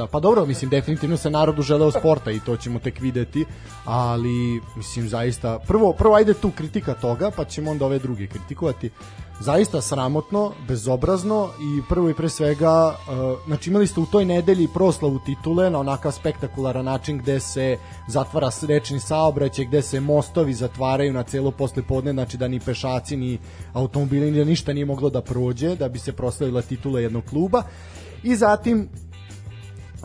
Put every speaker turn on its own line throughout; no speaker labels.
da. Pa dobro, mislim, definitivno se narodu želeo sporta i to ćemo tek videti, ali, mislim, zaista, prvo, prvo ajde tu kritika toga, pa ćemo onda ove druge kritikovati. Zaista sramotno, bezobrazno i prvo i pre svega, uh, znači imali ste u toj nedelji proslavu titule na onakav spektakularan način gde se zatvara rečni saobraćaj, gde se mostovi zatvaraju na celo posle podne, znači da ni pešaci ni automobili ni ništa nije moglo da prođe, da bi se proslavila titula jednog kluba. I zatim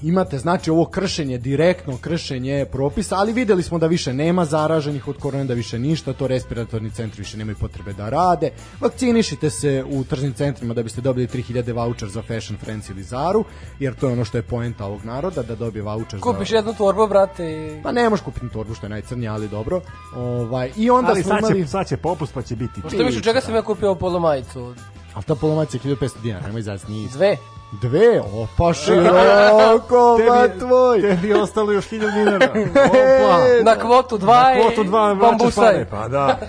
imate znači ovo kršenje direktno kršenje propisa, ali videli smo da više nema zaraženih od korone, da više ništa, to respiratorni centri više nemaju potrebe da rade. Vakcinišite se u tržnim centrima da biste dobili 3000 voucher za Fashion Friends ili Zaru, jer to je ono što je poenta ovog naroda da dobije voucher
Kupiš
za
jednu torbu, brate, i...
Pa ne možeš kupiti torbu što je najcrnije, ali dobro. Ovaj i onda
Ali
smo
sad
imali
će, sad će popust pa će biti.
Što misliš, čega sam ja kupio polomajicu?
A ta polomajica je 1500 dinara, nemoj zaz, nije isto.
Dve.
Dve, o pa široko, ba tvoj.
Tebi je ostalo još 1000 dinara. Opa.
Na kvotu dva
Na
i
kvotu dva pare, pa da.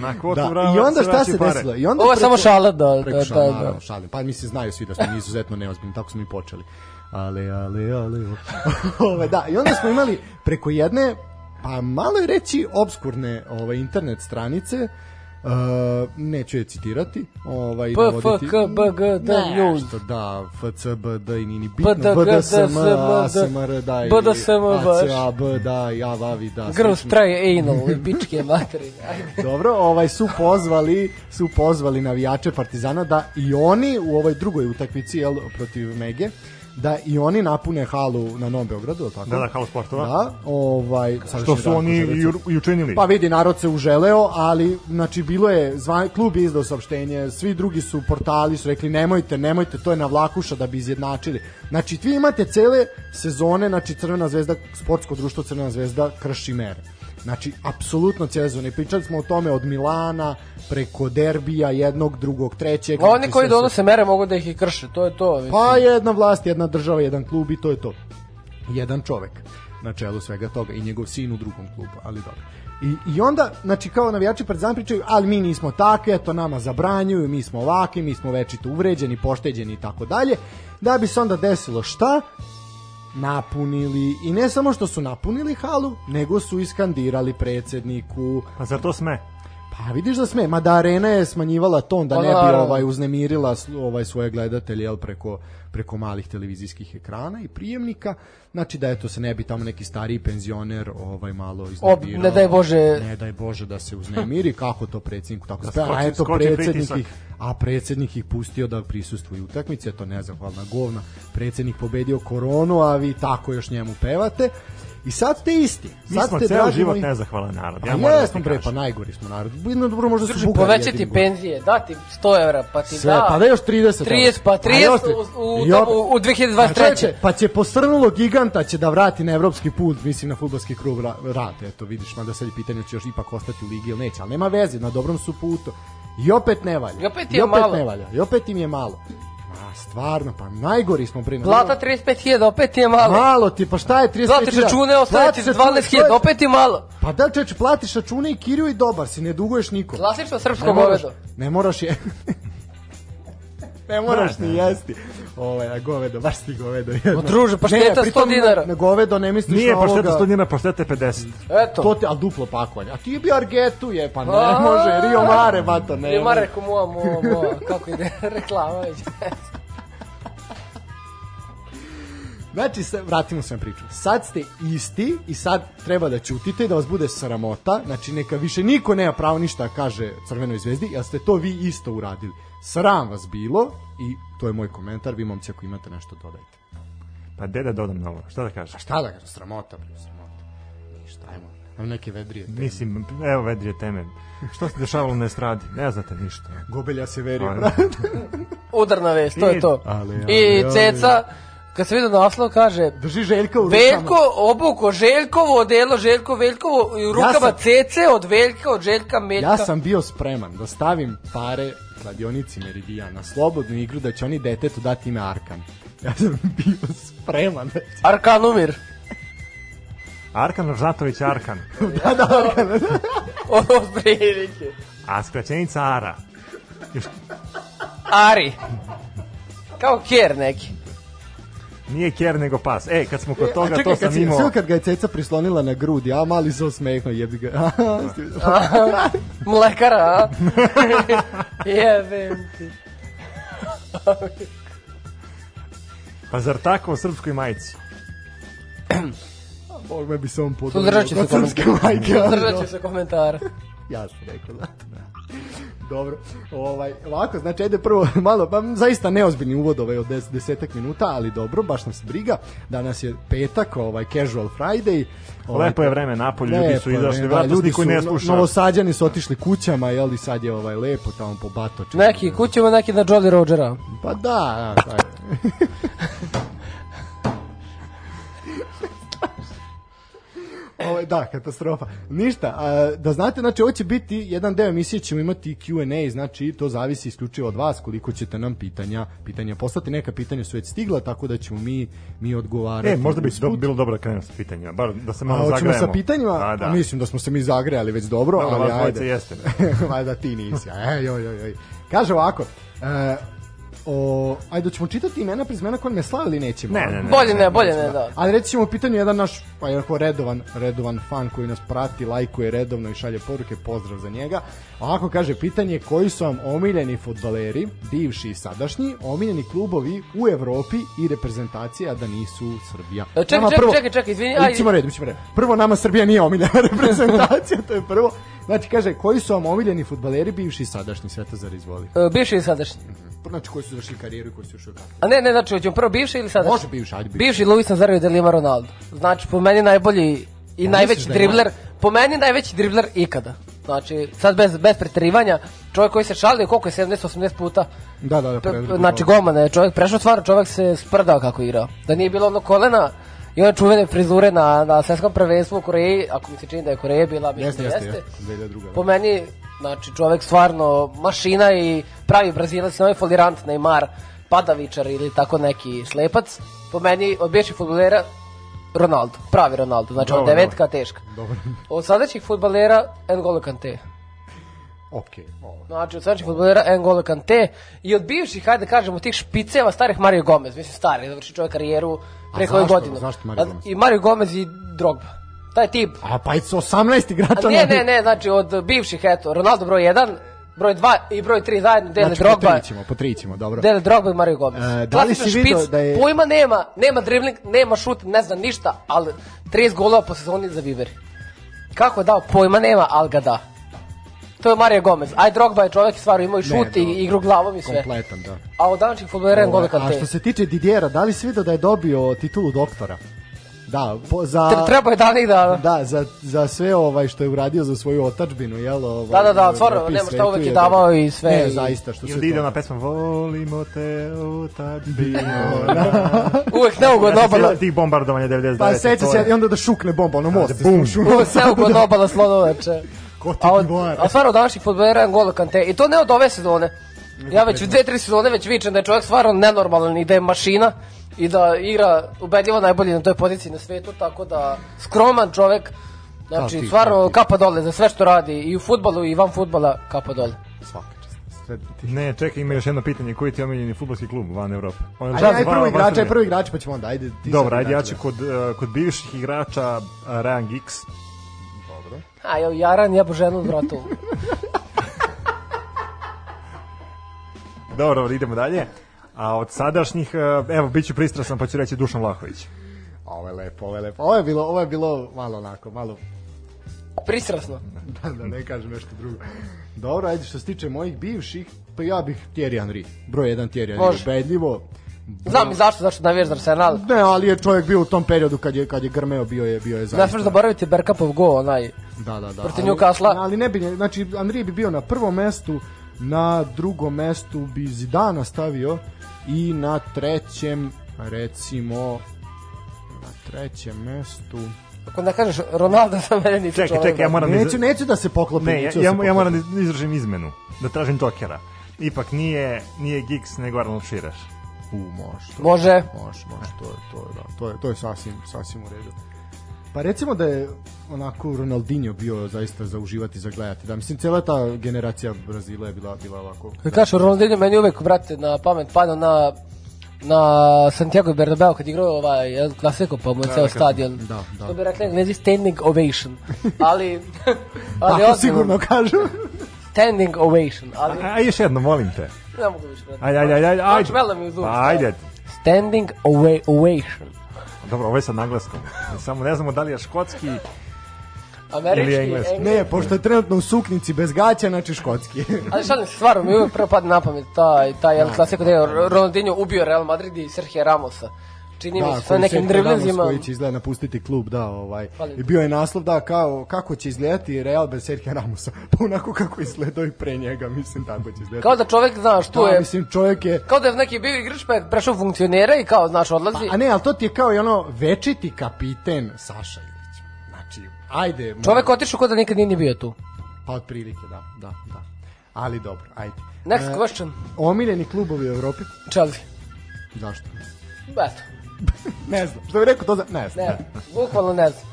Na kvotu
Da,
vrava
i onda
se
šta se
pare.
desilo? I onda
Ovo je samo šala, da,
preko
da,
šala,
da,
naravno,
da.
šalim. Pa mislim znaju svi da smo mi izuzetno neozbiljni, tako smo i počeli. Ale, ale, ale. Ove, da, i onda smo imali preko jedne pa malo je reći obskurne ovaj internet stranice Uh, neću je citirati ovaj,
P, F,
navoditi-
K, B, G, D, News.
Nešto, da, F, C, B, D i nini bitno,
D, G,
B, D,
D,
S,
S,
M,
M,
A,
D,
S, M, R, da, i
B, D, S, M,
A, C,
baš.
A, B, da, ja, vavi, da.
Gross try anal, i bičke materine. Ajde.
Dobro, ovaj su pozvali, su pozvali navijače Partizana da i oni u ovoj drugoj utakmici jel, protiv Mege da i oni napune halu na Novom Beogradu, tako?
Da, da, halu sportova.
Da, ovaj
Što su oni i,
Šarecac.
i učinili.
Pa vidi, narod se uželeo, ali znači bilo je, zvan, klub je izdao saopštenje, svi drugi su portali su rekli nemojte, nemojte, to je na vlakuša da bi izjednačili. Znači, vi imate cele sezone, znači Crvena zvezda, sportsko društvo Crvena zvezda krši mere. Znači, apsolutno cijele sezone. Pričali smo o tome od Milana, preko derbija, jednog, drugog, trećeg.
Oni
znači,
koji donose mere mogu da ih i krše, to je to. mislim.
Pa jedna vlast, jedna država, jedan klub i to je to. Jedan čovek na čelu svega toga i njegov sin u drugom klubu, ali dobro. I, I onda, znači kao navijači Partizan pričaju, ali mi nismo takvi, eto nama zabranjuju, mi smo ovakvi, mi smo večito uvređeni, pošteđeni i tako dalje. Da bi se onda desilo šta? Napunili, i ne samo što su napunili halu, nego su iskandirali predsedniku,
Pa zar to sme?
Pa vidiš da sme, mada arena je smanjivala ton da
Pa
ne bi ovaj uznemirila ovaj svoje gledatelje jel preko preko malih televizijskih ekrana i prijemnika. Znači da eto se ne bi tamo neki stariji penzioner ovaj malo iznervirao.
ne daj Bože.
Ne daj Bože da se uznemiri kako to predsjedniku tako
Da
da a
skoči-
eto
skoči
predsjednik
pritisak.
ih a predsjednik ih pustio da prisustvuju utakmici, eto nezahvalna govna. Predsjednik pobedio koronu, a vi tako još njemu pevate. I sad ste isti.
Mi
Sad
smo
ste,
ceo život
moji-
nezahvalan narod.
pa
Ja moram da
jesmo
ti
bre,
kažem.
pa najgori smo narod. Vidno dobro možda su
Drži,
Bugari
povećati penzije, dati 100 evra, pa ti
Sve,
da...
pa da još 30.
30, pa 30
još ti-
u, u,
I
u, u
Pa
2023.
čoveče, Pa će posrnulo giganta će da vrati na evropski put, mislim na fudbalski krug ra- rad, eto vidiš, mada sad je pitanje će još ipak ostati u ligi ili neće, ali nema veze, na dobrom su putu. I opet ne valja.
I opet je malo.
ne valja. I opet im je malo. Ma, stvarno, pa najgori smo bre.
Plata 35.000, opet je malo.
Malo ti, pa šta je 35
Platiš račune, ostaje ti 12.000, opet je malo.
Pa da čeče, platiš račune i kiriju i dobar si, ne duguješ nikom.
Klasično srpsko
Ne moraš,
govedo.
ne moraš je... ne moraš ni jesti. Ovaj, a govedo, baš ti govedo. jedno.
druže, pašteta
Ne, pritom
100 dinara.
Na govedo ne misliš
Nije
na
pašteta
ovoga...
100 dinara, pašteta je 50.
Eto.
To ti, ali duplo pakovanje. A ti bi Argetu je, pa ne
A.
može. Rio Mare, bato, ne.
Reko moja, moja, moja, kako ide reklama već.
Znači, se, vratimo se na priču. Sad ste isti i sad treba da ćutite i da vas bude sramota. Znači, neka više niko nema pravo ništa da kaže Crvenoj zvezdi, jer ste to vi isto uradili. Sram vas bilo i to je moj komentar. Vi, momci, ako imate nešto, dodajte.
Pa gde da dodam novo? Šta da kažeš?
A šta da kažem? Sramota, bre, sramota. Ništa, ajmo. Ajmo neke vedrije. teme.
Mislim, evo vedrije teme. Što se dešavalo na estradi? Ne znate ništa.
Gobelja se verio,
Pa,
brate.
Udarna vest, to je to.
Ali, ali,
I
ali.
Ceca, kad se vidio naslov, kaže...
Drži Željka u rukama.
Veljko obuko Željkovo odelo, Željko Veljkovo i u rukama
sam-
Cece od Veljka, od Željka Meljka.
Ja sam bio spreman da stavim pare kladionici Meridijan na slobodnu igru da će oni detetu dati ime Arkan. Ja sam bio spreman da će...
Arkanumir.
Arkan Ržatović Arkan.
Da, da, Arkan.
Ovo prilike.
A skraćenica Ara. Još,
Ari. Kao Kjer neki.
Nije ker nego pas. E, kad smo kod
E,
toga,
a čekaj,
to sam
si,
imao...
sve kad ga je ceca prislonila na grudi, a mali se osmehno, jebi ga.
Mlekara, a? Jebem ti.
Pa zar tako o srpskoj majici?
Bog me bi se on podobio.
Suzdržat ću se komentara. Suzdržat ću se komentara.
Ja sam rekao, da. Dobro, ovaj, ovako, znači, ajde prvo malo, pa zaista neozbiljni uvod ovaj od 10 desetak minuta, ali dobro, baš nam se briga. Danas je petak, ovaj, casual Friday. Ovaj,
Lepo je vreme napolju, ljudi su izašli, vratno ljudi koji
su-
ne
no-
slušaju.
Novosađani su otišli kućama, jel, i sad je ovaj, lepo tamo po Batoču.
Neki kućemo, neki na Jolly Rogera.
Pa da, da, da. Ovaj, da, katastrofa. Ništa, a, da znate, znači ovo će biti, jedan deo emisije ćemo imati Q&A, znači to zavisi isključivo od vas koliko ćete nam pitanja, pitanja poslati, neka pitanja su već stigla, tako da ćemo mi, mi odgovarati.
E, možda bi do, bilo dobro da krenemo sa pitanjima, bar da se
A,
malo
hoćemo
zagrejemo.
sa pitanjima,
A, da.
Pa mislim da smo se mi zagrejali već dobro,
Dobro,
ali ajde.
jeste.
Valjda ti nisi. E, joj, joj, joj. Kaže ovako, e, o, ajde, ćemo čitati imena prezimena koje me slave ili nećemo?
Ne, ne, ne.
Bolje ne, bolje ne, da.
Ali reći ćemo u pitanju jedan naš pa jako redovan, redovan fan koji nas prati, lajkuje redovno i šalje poruke, pozdrav za njega. Ovako kaže pitanje koji su vam omiljeni fudbaleri, bivši i sadašnji, omiljeni klubovi u Evropi i reprezentacija da nisu Srbija.
E, čekaj,
Nama
čekaj, čekaj, čekaj, izvini, ajde.
Ićemo red, ićemo red. Prvo nama Srbija nije omiljena reprezentacija, to je prvo. Znači kaže koji su vam omiljeni fudbaleri bivši i sadašnji Svetozar izvoli.
E, Bivši ili sadašnji?
Znači koji su završili karijeru i koji su još uvijek aktivni.
A ne, ne, znači, hoćemo prvo bivši ili sadašnji?
Može bivši, ajde bivši.
Bivši Luis Nazario de Lima Ronaldo. Znači, po meni najbolji i najveći
da
dribler, po meni najveći dribler ikada. Znači, sad bez, bez preterivanja, čovjek koji se šalio koliko je 70-80 puta.
Da, da, da.
Pre, znači, golman je čovjek prešao stvarno, čovjek se sprdao kako je igrao. Da nije bilo ono kolena i one čuvene frizure na, na svetskom prvenstvu u Koreji, ako mi se čini da je Koreja bila, mislim
Jeste,
da
jeste,
jeste.
jeste. 2002.
Po meni, znači čovjek stvarno mašina i pravi brazilac, ne ovaj folirant Neymar, padavičar ili tako neki slepac. Po meni, od bivših futbolera, Ronaldo, pravi Ronaldo, znači
Dobro,
od devetka teška.
Dobro.
Od sadašnjih futbolera, N'Golo Kante.
Okej, ovo.
Znači, od sadašnjih futbolera, N'Golo Kante. I od bivših, hajde da kažemo, tih špiceva, starih Mario Gomez, mislim stari, završi čovjek karijeru preko ove
zašto?
godine.
Zašto Mario Gomez?
I Mario Gomez i Drogba. Taj tip,
A pa i 18 igrača.
Ne, ne, ne, znači od bivših, eto, Ronaldo broj 1, broj 2 i broj 3 zajedno dele
Znači,
Drogba.
po tri ćemo, po tri ćemo, dobro.
Dele Drogba i Mario Gomez.
E, da li si video
špic,
da je-
Pojma nema, nema dribling, nema šut, ne zna ništa, ali 30 golova po sezoni za Biberi. Kako je dao, pojma nema, ali ga da. To je Mario Gomez. Aj Drogba je čovjek stvarno imao i šut i igru glavom i sve.
Kompletan, da.
A od današnjih futbolera N'Golo
Ovaj, A što se tiče Didijera, da li si vidio da je dobio titulu doktora? Da, po, za...
Tre- Treba je danih da...
Da, za, za sve ovaj što je uradio za svoju otačbinu, jel? Ovaj,
Da, da, da,
u
stvarno, nema šta, uvek je
je
davao i sve
Ne,
i-
zaista, što se
Ili ide
to-
ona pesma Volimo te u tačbinu.
Uvek neugodno obala.
tih bombardovanja 99.
Pa seća se
je-
i onda da šukne bomba, ono most.
bum.
Uvek se neugodno obala slonovače.
Ko ti
A, od, a stvarno od današnjih futbolera N'Golo Kante. I to ne od ove sezone. Ja već dve, tri sezone već vičem da je čovjek stvarno nenormalan i da je mašina i da igra ubedljivo najbolji na toj poziciji na svetu, tako da skroman čovjek,
Kao
znači
ti,
stvarno
ti.
kapa dole za sve što radi i u futbalu i van futbala kapa dole.
Svaka.
Ne, čekaj, ima još jedno pitanje. Koji ti je omiljeni futbolski klub van Evrope? On je
Ajde, ajde
van
igrač, ajde prvo igrač, pa ćemo onda, ajde. Ti
Dobro, ajde, ja ću
da.
kod, uh, kod bivših igrača uh, Ryan Giggs.
A ja Jaran jebo ženu vratu.
Dobro, dobro, idemo dalje. A od sadašnjih, uh, evo, bit ću pristrasan pa ću reći Dušan Vlahović.
Ovo je lepo, ovo je lepo. Ovo je bilo, ovo je bilo malo onako, malo
Pristrasno.
da, da ne kažem nešto drugo. Dobro, ajde što se tiče mojih bivših, pa ja bih Thierry Henry. Broj 1 Thierry Henry, ubedljivo.
Znam i zašto, zašto navijaš za Arsenal.
Ne, ali je čovjek bio u tom periodu kad je kad je grmeo bio je bio je
Ne
zaista.
smiješ zaboraviti Bergkampov go, onaj
Da, da, da.
protiv
ali-
Newcastle-a.
Ali ne bi, znači Andrije bi bio na prvom mestu, na drugom mestu bi Zidana stavio i na trećem recimo na trećem mestu
Ako ne kažeš Ronaldo za mene nisi
Čekaj,
čovjek,
čekaj, ja
da.
moram...
Neću, neću da se poklopim.
Ne, ja,
da
ja, ja
poklopim.
moram da izražim izmenu, da tražim Tokera. Ipak nije, nije Giggs, nego Arnold Širaš.
U, može. To,
Može.
Može, može, to je, to je, da, to je, to je sasvim, sasvim u redu. Pa recimo da je onako Ronaldinho bio zaista za uživati, za gledati. Da, mislim, cela ta generacija Brazila je bila, bila ovako...
Kad kažeš Ronaldinho, meni uvek, brate, na pamet pada na na Santiago Bernabeu kad igrao ovaj El Clasico, pa mu je ceo stadion.
Da, da.
Što bi rekli englezi standing ovation. Ali, ali
Tako sigurno kažu.
standing ovation. Ali,
A, a još jedno, molim te.
ne mogu više. brate.
Ajde, ajde, ajde, ajde. ajde. Pa, ajde.
Standing ova- ovation.
Dobro, ovo je sa naglaskom. Samo ne znamo da li je škotski.
Američki,
Ili engleski.
Ne, pošto je trenutno u suknici bez gaća, znači škotski.
Ali šalim se, stvarno mi uvijek prvo padne na pamet taj, taj El Clasico gde je Ronaldinho ubio Real Madrid i Sergio Ramosa. Čini mi se,
koji
nekim driblinzima.
Koji će izgleda napustiti klub, da, ovaj.
Hvala.
I bio je naslov, da, kao, kako će izgledati Real bez Sergio Ramosa. Pa onako kako izgledao i pre njega, mislim, tako će izgledati.
Kao da čovek, znaš, tu
da,
je,
mislim, čovjek je...
kao da je neki bio igrač pa je prešao funkcionera i kao, znaš, odlazi.
A ne, ali to ti je kao i ono večiti kapiten Saša Ilić. Znači, ajde.
Čovek otišao kao da nikad nije ni bio tu.
Pa otprilike, da, da, da. Ali dobro, ajde.
Next
E,
question.
Omiljeni klubovi u Evropi?
Chelsea.
Zašto?
Eto,
Ne znam. Što bi rekao to za... Ne znam.
ne, bukvalno ne znam.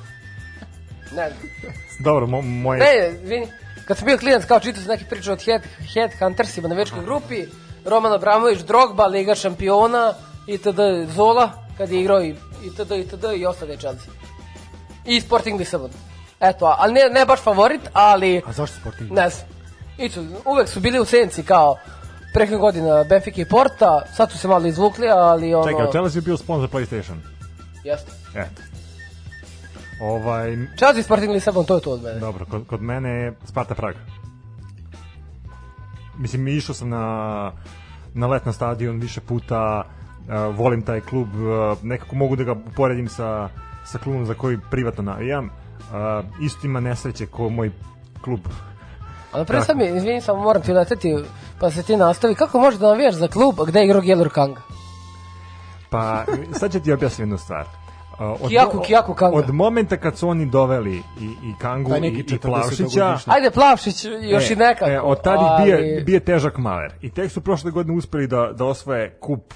Ne znam.
Dobro, mo, moje...
Ne, vini, kad sam bio klinac, kao čitao sam neke priče od Head, Headhuntersima na večkoj grupi, Roman Abramović, Drogba, Liga šampiona, itd. Zola, kad je igrao i itd. itd. i ostale Chelsea. I Sporting Lisabon. Eto, ali ne, ne baš favorit, ali
A zašto Sporting?
ne znam. I tu, uvek su bili u senci kao preke godina Benfica i Porta, sad su se malo izvukli, ali ono...
Čekaj, Chelsea je bio sponsor PlayStation.
Jeste.
Eto. Ovaj,
Chelsea Sporting Lisabon, to je to od mene.
dobro, kod, kod mene je Sparta Prag. Mislim, išao sam na, na let na stadion više puta, uh, volim taj klub, uh, nekako mogu da ga uporedim sa, sa klubom za koji privatno navijam. Uh, isto ima nesreće ko moj klub.
Ali pre sad mi, izvini, samo moram ti uleteti, pa se ti nastavi. Kako možeš da navijaš za klub gde je igrao Gelur Kanga?
Pa, sad ću ti objasniti jednu stvar. Uh, od,
Kijaku, Kijaku Kanga.
Od momenta kad su oni doveli i, i Kangu i, i Plavšića,
40-godišnji.
Ajde, Plavšić, još
e,
i nekako.
E, od tada
ali-
bije, bije težak maler. I tek su prošle godine uspeli da, da osvoje kup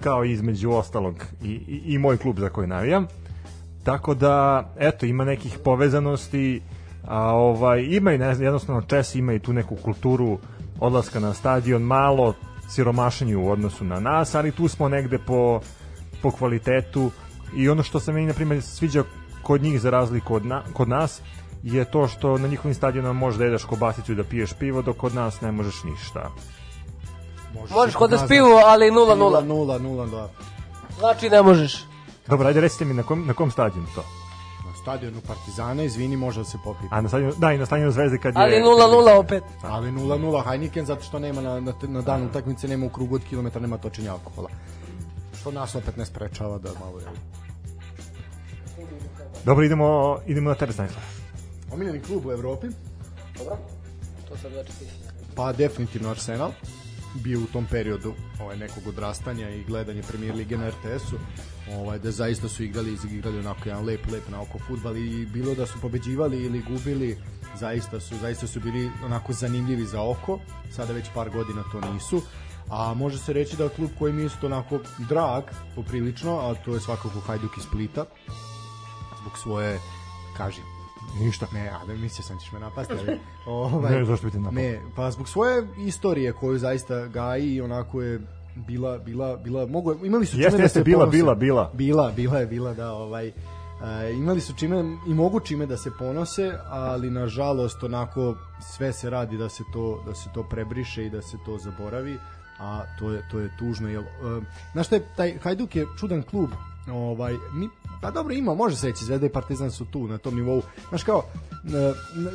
kao između ostalog i, i, i moj klub za koji navijam. Tako da, eto, ima nekih povezanosti, a ovaj, ima i, ne znam, jednostavno Česi imaju tu neku kulturu odlaska na stadion, malo siromašenju u odnosu na nas, ali tu smo negde po, po kvalitetu i ono što se meni, na primjer, sviđa kod njih za razliku od na, kod nas, je to što na njihovim stadionama možeš da jedeš kobasicu i da piješ pivo, dok kod nas ne možeš ništa.
Možeš kod da
nas
spiju, ali 0-0.
0 0 da.
Znači ne možeš.
Dobro, ajde recite mi na kom, na kom stadionu to?
Na stadionu Partizana, izvini, može da se popije.
A na stadionu, da, i na stadionu Zvezde kad je...
Ali 0-0 opet.
Ali 0-0 Heineken zato što nema na, na, na danu utakmice nema u krugu od kilometra nema točenja alkohola. Što nas opet ne sprečava da malo je.
Dobro, idemo, idemo na teres najsla.
Omiljeni klub u Evropi?
Dobro. To sad znači ti.
Pa definitivno Arsenal bio u tom periodu ovaj nekog odrastanja i gledanje Premier lige na RTS-u ovaj da zaista su igrali igrali onako jedan lep lep na oko fudbal i bilo da su pobeđivali ili gubili zaista su zaista su bili onako zanimljivi za oko. Sada već par godina to nisu. A može se reći da klub koji mi isto onako drag poprilično a to je svakako Hajduk iz Splita zbog svoje kaži
Ništa.
Ne, a da mislio sam ćeš me napasti. Ali, ovaj,
Ne, zašto bi te napao?
Ne, pa zbog svoje istorije koju zaista gaji i onako je bila, bila, bila, mogu, imali su
Jeste,
čime da
jeste,
se
bila,
ponose.
bila, bila.
Bila, bila je, bila, da, ovaj, e, imali su čime i mogu čime da se ponose, ali nažalost onako sve se radi da se to da se to prebriše i da se to zaboravi, a to je to je tužno jel e, znaš šta je taj Hajduk je čudan klub ovaj mi pa dobro ima može se reći Zvezda i Partizan su tu na tom nivou znaš kao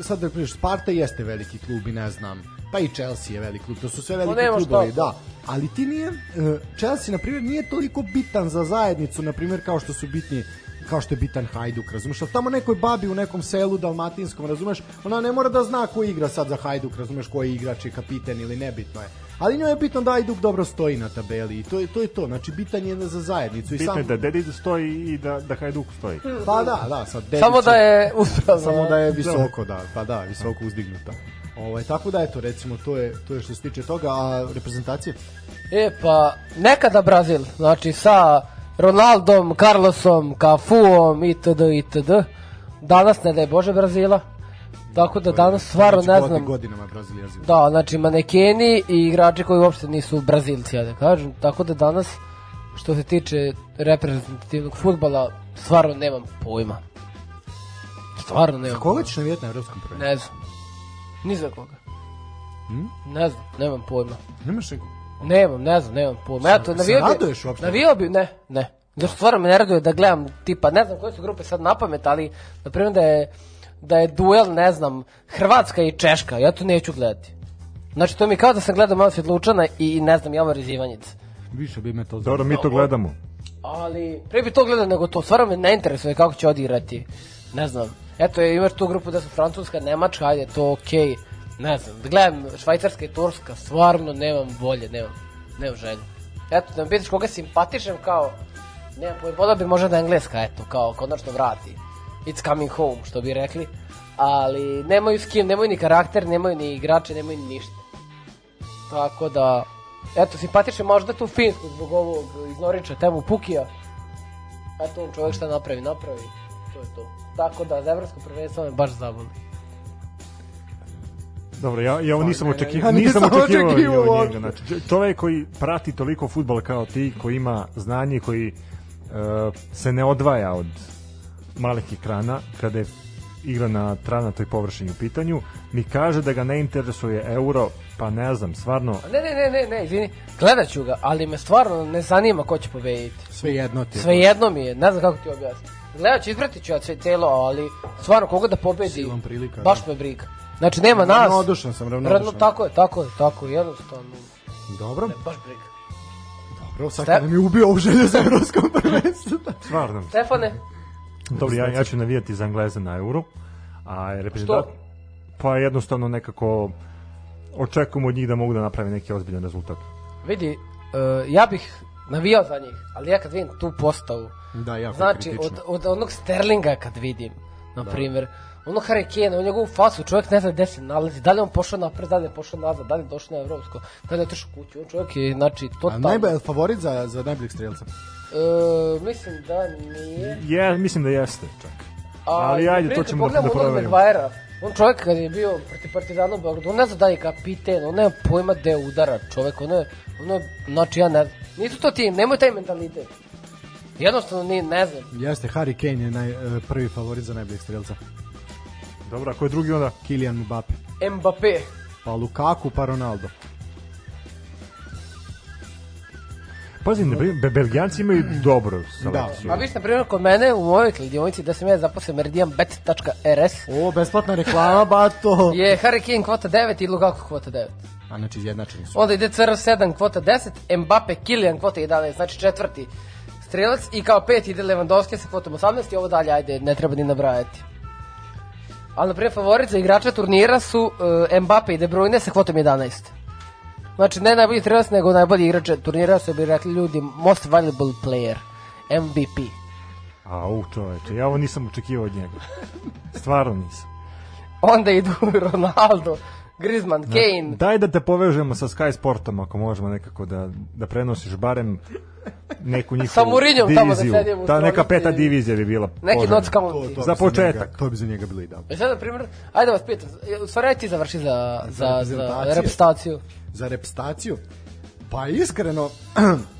sad da kažeš Sparta jeste veliki klub i ne znam pa i Chelsea je veliki klub to su sve veliki
nema
klubovi da ali ti nije e, Chelsea na primjer nije toliko bitan za zajednicu na primjer kao što su bitni kao što je bitan Hajduk, razumeš? Ali tamo nekoj babi u nekom selu dalmatinskom, razumeš? Ona ne mora da zna ko igra sad za Hajduk, razumeš, ko je igrač i kapiten ili nebitno je. Ali njoj je bitno da Hajduk dobro stoji na tabeli i to je to. Je to. Znači, bitan je za zajednicu. I sam,
je da Dedić stoji i da, da Hajduk stoji.
Pa da, da, sad Dedić
Samo da je uspravno.
samo da je visoko, da, pa da, visoko uzdignuta. Ovaj tako da eto recimo to je to je što se tiče toga, a reprezentacije
E, pa, nekada Brazil, znači sa Ronaldom, Carlosom, Cafuom, itd., itd. Danas ne daj Bože Brazila. Tako da danas stvarno
Već
ne znam.
godinama Brazil jezivo.
Da, znači manekeni i igrači koji uopšte nisu Brazilci, ja da kažem. Tako da danas što se tiče reprezentativnog futbala, stvarno nemam pojma. Stvarno nemam
Koga
pojma.
ćeš navijeti na evropskom prvenstvu?
Ne znam. Ni za koga. Ne znam, nemam pojma.
Nemaš nekog?
Nemam, ne znam, nemam pojma. Eto, navio bi,
raduješ uopšte?
Navio bi, ne, ne. Zašto stvarno me ne raduje da gledam, tipa, ne znam koje su grupe sad na pamet, ali, na primjer, da je, da je duel, ne znam, Hrvatska i Češka, ja to neću gledati. Znači, to mi je kao da sam gledao malo Svjetlučana i, ne znam, Javor iz Ivanjice.
Više bi me to
Dobro, mi to gledamo.
Ali, pre bi to gledao nego to, stvarno me ne interesuje kako će odigrati, ne znam. Eto, imaš tu grupu da su Francuska, Nemačka, ajde, to okej. Ne znam, da gledam Švajcarska i Turska, stvarno nemam volje, nemam, nemam želje. Eto, da me pitaš koga simpatišem, kao, nemam pojma, volio bi možda da Engleska, eto, kao, konačno vrati. It's coming home, što bi rekli. Ali nemaju s kim, nemaju ni karakter, nemaju ni igrače, nemaju ni ništa. Tako da, eto, simpatičan možda tu Finsku zbog ovog iz Noriča, temu Pukija. Eto, on čovjek šta napravi, napravi. To je to. Tako da, za evropsko prvenstvo me baš zaboli.
Dobro, ja, ja ovo nisam očekivao,
ja
nisam očekivao
uopšte.
njega. Znači, čovjek koji prati toliko futbol kao ti, koji ima znanje, koji uh, se ne odvaja od malih ekrana, kada je igra na tranatoj površini u pitanju, mi kaže da ga ne interesuje euro, pa ne znam, stvarno,
ne, ne, ne, ne, ne, izvini, gledat ću ga, ali me stvarno ne zanima ko će pobediti.
Sve jedno ti je.
Sve jedno mi je, ne znam kako ti objasniti. Gledat ću, ispratit ću ja sve celo, ali stvarno koga da pobedi,
Silan prilika,
baš
da.
me briga. Znači, nema nas.
Ravnodušan sam, ravnodušan.
Ravno, tako je, tako je, tako je, jednostavno,
Dobro,
me baš briga.
dobro, sad
Ste-
kada mi ubio ovu želju za evropskom prvenstvu.
stvarno.
Stefane,
Dobro, ja, ja ću navijati za Angleze na euro, a reprezentant...
Što?
Pa jednostavno nekako očekujem od njih da mogu da naprave neki ozbiljan rezultat.
vidi, uh, ja bih navijao za njih, ali ja kad vidim tu postavu,
Da, jako
znači
kritično.
od, od onog Sterlinga kad vidim, na primjer, onog Harry Kane, on njegovu fasu, čovjek ne zna gde se nalazi, da li on pošao napred, da li je pošao nazad, da li je došao na evropsko, da li je otišao kuću, on čovjek je, znači,
A
totalno.
najbolji favorit za, za najboljeg strelca?
E, mislim da nije.
Je, mislim da jeste čak.
A,
Ali ajde, to ćemo da, da proverimo.
Maguirea. On čovjek kad je bio protiv Partizana u Beogradu, on ne zna da je kapiten, on nema pojma gde udara čovjek, ono je, ono je, znači ja ne znam. Nisu to ti, nemoj taj mentalitet. Jednostavno ni, ne znam.
Jeste, Harry Kane je naj, e, prvi favorit za najboljeg strelca.
Dobro, ako je drugi onda...
Kylian Mbappe.
Mbappé.
Pa Lukaku, pa Ronaldo.
Pazi, ne brini, Be- Belgijanci imaju dobru selekciju.
A vi ste, na primjer, kod mene u mojoj kladionici da sam ja zaposlio meridianbet.rs
O, besplatna reklama, bato.
je Harry Kane kvota 9 i Lukaku kvota 9.
A znači izjednačeni su.
Onda ide CR7 kvota 10, Mbappe Kylian kvota 11, znači četvrti strelac i kao peti ide Lewandowski sa kvotom 18 i ovo dalje, ajde, ne treba ni nabrajati. Ali, na primjer, favorit za igrača turnira su uh, Mbappe i De Bruyne sa kvotom 11. Znači, ne najbolji strelac, nego najbolji igrač turnira su bi rekli ljudi most valuable player, MVP.
Au, čoveče, ja ovo nisam očekivao od njega. Stvarno nisam.
Onda idu Ronaldo, Griezmann, Kane,
Daj da te povežemo sa Sky Sportom, ako možemo nekako da, da prenosiš barem neku njihovu
Sa Mourinhom tamo da sedimo u
Ta neka peta divizija bi bila
neki county.
To
Za početak.
Njega, to bi za njega bilo idealno.
E sad, na primjer, ajde vas pitam, u stvari, ti završi za, za, za
reprezentaciju.
reprezentaciju.
Za repstaciju? Pa iskreno,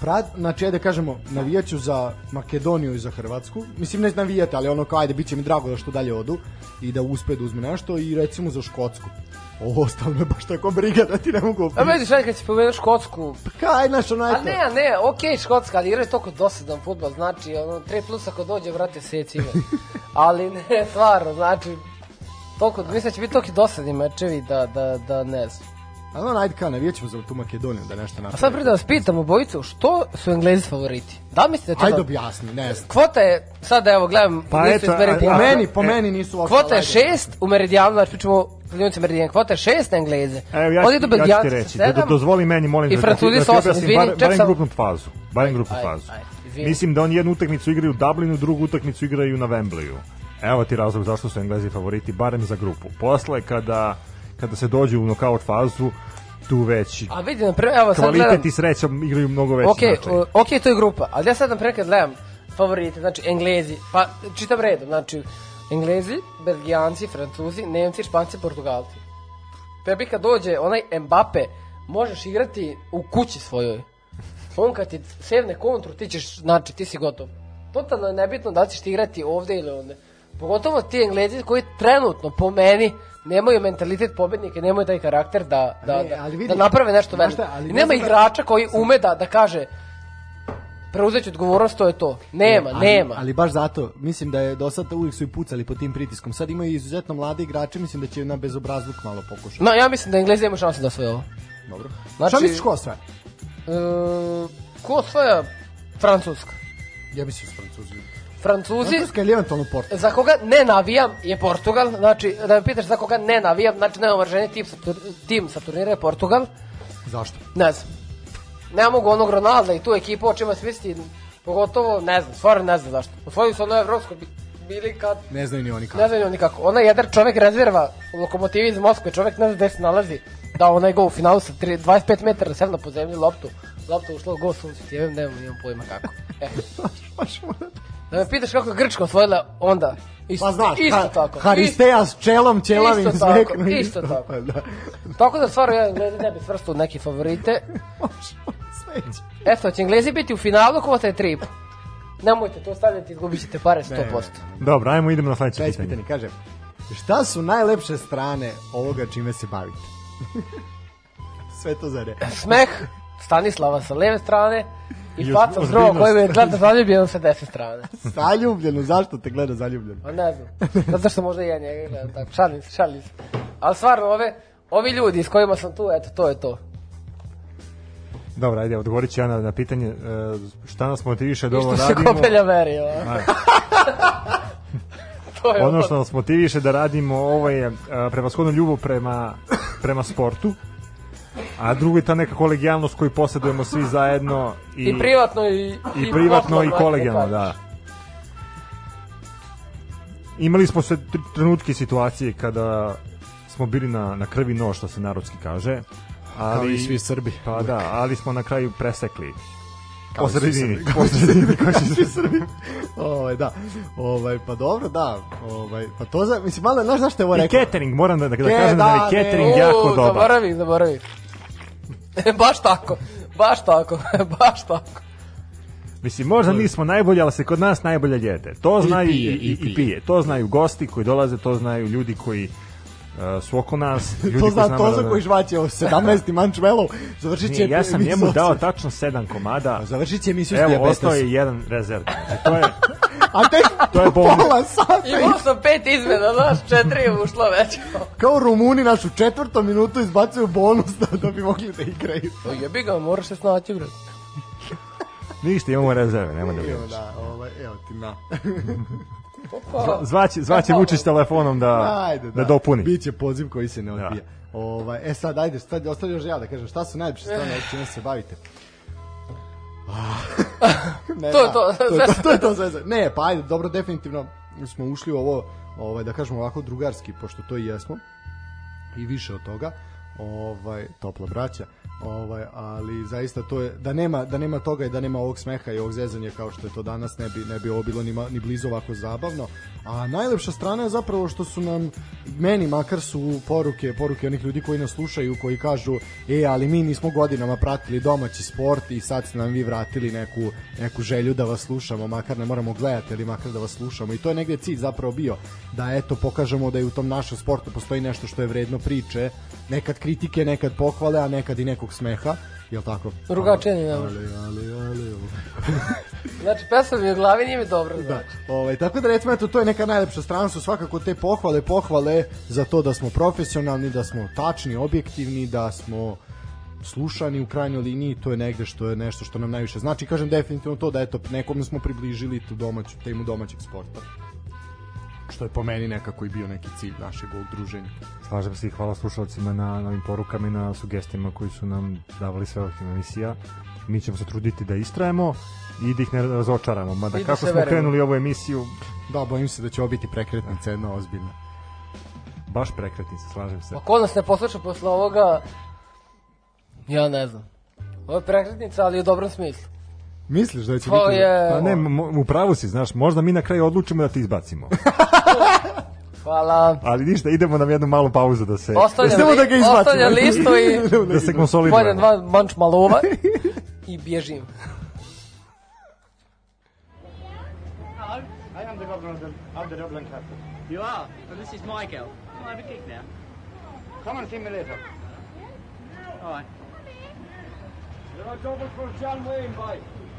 Prad, znači, ajde kažemo, navijaću za Makedoniju i za Hrvatsku. Mislim, ne navijate, ali ono kao, ajde, bit će mi drago da što dalje odu i da uspe da uzme nešto i recimo za Škotsku. Ovo ostalo me baš tako briga da ti ne mogu
A vidiš, ajde kad si pomenuo Škotsku,
Kaj, znaš, ono,
a
eto.
ne, a ne, okej Škotska, ali igra je toliko dosadan futbol, znači, ono, 3 plus ako dođe, vrate se cime. ali ne, stvarno, znači, toliko, mislim da će biti toliko dosadni mečevi da, da, da ne znam.
Ali ono, ajde kao, navijaćemo za tu Makedoniju da nešto
A
napravi.
sad pre da vas pitam obojicu, što su Englezi favoriti? Da li mislite da će
Ajde
da-
objasni, ne znam.
Kvota je, sad evo gledam,
Pa eto,
iz Meridijana.
Po
a-
meni, po
e,
meni nisu uopšte.
Kvota je šest u Meridijanu, znači pričamo Ljunice Meridijan, kvota je šest na Engleze.
Evo, ja, ja ću ti reći, da,
sedam.
da dozvoli meni, molim
i
da, ti-
Francuzi
da
sa
ti
osam,
objasnim
izvini,
bar, barem grupnu fazu. Barem grupnu fazu. Mislim da oni jednu utakmicu igraju u Dublinu, drugu utakmicu igraju na Wembleyu. Evo ti razlog zašto su Englezi favoriti, barem za grupu. Posle, kada, kada se dođe u nokaut fazu, tu već
A vidi, na primjer, evo sad gledam,
kvalitet i sreća igraju mnogo veći
ok,
značaj.
o- ok, to je grupa, ali ja sad na primjer kad gledam favorite, znači Englezi, pa čitam redom, znači Englezi, Belgijanci, Francuzi, Nemci, Španci, Portugalci. Tebi kad dođe onaj Mbappe, možeš igrati u kući svojoj. On kad ti sevne kontru, ti ćeš, znači, ti si gotov. Totalno je nebitno da ćeš ti igrati ovde ili ovde. Pogotovo ti englezi koji trenutno, po meni, nemaju mentalitet pobednika, nemaju taj karakter da, da,
Ne,
da,
ali vidi,
da naprave nešto veliko.
šta, ali
I
ne
nema
da-
igrača koji ume da, da kaže preuzet ću odgovornost, to je to. Nema,
ali,
nema.
Ali baš zato, mislim da je do sada uvijek su i pucali pod tim pritiskom. Sad imaju izuzetno mlade igrače, mislim da će na bezobrazluk malo pokušati.
No, ja mislim da Englezi imaju šanse da osvoje ovo.
Dobro.
Znači-
Šta misliš ko osvaja?
E, ko osvaja? Francuska.
Ja mislim s Francuzi.
Francuzi,
Francuska ili eventualno Porto.
za koga ne navijam je Portugal, znači da me pitaš za koga ne navijam, znači najomrženiji tim sa, tur, tim sa turnira je Portugal,
Zašto?
ne znam. Ne mogu onog Ronalda i tu ekipu o čima smisliti, pogotovo, ne znam, stvarno ne znam zašto. Osvojili su ono evropsko bi- bili kad,
Ne znaju ni oni kako.
ne znam ni oni kako. Onaj jedan čovek rezerva u lokomotivi iz Moskve, čovek ne zna gde se nalazi, da onaj go u finalu sa tri- 25 metara sevna po zemlji loptu, lopta ušla u go sunce, ti jevim, nemam, nemam pojma kako. E. Da me pitaš kako je Grčka osvojila onda. Isto,
Pa znaš,
isto
ha,
tako.
Haristeja s čelom, ćelavim
Isto tako,
smeknom.
isto tako.
Pa da.
Tako da stvarno ja Englezi ne bi svrstao u neke favorite. Eto, će Englezi biti u finalu, kvota je 3,5. Nemojte to stavljati, izgubit ćete pare 100%.
Dobro, ajmo idemo na sledeće
Sledeće
pitanje.
pitanje, kaže. Šta su najlepše strane ovoga čime se bavite? Sve to za ne.
Smeh Stanislava sa leve strane i
I
faca. Zrova koji me gleda zaljubljeno sa desne strane.
Zaljubljeno, zašto te gleda zaljubljeno?
Pa ne znam. Zato što možda i ja njega gledam tako. Šalim se, šalim se. Ali stvarno, ove, ovi ljudi s kojima sam tu, eto, to je to.
Dobro, ajde, odgovorit ću ja na, na pitanje e, šta nas motiviše da
I
ovo
što se
radimo.
kopelja meri, to je
Ono što nas motiviše da radimo ovo je a, prevashodno ljubav prema, prema sportu, a drugo je ta neka kolegijalnost koju posjedujemo svi zajedno i,
I privatno i,
i privatno i kolegijalno, da. Imali smo tr- trenutke i situacije kada smo bili na, na krvi nož, što se narodski kaže. Ali,
Kao i svi Srbi.
Pa da, ali smo na kraju presekli.
Kao
Po
i
sredini,
Srbi.
po sredini, kao i Srbi.
Ovaj, da. Ovaj, pa dobro, da. Ovaj, pa to za, mislim, malo, znaš zašto je ovo
I
rekao?
catering, moram da, da, da kažem da,
da,
je
ne.
catering
U,
jako dobar.
Zaboravih, zaboravih. baš tako, baš tako, baš tako.
Mislim, možda nismo najbolji, ali se kod nas najbolje jede. To
I
znaju i,
pije,
i,
i
i
pije.
pije. To znaju gosti koji dolaze, to znaju ljudi koji uh, su oko nas. Ljudi
to zna Toza
da-
koji žvaće o 17. mančvelov, završit će
Nije, ja sam njemu dao tačno sedam komada.
Pa Završit će emisiju s
Evo,
dijabetesom.
ostao je jedan rezerv. Znači, to je,
A tek
To je bonus.
pola sata.
Imao sam pet izmena, znaš, četiri je ušlo već.
Kao Rumuni našu četvrtom minutu izbacuju bonus da, da bi mogli da igraju.
O jebi ga, moraš se snaći, bre.
ništa, imamo rezerve, nema da
Evo
brineš.
da, ovaj, evo ti na.
Opa.
Zvaće, zvaće Vučić telefonom da,
Ajde,
da, dopuni.
Biće poziv koji se ne odbija. Ovaj, e sad, ajde, sad ostavio još ja da kažem, šta su najljepše strane čime se bavite? ne,
To je to,
to, to,
se-
to je to, Ne, pa ajde, dobro, definitivno smo ušli u ovo, ovaj, da kažemo ovako drugarski, pošto to i jesmo, i više od toga, ovaj, topla braća, ovaj, ali zaista to je, da nema, da nema toga i da nema ovog smeha i ovog zezanja kao što je to danas, ne bi, ne bi ovo bilo ni, ni blizu ovako zabavno, a najlepša strana je zapravo što su nam, meni makar su poruke, poruke onih ljudi koji nas slušaju, koji kažu, e, ali mi nismo godinama pratili domaći sport i sad ste nam vi vratili neku, neku želju da vas slušamo, makar ne moramo gledati, ali makar da vas slušamo. I to je negde cilj zapravo bio, da eto pokažemo da i u tom našem sportu postoji nešto što je vredno priče, nekad kritike, nekad pohvale, a nekad i nekog smeha, jel tako?
Drugačije ne.
Ali, ali, ali.
Znači, pesma mi u glavi, nije mi dobro,
Da.
znači.
Ovaj, tako da recimo eto to je neka najlepša strana su svakako te pohvale, pohvale za to da smo profesionalni, da smo tačni, objektivni, da smo slušani u krajnjoj liniji, to je negde što je nešto što nam najviše znači. Kažem definitivno to da eto nekom smo približili tu domaću temu domaćeg sporta. Što je po meni nekako i bio neki cilj našeg ovog druženja.
Slažem se i hvala slušalcima na, na ovim porukama i na sugestijama koji su nam davali sve ovih emisija. Mi ćemo se truditi da istrajemo i da ih ne razočaramo. Mada
I da
kako smo
verujemo.
krenuli ovu emisiju,
Da, bojim se da će ovo biti prekretnica jedna ozbiljna.
baš prekretnica, slažem se.
Ma ko nas ne posluša posle ovoga, ja ne znam. Ovo je prekretnica, ali u dobrom smislu.
Misliš da će
To
biti...
je...
Pa ne, u pravu si, znaš, možda mi na kraju odlučimo da ti izbacimo.
Hvala.
Ali ništa, idemo na jednu malu pauzu da se,
Ostavljam,
Samo da ga
li,
izbacimo.
ostavljam listu i
da se
pojedem
konsolidujemo.
dva manč malova i bježim.
I am the governor of the, of the Dublin Castle.
You are? Well, this is my girl. Can I have a gig now?
Come and see me later.
All right.
There are double for John Wayne, boy.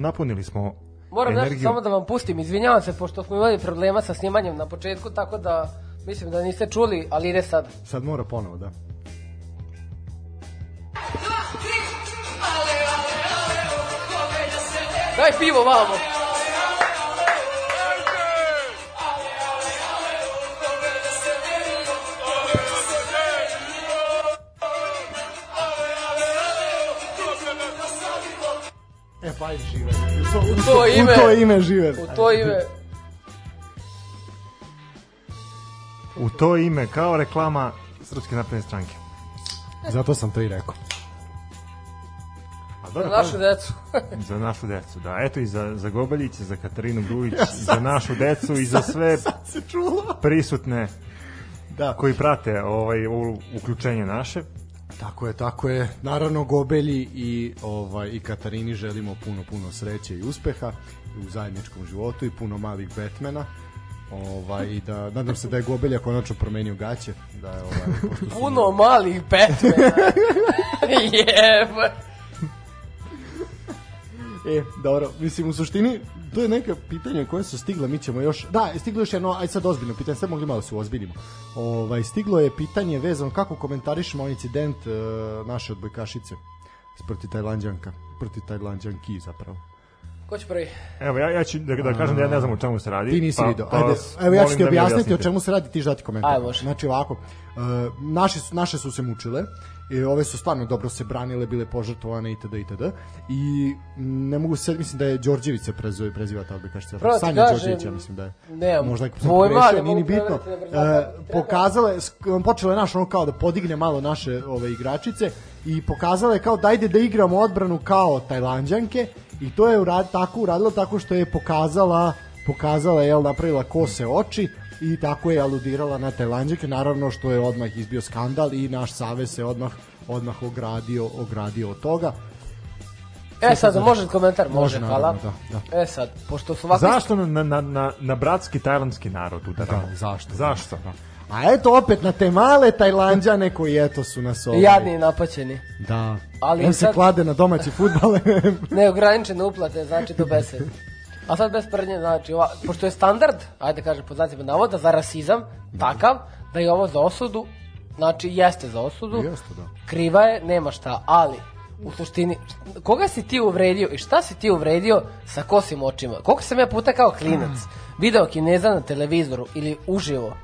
Napunili smo
Moram nešto
energiju.
samo da vam pustim, izvinjavam se, pošto smo imali problema sa snimanjem na početku, tako da mislim da niste čuli, ali ide sad.
Sad mora ponovo, da.
Daj pivo vamo!
E, pa žive. U to, u
to ime-
U to ime žive.
U to ime...
U to ime kao reklama Srpske napredne stranke.
Zato sam to i rekao.
A
Za
dobro,
našu decu.
za našu decu, da. Eto i za, za Gobeljiće, za Katarinu Grujić, za našu decu i za sve
Se čulo.
prisutne
Da.
koji prate ovaj ovo uključenje naše.
Tako je, tako je. Naravno Gobelji i ovaj i Katarini želimo puno puno sreće i uspeha u zajedničkom životu i puno malih Batmana. Ovaj i da nadam se da je Gobelja konačno promenio gaće, da je ovaj su
Puno malih Batmana. Jebe.
E, dobro, mislim u suštini to je neka pitanja koje su stigla, mi ćemo još da, stiglo još jedno, aj sad ozbiljno pitanje, sad mogli malo se ozbiljimo. Ovaj stiglo je pitanje vezano kako komentarišemo incident e, naše odbojkašice protiv Tajlanđanka, protiv Tajlanđanki zapravo.
Ko će prvi?
Evo, ja, ja ću da, da kažem da ja ne znam o čemu se radi.
Ti nisi
pa,
video.
pa
Ajde, evo ja ću ti
da
objasniti o čemu se radi, ti dati komentar.
Ajde, može.
Znači ovako, uh, naše, su- naše su se mučile, i ove su stvarno dobro se branile, bile požrtvovane itd. itd. I ne mogu se, mislim da je Đorđević se prezove, preziva ta odbojkašica.
Pravo ti
Sanja
kažem,
Đorđević, ja mislim da je.
nemam
Možda je
pojma, ne
nije ni
mogu
bitno.
brzaka.
E,
Treba.
pokazale, počelo je naš ono kao da podigne malo naše ove igračice i pokazale kao dajde da igramo odbranu kao Tajlanđanke i to je urad, tako uradilo tako što je pokazala pokazala, jel, napravila kose oči i tako je aludirala na Tajlanđake, naravno što je odmah izbio skandal i naš savez se odmah odmah ogradio, ogradio od toga.
E sad, može komentar? Može,
Može,
hvala.
naravno, da,
E sad, pošto su ovako...
Zašto na, na, na, na bratski tajlandski narod udaramo?
Da, zašto?
Zašto?
A eto opet na te male Tajlanđane koji eto su nas ovaj.
Jadni i napaćeni.
Da.
Ali
se
sad-
klade na domaći fudbal.
Neograničene uplate, znači do besede. A sad bez prdnje, znači, ova, pošto je standard, ajde da kažem pod znacima navoda, za rasizam, takav, da je ovo za osudu, znači jeste za osudu,
Jeste, da.
kriva je, nema šta, ali, u suštini, koga si ti uvredio i šta si ti uvredio sa kosim očima? Koliko sam ja puta kao klinac video kineza na televizoru ili uživo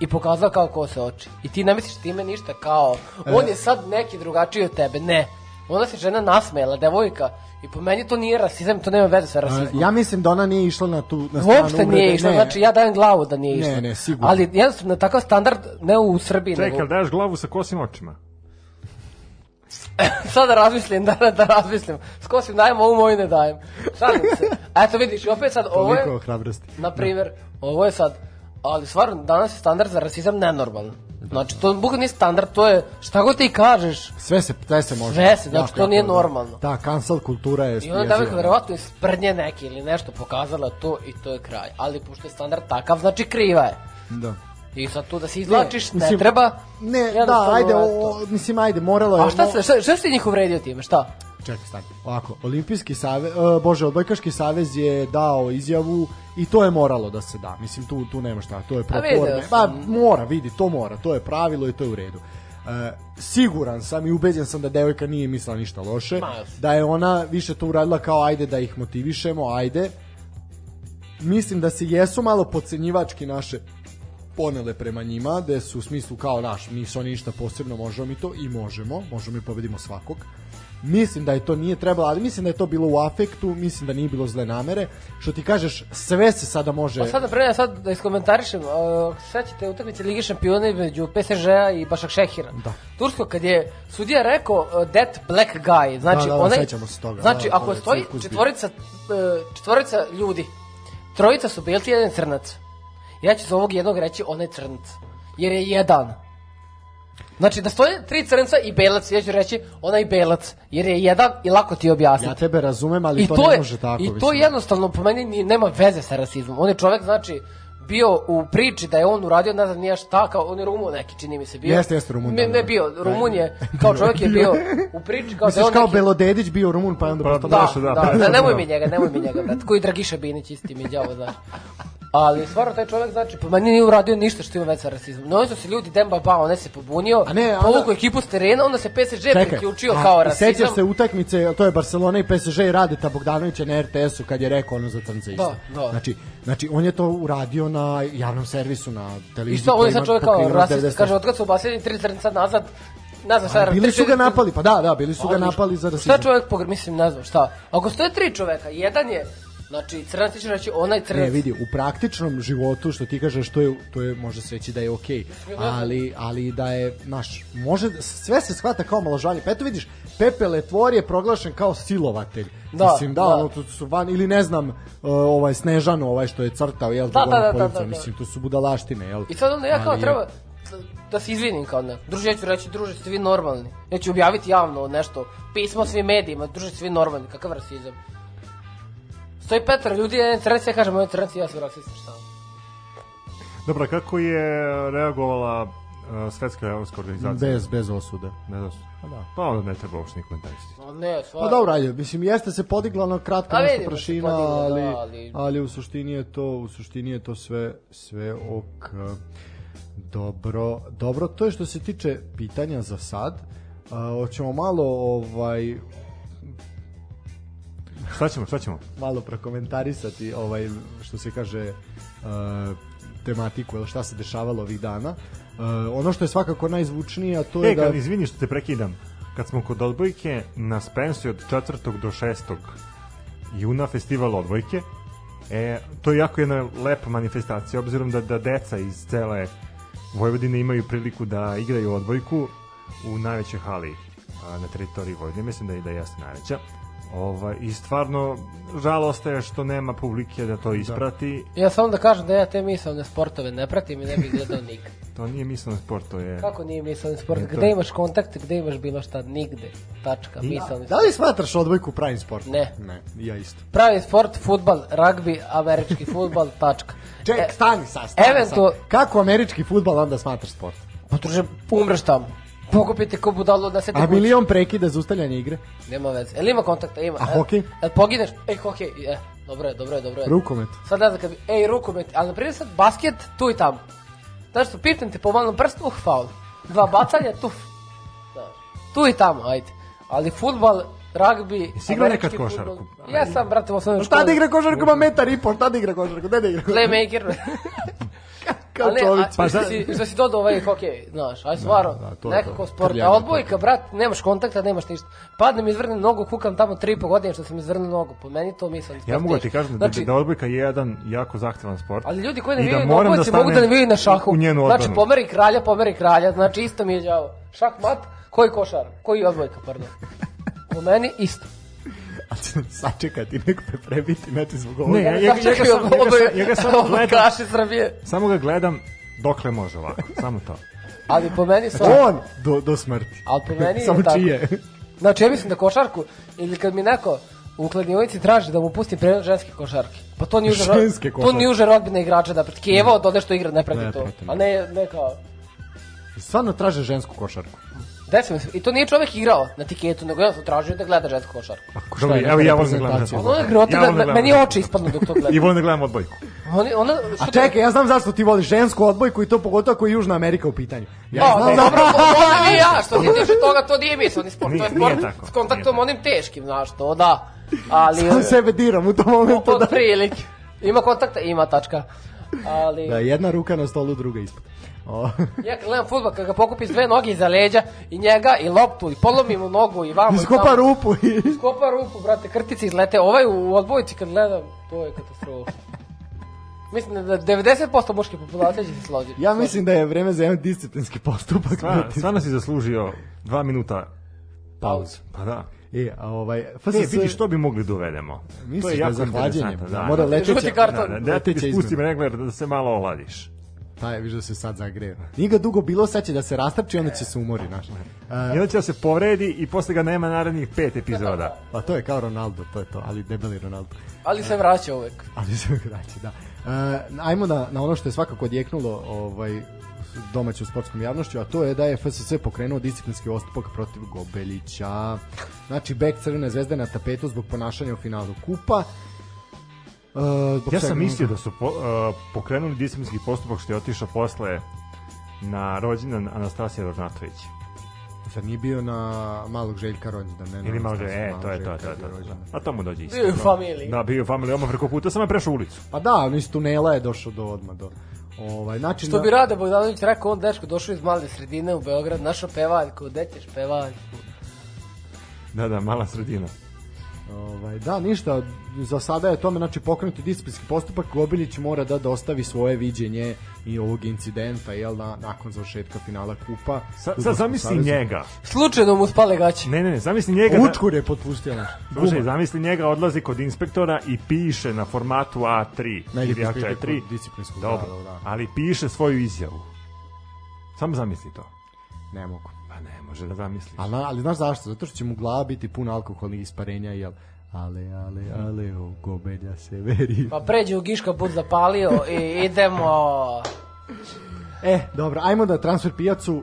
i pokazao kao kose oči. I ti ne misliš time ništa kao, on je sad neki drugačiji od tebe. Ne. Ona se žena nasmejala, devojka, i po meni to nije rasizam, to nema veze sa rasizmom.
ja mislim da ona nije išla na tu na stranu
Uopšte
uvrede.
nije išla,
Ne.
znači ja dajem glavu da nije
Ne,
išla.
ne, sigurno.
Ali jednostavno takav standard, ne u Srbiji,
Čekaj,
nego...
ali daješ glavu sa kosim očima?
Sad da razmislim, da, da razmislim. Skosim dajem, ovu moju ne dajem. Šalim se. A eto vidiš, opet sad, ovo je...
Toliko hrabrosti.
Na primjer, ovo je sad, ali stvarno, danas je standard za rasizam nenormalan. Znači, to bukvalno nije standard, to je šta god ti kažeš,
Sve se, sve se može.
Sve se, znači,
Jako,
to nije
jako,
normalno.
Da, cancel kultura je
I onda devojka verovatno iz sprdnje neke ili nešto pokazala to i to je kraj. Ali pošto je standard takav, znači kriva je.
Da.
I sad tu da se izvlačiš, ne,
mislim,
treba.
Ne, da, ajde, o, mislim, ajde, moralo je...
A šta, se, šta, šta si njih uvredio time, šta?
Čekaj, stani. Ovako, Olimpijski savez, uh, bože, odbojkaški savez je dao izjavu i to je moralo da se da. Mislim, tu, tu nema šta, to je pro forme.
sam.
Pa, mora, vidi, to mora, to je pravilo i to je u redu. E, siguran sam i ubeđen sam da devojka nije mislila ništa loše,
Ma.
da je ona više to uradila kao ajde da ih motivišemo, ajde. Mislim da se jesu malo podcenjivački naše ponele prema njima, da su u smislu kao naš, mi su oni ništa posebno, možemo mi to i možemo, možemo mi pobedimo svakog. Mislim da je to nije trebalo, ali mislim da je to bilo u afektu, mislim da nije bilo zle namere. Što ti kažeš, sve se sada može...
Pa sad da pre, sad da iskomentarišem, uh, sećate utakmice Lige šampiona između PSG-a i Bašak Šehira.
Da.
Tursko kad je sudija rekao uh, that black guy, znači
Da, da, da,
onaj
sećamo se toga,
Znači
da,
ako
je
stoji četvorica uh, četvorica ljudi, trojica su belci, jedan je crnac. Ja ću za ovog jednog reći onaj crnac. Jer je jedan. Znači da stoje tri crnca i belac, ja ću reći onaj belac, jer je jedan i lako ti objasniti.
Ja tebe razumem, ali
I
to,
to,
ne
je,
može tako.
I to
mislim.
jednostavno po meni ni, nema veze sa rasizmom. On je čovek, znači, bio u priči da je on uradio, ne znam nije šta, kao on je Rumun neki, čini mi se bio.
Jeste, jeste Rumun,
Ne,
da,
ne
da.
bio, Rumun je, kao čovek je bio u priči, kao da je
Misliš
on
kao
neki...
Belodedić bio Rumun, pa je onda
Pa da.
Da, da,
da,
da, da, nemoj mi njega, nemoj mi njega, brat. Koji Dragiša Binić, isti mi đavo, znaš. Ali stvarno taj čovjek znači po meni nije uradio ništa što ima veze sa rasizmom. No su se ljudi Demba Ba, on se pobunio,
A ne, onda-
povukao ekipu s terena, onda se PSG
Čekaj,
priključio
a,
kao rasizam.
Sećaš se utakmice, to je Barcelona i PSG i Radeta Bogdanovića na RTS-u kad je rekao ono za crnce isto.
Da, da.
Znači, znači, on je to uradio na javnom servisu, na televiziji.
što, on je sad čovjek kao rasist,
90%.
kaže, otkad su ubacili tri crnca nazad, ne znam šta.
Bili su ga napali, pa da, da, bili su ga
Ali
napali za
Šta
rasizam.
čovjek pogre, mislim, ne znam, šta? Ako stoje tri čoveka, jedan je, znači, crnac ti će reći, onaj crnac.
Ne, vidi, u praktičnom životu, što ti kažeš, to je, to je može se reći da je okej, ali, ali da je, naš, može, sve se shvata kao maložanje. Pa eto vidiš, Pepe Letvor je proglašen kao silovatelj.
Da,
mislim, da,
da.
ono, to su van, ili ne znam, uh, ovaj Snežano, ovaj što je crtao, jel,
Da,
da,
da, da, da, da, da.
mislim, to su budalaštine, jel?
I sad onda ja kao
Ali-
treba da- da se izvinim kao ne. Druže, ja ću reći, druže, ste vi normalni. Ja ću objaviti javno nešto, pismo svim medijima, druže, ste vi normalni, kakav rasizam. Stoji Petar, ljudi, jedan crnac, ja kažem, crnac i ja sam rasista, šta?
Dobro, kako je reagovala uh, svetska evropska organizacija?
Bez, bez osude.
Ne znam.
Pa da.
Pa onda ne treba uopšte ni komentarisati.
Pa ne,
Pa dobro, ajde, mislim, jeste se podigla na kratko
A
nešto prašina,
podigla,
ali,
da, ali-
ali u suštini je to, u suštini je to sve, sve ok. Dobro, dobro, to je što se tiče pitanja za sad. A, hoćemo malo ovaj
Šta ćemo, šta ćemo?
malo prokomentarisati ovaj što se kaže uh, tematiku ili šta se dešavalo ovih dana. Uh, ono što je svakako najzvučnije, a to je
E,
da
kad, izvini što te prekidam. Kad smo kod odbojke, na Spensu od 4. do 6. juna festival odbojke, e, to je jako jedna lepa manifestacija, obzirom da, da deca iz cele Vojvodine imaju priliku da igraju odbojku u najvećoj hali a, na teritoriji Vojvodine, mislim da je da jeste najveća. Ovaj, I stvarno, žalost je što nema publike da to isprati.
Ja samo da kažem da ja te misalne sportove ne pratim i ne bih gledao nikad.
To nije misleno sport, to je...
Kako nije misalni sport?
E, to-
Gde imaš kontakt, gde imaš bilo šta? Nigde. Tačka, misalni
Da
sport.
li smatraš odbojku pravim sportom?
Ne.
Ne, ja isto.
Pravi sport, futbal, ragbi, američki futbal, tačka.
Ček,
E,
stani sad, stani
eventu-
sad. Kako američki futbal onda smatraš sport?
Pa druže, umreš tamo. Pokupite ko budalo da se te
A milion prekida za ustaljanje igre?
Nema veze. Jel ima kontakta? Ima.
A
E,
hokej?
Jel pogineš? Ej, hokej. E, dobro je, dobro je, dobro je.
Rukomet.
Sad ne znam kad bi, ej, rukomet, ali na primjer sad basket, tu i tamo. Znaš što, pipnem te po malom prstu, uh, faul. Dva bacanja, tu. Znaš, tu i tamo, ajde. Ali futbal, ragbi,
Jesi igrao nekad košarku?
Ja sam, brate, u osnovnoj
Šta da
školi.
igra košarku, ima metar i pol, šta da igra košarku, ne da igra košarku.
Playmaker.
Kao
ne, a,
Pa
što,
za-
si, što si dodao ovaj hokej, znaš, aj stvarno,
da, to je
nekako
to.
sport. A odbojka, brat, nemaš kontakta, nemaš ništa. Padnem, izvrnem nogu, kukam tamo tri i po godine što sam izvrnuo nogu. Po meni to mislim.
Ja mogu da ti kažem da,
znači,
da odbojka je jedan jako zahtevan sport.
Ali ljudi koji ne
I da
vijaju na
da
odbojci mogu da ne vijaju na šahu. Znači, pomeri kralja, pomeri kralja, znači isto mi je đavo. Šah mat, koji košar, koji odbojka, pardon. Po meni isto.
A će sačekati, neko te prebiti, znači zbog ovoga.
Ne, ja, ja, ja, ja, sam- ja ga samo gledam,
Kaši Srbije.
samo ga gledam dokle može ovako, samo to.
Ali po meni su...
On do, do smrti.
Ali po meni je
Samo
tako.
čije.
Znači, ja mislim da košarku, ili kad mi neko u kladionici traži da mu pustim prenos ženske košarke. Pa to ni uže,
Ženske
to
košarke.
ni uže rodbine igrača da pred Kijevo od one što igra ne prati
Ne
to.
prati, ne.
A ne, ne kao...
Stvarno traže žensku košarku.
Desi mi se, i to nije čovek igrao na tiketu, nego ja sam tražio da gleda žensku košarku.
Dobro,
je,
evo
neka
ja volim da gledam.
reprezentacija?
Ono je grota,
Ja
da,
da
meni oči ispadnu dok to
I
gledam.
volim da gledam odbojku.
Oni, ona,
A čekaj, ja znam zašto ti voliš žensku odbojku i to pogotovo ako je Južna Amerika u pitanju. Ja
Ja,
znam
no, dobro, onda ni ja, što se tiče toga, to nije misleni sport, to je
Nije- nije
sport
tako,
s kontaktom
nije
onim teškim, znaš, to da. Ali,
Sam sebe diram u tom momentu
od
da...
prilike. Ima kontakta, ima tačka. Ali,
Da, jedna ruka na stolu, druga ispod.
Ja kad gledam futbol, kad ga pokupi s dve noge iza leđa, i njega, i loptu, i polomi mu nogu, i vamo, i
Iskopa rupu i...
Skopa rupu, brate, krtice izlete. Ovaj u odbojci kad gledam, to je katastrofa. Mislim da 90% muške populacije će se složiti.
Ja mislim da je vreme za jedan disciplinski postupak.
Stvarno, stvarno si zaslužio dva minuta
Pauzu.
Pa da.
E, a ovaj...
Ne,
FSS...
vidi što bi mogli da uvedemo.
Misliš da je za hlađenje?
interesantno,
Da, mora leteća...
Žuti karton.
Da, da, da ti
leteća
spustim
izmena.
regler da se malo ohladiš.
Taj, viš da se sad zagreje. Nije ga dugo bilo, sad će da se rastrči, onda će se umori, znaš.
I
Uh,
onda će da se povredi i posle ga nema narednih pet epizoda.
pa to je kao Ronaldo, to je to, ali debeli Ronaldo.
Ali se vraća uvek.
Ali se vraća, da. Uh, ajmo na, na ono što je svakako odjeknulo ovaj, domaću sportskom javnošću, a to je da je FSS pokrenuo disciplinski postupak protiv Gobelića. Znači, bek Crvene zvezde na tapetu zbog ponašanja u finalu kupa. Uh,
Ja
svega
sam mislio da su po, uh, pokrenuli disciplinski postupak što je otišao posle na rođendan Anastasija Rožnatović.
Zar nije bio na malog Željka rođendan? Ne,
Ili malo
Anastasija
e,
malog
to je to,
Željka
to je to.
rođendan.
A to mu dođe isto.
Bio u familiji.
Da, bio u familiji, odmah preko puta, sam je prešao ulicu.
Pa da, on iz tunela je došao do odmah do... Ovaj, znači,
Što bi Rade Bogdanović rekao, on dečko došao iz male sredine u Beograd, našao pevaljku, gde ćeš pevaljku?
Da, da, mala sredina.
Ovaj, da, ništa, za sada je tome znači pokrenuti disciplinski postupak, Gobilić mora da dostavi svoje viđenje i ovog incidenta, jel, na, nakon završetka finala kupa.
Sa,
Fudbalskog
zamisli
saveza.
njega.
Slučajno mu spale gaće.
Ne, ne, ne, zamisli njega.
Učkur je potpustio naš.
Slušaj, zamisli njega odlazi kod inspektora i piše na formatu A3
Negdje
ili
postoji
A4.
kod disciplinskog,
Dobro,
da, da, da.
ali piše svoju izjavu. Samo zamisli to.
Ne mogu.
Može da zamisliš.
Ali, ali znaš zašto? Zato što će mu glava biti puna alkoholnih isparenja, jel? Ale, ale, ale, o, gobelja se veri.
Pa pređe u Giška bud zapalio i idemo...
E, dobro, ajmo da transfer pijacu uh,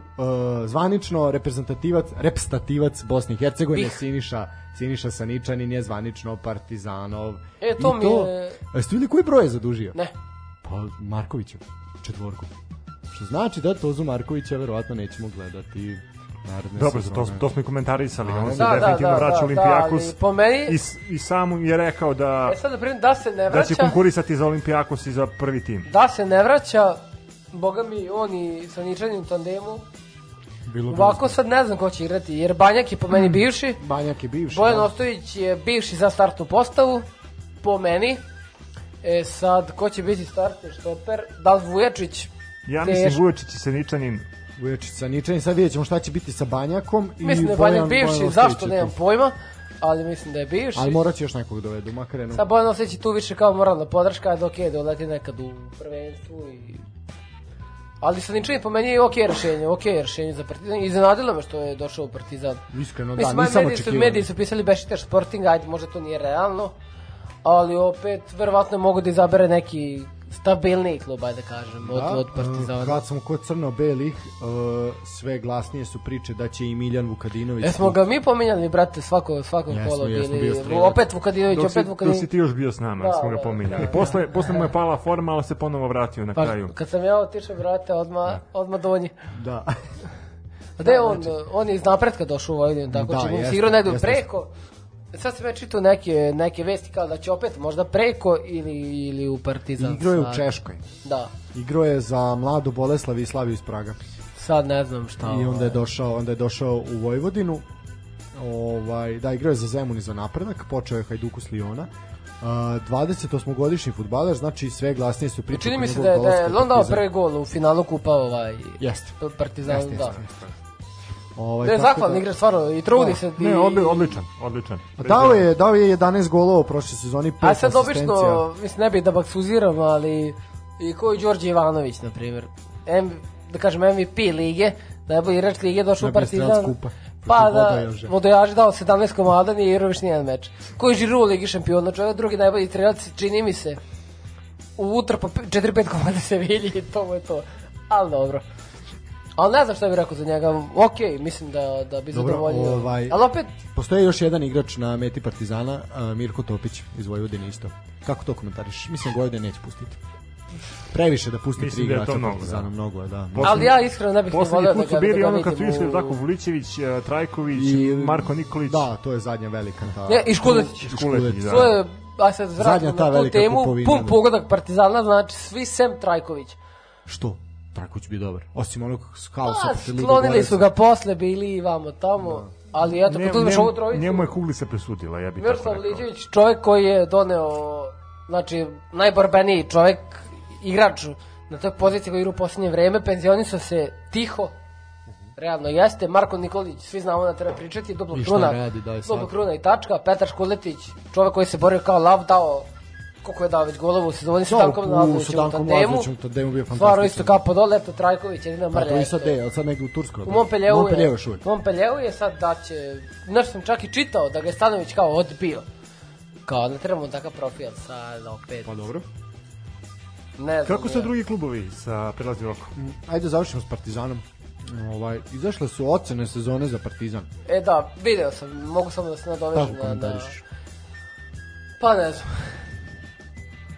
zvanično reprezentativac, reprezentativac Bosne i Hercegovine
Bih.
Siniša Siniša Saničanin je zvanično Partizanov.
E, to
I
mi je-
A Jeste vidjeli koji broj je zadužio?
Ne.
Pa Markovićev, četvorku. Što znači da Tozu Markovića verovatno nećemo gledati naredne
Dobro, za to,
sezone.
to smo i komentarisali.
A,
On se
Da, da,
definitivno
da,
vraća
da,
Olimpijakos.
da, po meni-
I, I sam je rekao da,
E sad da primim, da se ne
da će
vraća,
konkurisati za Olimpijakos i za prvi tim.
da se ne vraća, boga mi, on i Saničanin u tandemu,
Bilo bi
ovako sad ne znam ko će igrati, jer Banjak je po meni bivši,
Banjak je bivši.
Bojan
da.
Ostojić je bivši za startnu postavu, po meni. E sad, ko će biti startni štoper? Da li Vujačić?
Ja mislim Vujočić i Seničanin
Vuječić Saničanin, sad vidjet ćemo šta će biti sa Banjakom. i
Mislim da je Banjak bivši,
Bojan
zašto
je
nemam pojma. ali mislim da je bivši.
Ali morat će još nekog dovedu, makar jednom.
Sad Bojan Oseć je tu više kao moralna podrška, ajde ok, doleti nekad u prvenstvu i... Ali sa ničim po meni je ok rešenje, ok rešenje za Partizan. Iznenadilo me što je došao u Partizan.
Iskreno, da,
Mislim,
nisam
mediji su,
očekivao.
mediji su pisali Bešiktaš Sporting, ajde, možda to nije realno, ali opet, verovatno mogu da izabere neki stabilniji klub, ajde da kažem, od, od Partizana.
uh, kad smo kod crno-belih, uh, sve glasnije su priče da će i Miljan Vukadinović...
E smo ga mi pominjali, brate, svako, svako
Jesmo,
kolo
jesmo,
bili. opet Vukadinović,
Dok si,
opet
dok
Vukadinović.
si ti još bio s nama,
Da,
smo ga
da,
pominjali.
da,
posle, posle mu je pala forma, ali se ponovo vratio na
Pa,
kraju.
kad sam ja otišao, brate, odma, odma donji.
Da.
A gde je on, on je iz napretka došao u Vojvodinu, tako
Da,
da, se
jeste,
igrao negde
jeste.
preko. Sad sam ja čitao neke, neke vesti kao da će opet možda preko ili, ili u Partizan.
Igrao je u. Češkoj.
Da,
Igrao je za mladu Boleslav i Slaviju iz Praga.
sad ne znam šta.
I onda je
ovaj.
došao, onda je došao u Vojvodinu. Ovaj, da, igrao je za Zemun i za napredak, počeo je Hajduku s Liona. Uh, 28-godišnji futbaler, znači sve glasnije su priče.
Čini mi se da je, da je on dao prvi gol u finalu kupa ovaj,
Jeste.
Partizan,
Jeste,
da.
jeste, jeste. Ovaj,
Da je
tako
zahvalan igrač, stvarno, i trudi
Da.
se. i-
Ne, odli, odličan, odličan.
A Dao je, dao je 11 golova u prošloj sezoni, 5
A sad
asistencija.
obično, mislim, ne bih da baksuziram, ali i koji Đorđe Ivanović, na primjer. M, da kažem, MVP lige, najbolji igrač lige došao u Partizan.
kupa.
Pa da. Vodojaž dao 17 komada, nije igrao još nijedan meč. Koji Žiru u Ligi šampiona, čovjek drugi najbolji strelac, čini mi se, u po 4-5 komada se vidi i to mu je to. Ali dobro. Ali ne znam šta bih rekao za njega. Ok, mislim da, da bi
Dobro,
zadovoljio.
ovaj-
Ali opet,
Postoji još jedan igrač na meti Partizana, Mirko Topić iz Vojvodine isto. Kako to komentariš? Mislim da Vojvodine neće pustiti. Previše da pusti
Mislim
tri
da
igrača
mnogo,
Partizana,
da.
mnogo je, da.
Poslednji-
ali ja iskreno ne bih
Poslednji
voleo da
put
ga,
su bili
da
ono kad su išli
u-
tako Vulićević, eh, Trajković,
I-
Marko Nikolić.
Da, to je zadnja velika ta.
Ne, i Škuletić.
i Škuletić, da.
To je, a sad vratimo
ta
na tu
velika
temu,
kupovina,
pun
da.
pogodak Partizana, znači svi sem Trajković.
Što? Tako će biti dobar. Osim onog haosa
Pa, sklonili su ga posle, bili i vamo tamo, ali eto, kad uzmeš
njemu-
ovu trojicu,
Njemu je kuglica presudila, ja bih tako
Miroslav
rekao.
Liđević, čovjek koji je doneo, znači, najborbeniji čovjek, igrač na toj poziciji koji igra u posljednje vreme, penzionisao se tiho, realno jeste, Marko Nikolić, svi znamo da treba pričati,
šta
Kruna,
radi, da
Kruna i tačka, Petar Škuletić, čovjek koji se borio kao lav, dao koliko je dao već golova u sezoni sa
Da,
Dankom
u-
Lazovićem
sa
u
Dankom
tandemu.
Lazovićem u tandemu bio
Stvarno
fantastičan.
isto kao podole, eto Trajković, jedina
Pa
mrlja.
to i sad je, ali sad negde u Turskoj.
U Montpellieru
Montpellier
je, Montpellieru je sad da će, nešto sam čak i čitao da ga je Stanović kao odbio. Kao, ne trebamo takav profil sad opet.
Pa dobro.
Ne znam.
Kako su drugi klubovi sa prelazni roko?
Ajde završimo s Partizanom. Ovaj, izašle su ocene sezone za Partizan.
E da, video sam, mogu samo da se nadovežem na, na...
komentariš?
Pa ne znam.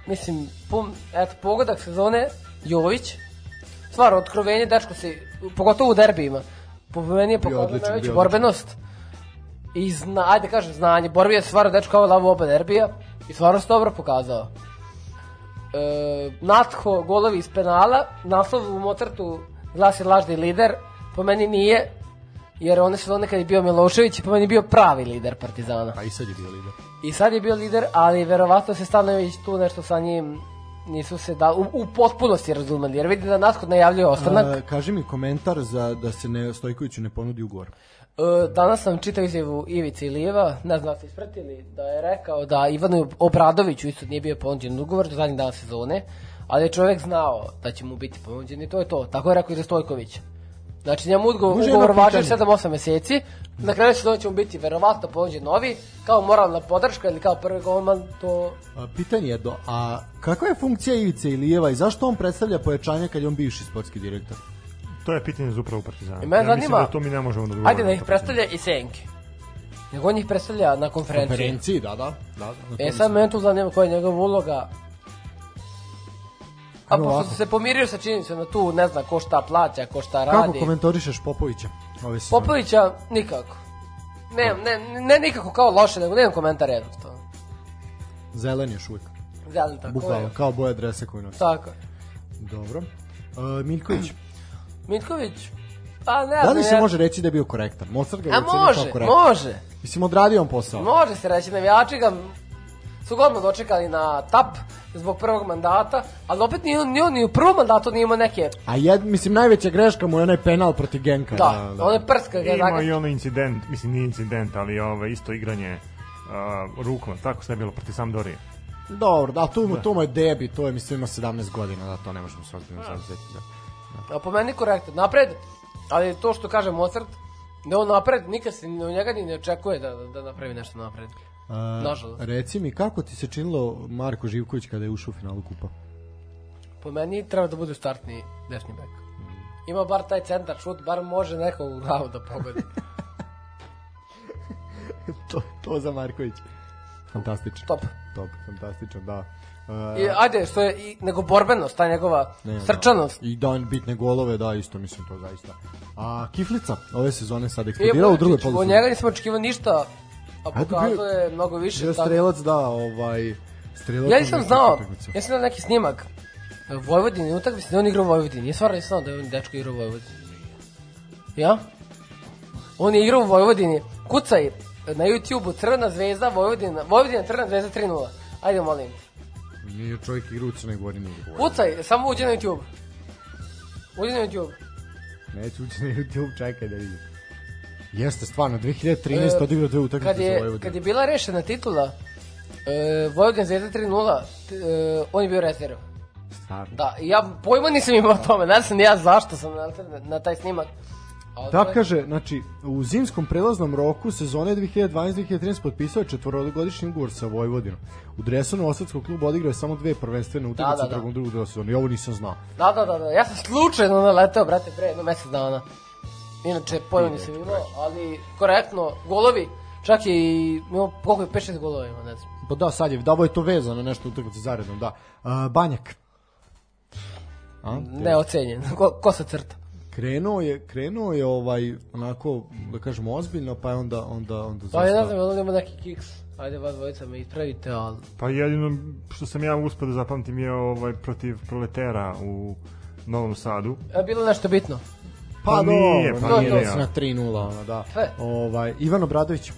Mislim, pun, eto, pogodak sezone, Jović, stvar, otkrovenje, dečko se, pogotovo u derbijima, po meni je pokazao
odličan,
najveću borbenost. I zna, ajde kažem znanje, borbi je stvarno dečko kao lavu oba derbija. I stvarno se dobro pokazao. E, Natho, golovi iz penala, naslov u Mozartu glasi lažni lider, po meni nije, jer one su nekad je bio Milošević po meni je bio pravi lider Partizana.
Pa i sad je bio lider.
I sad je bio lider, ali verovatno se Stanović tu nešto sa njim nisu se da u, u potpunosti razumeli, jer vidi da Naskot najavljuje ostanak.
A, kaži mi komentar za da se ne Stojkoviću ne ponudi ugovor.
E, danas sam čitao izjavu Ivice Ilijeva, ne znam da ste ispratili, da je rekao da Ivanu Obradoviću isto nije bio ponuđen ugovor do zadnjih dana sezone, ali je čovjek znao da će mu biti ponuđen i to je to. Tako je rekao i za Stojkovića. Znači njemu ugovor, ugovor važi
pitanje.
7-8 meseci, na kraju sezone će mu biti verovatno ponuđen novi, kao moralna podrška ili kao prvi golman, to
A, pitanje jedno, a kakva je funkcija Ivice Ilijeva i zašto on predstavlja pojačanje kad je on bivši sportski direktor?
To je pitanje za upravu Partizana.
I mene
ja mislim
zanima-
da to mi ne možemo da.
Ajde da ih predstavlja i Senke. Nego on ih predstavlja na konferenciji.
Konferenciji, da, da. da na
E sad mene tu zanima koja je njegova uloga. A pošto se pomirio sa činjenicom da tu ne zna ko šta plaća, ko šta
Kako
radi.
komentorišeš Popovića ove sezone?
Popovića nikako. Ne, ne, ne nikako kao loše, nego nemam komentar jednostavno.
Zelen još uvijek.
Zelen tako
Bukvalno,
je.
kao boja dresa koju nosi.
Tako je.
Dobro. Uh, Miljković,
Mitković, pa ne
da li se
ja-
može reći da je bio korektan? Mozart ga je
A može,
korektan.
može.
Mislim, odradio on posao.
Može se reći, navijači ga su godno dočekali na tap zbog prvog mandata, ali opet ni on, ni on ni u prvom mandatu nije imao neke,
A jed, mislim, najveća greška mu je onaj penal protiv Genka.
da, da, one prska ga
Ima
zaga.
i ono incident, mislim nije incident, ali ovaj, isto igranje uh, rukom, tako sve je bilo protiv Sampdorije.
Dobro, da, tu, mu, tu mu je debi, to je, mislim, ima 17 godina, da, to ne možemo se ozbiljno zavzeti. Da.
A po meni korektno. Napred, ali to što kaže Mozart, da on napred, nikad se ni od njega ni ne očekuje da, da napravi nešto napred.
A,
Nažalost.
Reci mi, kako ti se činilo Marko Živković kada je ušao u finalu kupa?
Po meni treba da bude startni desni bek. Ima bar taj centar šut, bar može neko u glavu da pogodi.
to, to za Marković. Fantastično.
Top.
Top, fantastično, da. Uh,
I, ajde, što je, i, nego borbenost, ta njegova
ne,
srčanost.
Da. I da bitne golove, da, isto mislim to zaista. A Kiflica ove sezone sad
I,
eksplodirao u drugoj
Od
polusezono.
njega nisam očekivao ništa, a
bio-
pokazuje mnogo više. Tako-
strelac, da, ovaj... Strelac
Ja nisam znao, ja sam neki snimak Vojvodine, utakmice da on igra u Vojvodini. Ja stvarno nisam znao da je on dečko igra u Vojvodini. Ja? On je igrao u Vojvodini. Kucaj na YouTube-u Crvena zvezda Vojvodina. Vojvodina Crvena zvezda 3-0. Ajde molim.
Nije čovjek igra u Crnoj Gori, nije.
Kucaj, samo uđi na YouTube. Uđi na YouTube.
Neću ući na YouTube, čekaj da vidim. Jeste, stvarno, 2013
E,
odigrao dve
Kad
utakmice za Vojvodinu.
kad je bila rešena titula, e, Vojvodina zvezda 3-0, t- e, on je bio rezerv.
Stvarno.
Da, ja pojma nisam imao o tome, ne znam ja zašto sam na, na taj snimak.
Da kaže, znači, u zimskom prelaznom roku sezone 2012-2013 potpisao je četvorogodišnji ugovor sa Vojvodinom. U Dresonu Osadskog kluba odigrao je samo dve prvenstvene utakmice
da,
u
da.
drugom drugog dela sezone. I ovo nisam znao.
Da, da, da, da, ja sam slučajno naletao, brate, pre jedno mesec dana. Inače, pojma nisam imao, ali korektno, golovi, čak i imao, koliko je, 5-6 golova ima, ne znam.
Pa da, sad je, da, ovo je to vezano nešto utakmice zaredom, da. A, Banjak. A?
Neocenjen, ko, ko sa crta.
Krenuo je, krenuo je ovaj, onako, da kažemo, ozbiljno, pa je onda, onda, onda
Pa ja ne
zastao.
znam, jel on ima neki kiks. Ajde, vas dvojica me ispravite, ali...
Pa jedino što sam ja uspio da zapamtim je ovaj protiv proletera u Novom Sadu.
Je bilo nešto bitno?
Pa,
Pa nije, pa
nije da
ja.
na 3-0, ono, da.
Sve.
Ovaj, Ivan Obradović.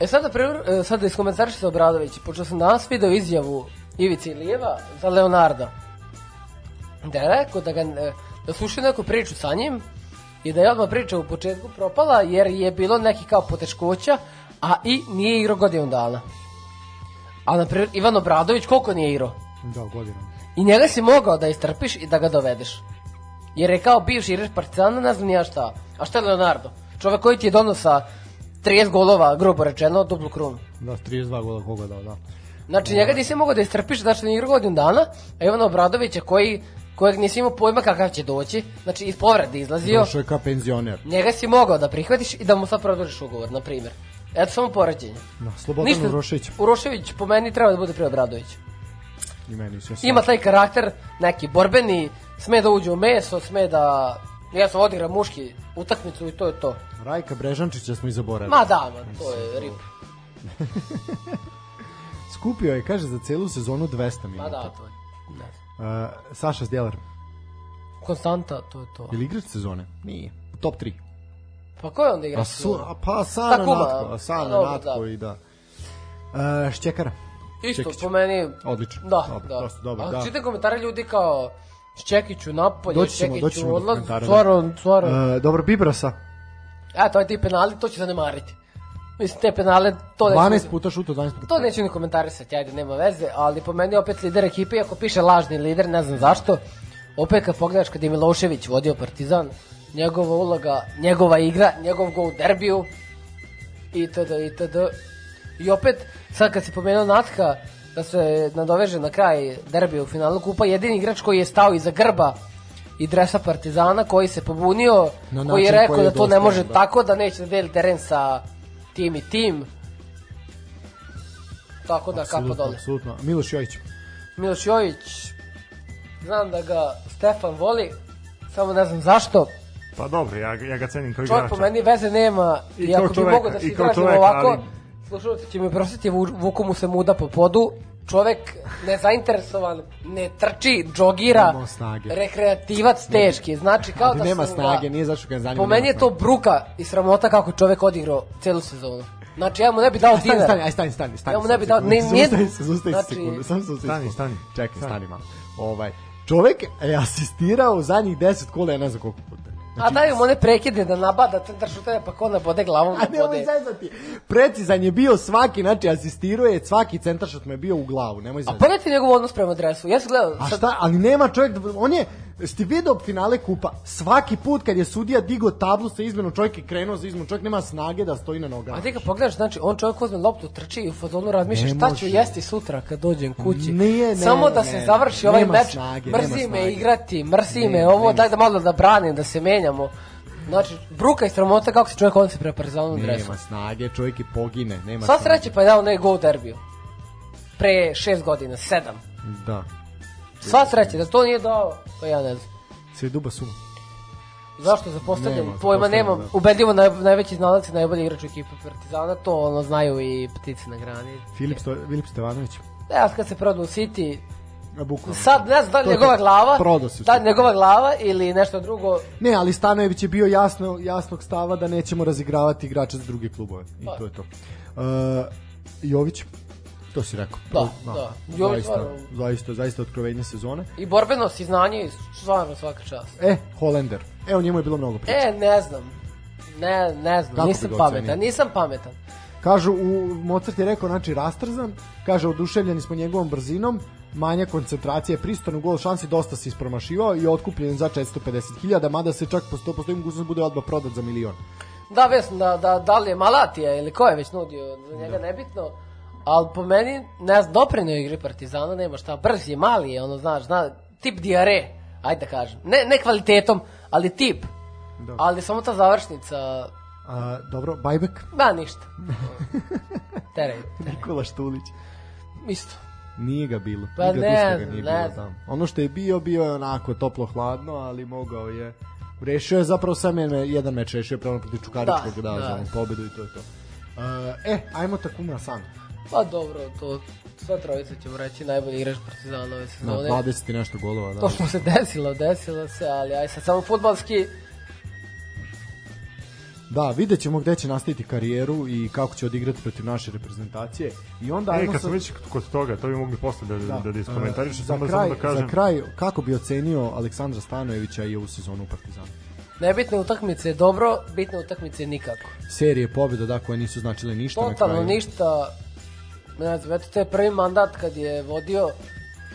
E sad da, pre, e, sad da iskomentarišete Obradović, pošto sam danas video izjavu Ivice Ilijeva za Leonarda. Da je rekao da ga, e, da slušaju neku priču sa njim i da je odmah priča u početku propala jer je bilo neki kao poteškoća, a i nije igrao godinu dana. A na primjer Ivan Obradović koliko nije igrao?
Da, godina.
I njega si mogao da istrpiš i da ga dovedeš. Jer je kao bivši igrač Partizana, ne znam ni ja šta. A šta je Leonardo? Čovek koji ti je donosa 30 golova, grubo rečeno, duplu krunu.
Da, 32 gola koga dao, da.
Znači, njega nisi mogao da istrpiš, znači da je igrao godinu dana, a Ivana Obradovića koji, kojeg nisi imao pojma kakav će doći, znači iz povrede izlazio,
Došao je kao penzioner.
njega si mogao da prihvatiš i da mu sad produžiš ugovor, na primjer. Eto samo poređenje.
Da, Slobodan Urošević.
Urošević po meni treba da bude pre Obradović.
I meni se
Ima taj karakter, neki borbeni, sme da uđe u meso, sme da... Ja sam odigra muški utakmicu i to je to.
Rajka Brežančića smo i zaboravili.
Ma da, ma, to je rip.
Skupio je, kaže, za celu sezonu 200
Ma
minuta.
da, to je. Ne.
Uh, Saša Zdjelar.
Konstanta, to je to.
Je li igrač sezone? Nije. Top 3.
Pa ko je onda igra?
Pa, su, pa Sana
Takuma.
Natko. a Sana
Pa dobro,
Natko
da.
i da. Uh, Šćekara.
Isto,
Čekić.
po meni...
Odlično.
Da,
Dobro,
da.
dosta dobro,
A
da.
čitam komentare ljudi kao Šćekiću napolje,
Doći ćemo, doći
Šćekiću
ćemo do
odlaz,
komentara, da.
stvarno.
Uh, dobro, Bibrasa.
A, to je ti penali, to će zanemariti. Mislim, te penale, to neće...
12 puta šuto, 12 puta.
To neću ni komentarisati, ajde, nema veze, ali po meni opet lider ekipe, iako piše lažni lider, ne znam zašto. Opet kad pogledaš kad je Milošević vodio Partizan, njegova uloga, njegova igra, njegov gol u derbiju, itd., itd. I opet, sad kad si pomenuo Natka, da se nadoveže na kraj derbija u finalu kupa, jedini igrač koji je stao iza grba i dresa Partizana, koji se pobunio,
Na
koji je rekao
koji je
da to ne može
da.
tako, da neće da deli teren sa tim i tim. Tako da, kapa dole.
apsolutno. Miloš Jojić.
Miloš Jović, znam da ga Stefan voli, samo ne znam zašto.
Pa dobro, ja, ja ga cenim kao
Čovjek
igrača.
po meni veze nema
I
i, ako bi mogo da se
i kao
izrazim
čoveka,
ovako,
ali-
slušalci će mi prositi, vuku mu se muda po podu, čovek nezainteresovan, ne trči, džogira,
snage.
rekreativac teški, znači kao
Ali
da
nema
sam
snage,
ga-
nije zašto ga ne zanima.
Po meni je to bruka i sramota kako čovek odigrao celu sezonu. Znači, ja mu ne bi dao
Stani,
dinar.
stani, aj stani, stani, stani.
Ja mu ne bi dao- ne, nije-
Zustavi se, zustavi se
znači-
sekundu, samo se
Stani, stani.
Čekaj,
Stani.
stani malo. Ovaj, čovek je asistirao u zadnjih 10 kola, ja ne znam koliko puta.
A daju mu one prekide da nabada centar šutanja, pa ko ne bode glavom
A
da
ne, ovo zezati. Precizan je bio svaki, znači asistirao je, svaki centaršut me bio u glavu, nemoj
A
zezati.
pogledaj ti njegov odnos prema dresu. Ja sam gledao,
A šta, ali nema čovjek, da- on je, ste video finale kupa, svaki put kad je sudija digo tablu sa izmenom, čovjek je krenuo za izmenom, čovjek nema snage da stoji na nogama.
a ti kad pogledaš, znači, on čovjek uzme loptu, trči i u fazonu razmišlja
Ne
šta ću jesti sutra kad dođem kući.
Nije, ne,
Samo da
ne,
se
ne.
završi ovaj
Nema
meč.
snage,
mrzi me igrati, mrzi
Ne,
me ovo, daj da malo da branim, da se menjamo. Znači, bruka i sramota kako se čovjek odnosi prema Partizanom dresu.
Nema snage, čovjek je pogine, nema
Sva sreće pa je dao onaj go u derbiju. Pre šest godina, sedam.
Da,
Sva sreće, da to nije dao, to ja ne znam.
sve duba suma.
Zašto zapostavljam?
Nema,
Pojma nemam.
da.
Ubedljivo naj, najveći znalac i najbolji igrač u ekipi Partizana, to ono znaju i ptice na grani.
Filip, Sto, Filip Stevanović.
Ja kad se prodao u City,
bukvalno.
sad ne znam da li njegova glava,
se
da li njegova glava ili nešto drugo.
Ne, ali Stanojević je bio jasno, jasnog stava da nećemo razigravati igrače za druge klubove. I
Pa.
to je to. Uh, Jović, to si rekao.
Da, da. Jović
Zaista,
stvarno-
zaista, zaista otkrovenje sezone.
I borbenost i znanje, stvarno svaka čast.
E, Holender. Evo njemu je bilo mnogo priče.
E, ne znam. Ne, ne znam,
Kako
nisam pametan, nisam pametan.
Kažu, u, Mozart je rekao, znači, rastrzan, kaže, oduševljeni smo njegovom brzinom, manja koncentracija, pristan u gol šansi, dosta se ispromašivao i otkupljen za 450.000, mada se čak posto, postoji mogućnost da bude odmah prodat za milion.
Da, vesno, da, da, da li je Malatija ili ko je već nudio, njega nebitno. Ali po meni, ne znam, doprinio igri Partizana, nema šta, brz je, mali je, ono, znaš, zna, tip diare, ajde da kažem. Ne, ne kvalitetom, ali tip.
Da.
Ali samo ta završnica,
A, dobro, Bajbek,
ma ništa. Terej,
Nikola Štulić.
isto.
Nije ga bilo.
Pa
Nikad
ne
ga nije
ne
bilo
znam.
tamo. Ono što je bio, bio je onako toplo-hladno, ali mogao je... Rešio je zapravo sam jedan, jedan meč, rešio je pravo protiv Čukaričkog, da,
Da,
da,
da.
za pobedu i to je to. Uh, e, ajmo Takuma San.
Pa dobro, to sve trojice ćemo reći najbolji igrač Partizana ove
Na
sezone.
20 i nešto golova, da.
To što se desilo, desilo se, ali aj sad samo futbalski,
Da, vidjet ćemo gde će nastaviti karijeru i kako će odigrati protiv naše reprezentacije. I onda
E,
ajmo
kad smo već kod toga, to bi mogli posle da, da, da, da iskomentariš,
E, za
samo,
kraj,
samo da kažem.
Za kraj, kako bi ocenio Aleksandra Stanojevića i ovu sezonu u Partizanu?
nebitne utakmice je dobro, bitne utakmice nikako.
Serije pobjeda, da, koje nisu značile ništa na
Totalno
kraju.
ništa. Ne znam, eto, to je prvi mandat kad je vodio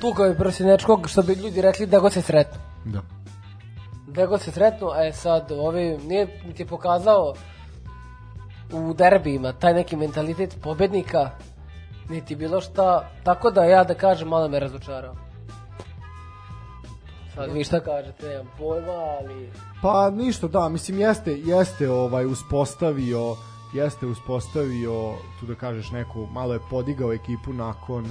Tuga i Prosinečkog, što bi ljudi rekli da god se sretnu.
Da.
Da god se sretnu, a je sad, ovi, nije ti pokazao u derbijima taj neki mentalitet pobednika, niti bilo šta, tako da ja da kažem, malo me razočarao. Sad vi šta kažete, nemam pojma, ali...
Pa ništa, da, mislim jeste, jeste ovaj uspostavio jeste uspostavio, tu da kažeš neku, malo je podigao ekipu nakon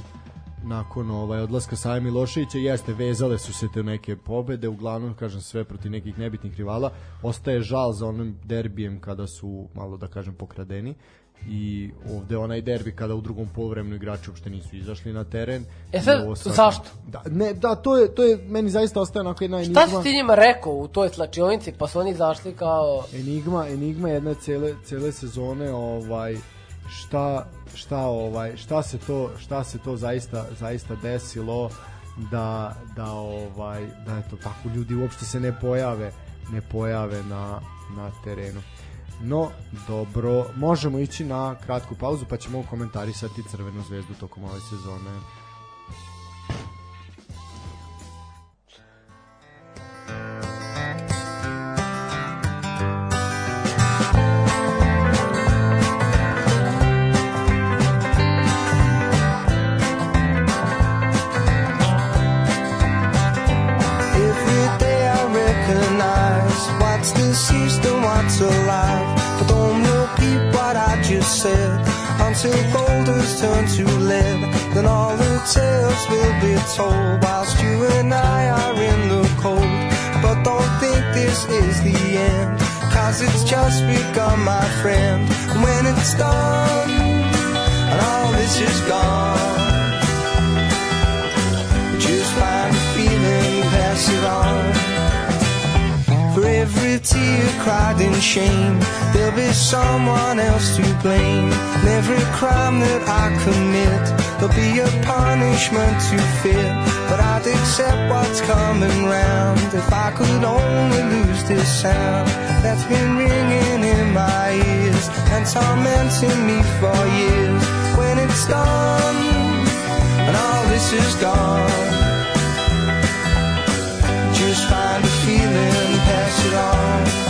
nakon ovaj odlaska Saja Miloševića. Jeste vezale su se te neke pobede uglavnom kažem sve protiv nekih nebitnih rivala. Ostaje žal za onim derbijem kada su malo da kažem pokradeni i ovde onaj derbi kada u drugom poluvremenu igrači uopšte nisu izašli na teren
E sad,
sad-
zašto?
Da, ne, da, to je, to je meni zaista ostaje onako jedna
Šta
enigma.
si ti njima rekao u toj tlačionici, pa su oni zašli kao...
enigma enigma jedne cele cele sezone ovaj šta šta ovaj šta se to šta se to zaista zaista desilo da da ovaj da eto tako ljudi uopšte se ne pojave ne pojave na na terenu No, dobro, možemo ići na kratku pauzu pa ćemo komentarisati Crvenu zvezdu tokom ove sezone.
Every what's deceased and what's alive. But don't repeat what I just said until gold has turned to lead. Then all the tales will be told whilst you and I are in the cold. But don't think this is the end, cause it's just begun, my friend. And when it's done, and all this is gone. Just find a feeling, pass it on. For every tear cried in shame, there'll be someone else to blame. And every crime that I commit, there'll be a punishment to fear. But I'd accept what's coming round if I could only lose this sound that's been ringing in my ears and tormenting me for years. When it's done and all this is gone, just find a feeling, it on.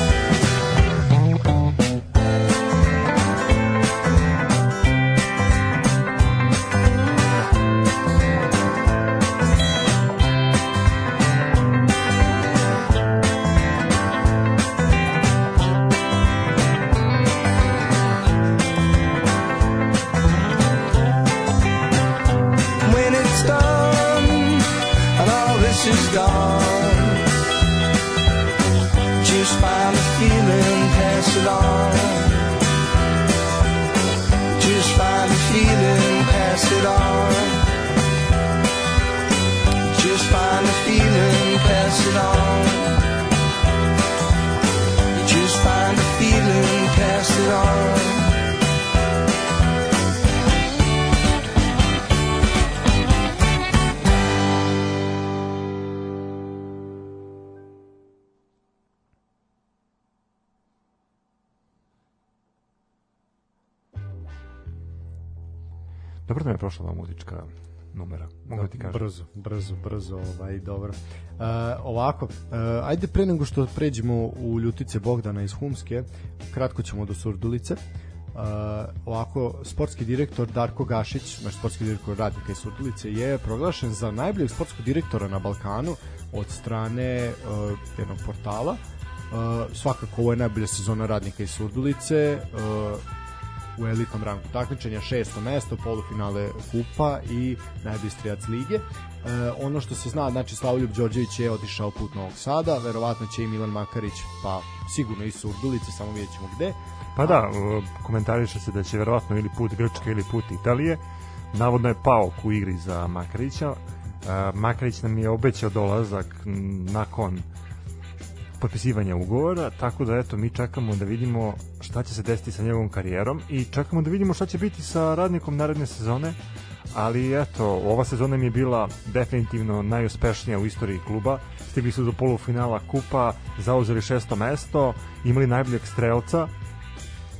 Prošla ova muzička numera. Mogu da ti kažem.
Brzo, brzo, brzo, ovaj, dobro. Uh, ovako, uh, ajde pre nego što pređemo u Ljutice Bogdana iz Humske, kratko ćemo do Surdulice. Uh, ovako, sportski direktor Darko Gašić, naš sportski direktor radnika iz Surdulice, je proglašen za najboljeg sportskog direktora na Balkanu od strane uh, jednog portala. Uh, svakako ovo je najbolja sezona radnika iz Surdulice. Uh, u elitnom rangu takmičenja, šesto mesto, polufinale kupa i najbistrijac lige. E, ono što se zna, znači Slavoljub Đorđević je otišao put Novog Sada, verovatno će i Milan Makarić, pa sigurno i Surdulice, samo vidjet ćemo gde.
Pa da, komentariše se da će verovatno ili put Grčke ili put Italije. Navodno je pao u igri za Makarića. Uh, Makarić nam je obećao dolazak nakon potpisivanja ugovora, tako da eto mi čekamo da vidimo šta će se desiti sa njegovom karijerom i čekamo da vidimo šta će biti sa radnikom naredne sezone, ali eto, ova sezona mi je bila definitivno najuspešnija u istoriji kluba. Stigli su do polufinala kupa, zauzeli šesto mesto, imali najboljeg strelca,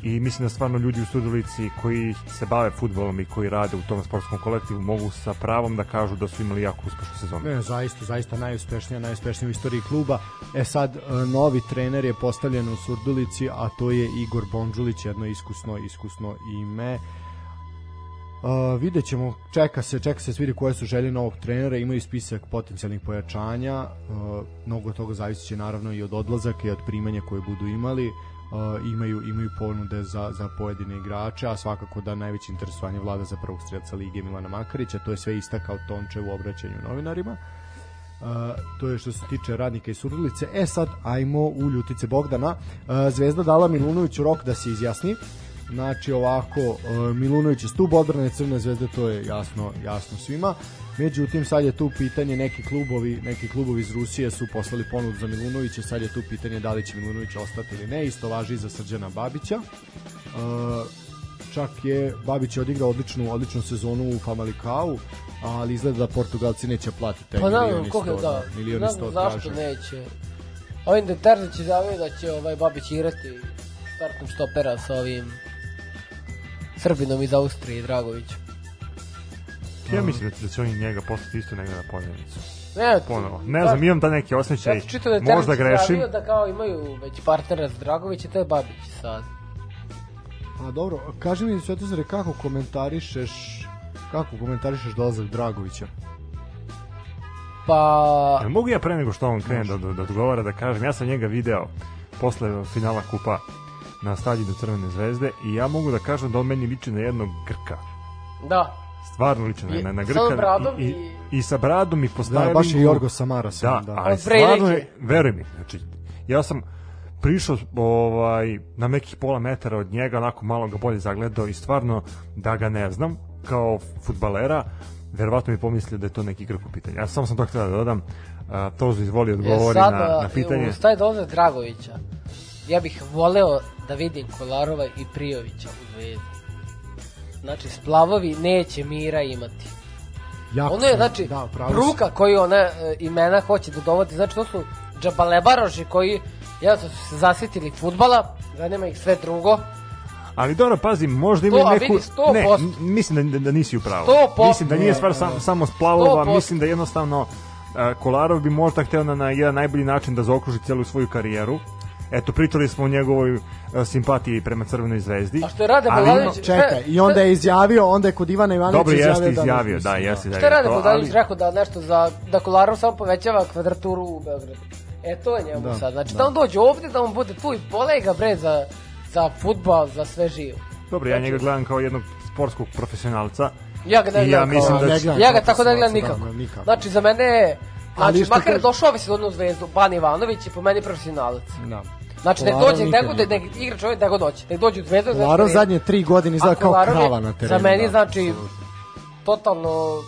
i mislim da stvarno ljudi u Studovici koji se bave futbolom i koji rade u tom sportskom kolektivu mogu sa pravom da kažu da su imali jako uspešnu sezonu.
Ne, zaista, zaista najuspešnija, najuspešnija u istoriji kluba. E sad, e, novi trener je postavljen u Surdulici, a to je Igor Bonđulić, jedno iskusno, iskusno ime. Uh, vidjet ćemo, čeka se, čeka se sviri koje su želje novog trenera, imaju spisak potencijalnih pojačanja, uh, mnogo toga zavisit će naravno i od odlazaka i od primanja koje budu imali, uh, imaju, imaju ponude za, za pojedine igrače, a svakako da najveće interesovanje vlada za prvog strelca Lige Milana Makarića, to je sve istakao Tončev u obraćanju novinarima. Uh, to je što se tiče radnika i Surdulice. E sad, ajmo u Ljutice Bogdana. Uh, Zvezda dala Milunoviću rok da se izjasni. Znači ovako, uh, Milunović je stub odbrane Crne zvezde, to je jasno, jasno svima. Međutim, sad je tu pitanje, neki klubovi, neki klubovi iz Rusije su poslali ponudu za Milunovića, sad je tu pitanje da li će Milunović ostati ili ne, isto važi i za Srđana Babića. Uh, čak je Babić je odigrao odličnu odličnu sezonu u Famalicao, ali izgleda da Portugalci neće platiti taj
Pa
milion i sto,
da.
milion
Ne
i sto
zašto
traže.
neće. Ovim Deterzić je zavio da će ovaj Babić igrati startnog štopera sa ovim Srbinom iz Austrije, Dragović.
Ja mislim da, da će oni njega poslati isto negde na poljenicu.
Ne,
Ponovo. Ne znam, imam da neki osjećaj,
Ja sam čitao da je
možda grešim.
javio da kao imaju već partnera za Dragović i to je Babić sad.
A dobro, kaži mi Svetozare kako komentarišeš kako komentarišeš dolazak Dragovića?
Pa,
Jel mogu ja pre nego što on krene da, da, da odgovara da kažem, ja sam njega video posle finala kupa na stadionu Crvene zvezde i ja mogu da kažem da on meni liči na jednog Grka.
da.
Stvarno liči na,
I-
na, na
sa
Grka.
bradom
i, i,
i-
i sa bradom i po
Da, baš je Jorgo Samara
Da,
sam, da.
ali
Od
stvarno je, veruj mi, znači, ja sam prišao ovaj, na nekih pola metara od njega, onako malo ga bolje zagledao i stvarno da ga ne znam, kao futbalera, verovatno mi pomislio da je to neki Grk u pitanju. Ja samo sam to htio da dodam. A, Tozu izvoli
E,
odgovori
sad,
na, na pitanje.
Uz taj dozor Dragovića, ja bih voleo da vidim Kolarova i Prijovića u Zvezdi. Znači, splavovi neće mira imati.
Jako
Ono je, znači,
da,
bruka koju ona e, imena hoće da dovodi. Znači, to su džabalebaroši koji jednostavno su se zasitili futbala, zanima ih sve drugo.
Ali dobro, pazi, možda
To,
imaju
a
neku...
vidi, 100%.
Ne, mislim da, da nisi u pravu.
100%.
Mislim da nije stvar sam, samo splavova,
100%.
mislim da jednostavno a, Kolarov bi možda hteo na, na jedan najbolji način da zaokruži celu svoju karijeru. Eto, pričali smo o njegovoj a, simpatiji prema Crvenoj zvezdi.
A što je Rade
Ali
Bogdanović...
ima-
Čekaj, i onda je izjavio, onda je kod Ivana Ivanovića
Dobro, jeste
da-
izjavio,
mislim,
da, jeste
Šta je
izjavio.
Rade Bogdanović
ali-
rekao da nešto za, da Kolarov samo povećava kvadraturu u Beogradu. E, to je njemu
Da,
sad. Znači,
da.
da. on dođe ovde, da on bude tu i bole ga bre za, za futbal, za sve živo.
Dobro, ja njega gledam kao jednog sportskog profesionalca.
Ja ga ne
ja
gledam
mislim
kao...
da će-
Ja ga tako ne gledam nikako.
da, nikako.
Znači, za mene je...
Ali
Znači,
što
makar je došao ove sezone u zvezdu, Ban Ivanović je po meni profesionalac.
Da.
Znači, nek dođe, god,
nije.
nek igra čovjek god doće. Nek dođe u zvezdu. znači,
Kolarov
da je-
zadnje tri godine izgleda kao
Kolarov je
krava na terenu.
Za meni,
da,
znači, totalno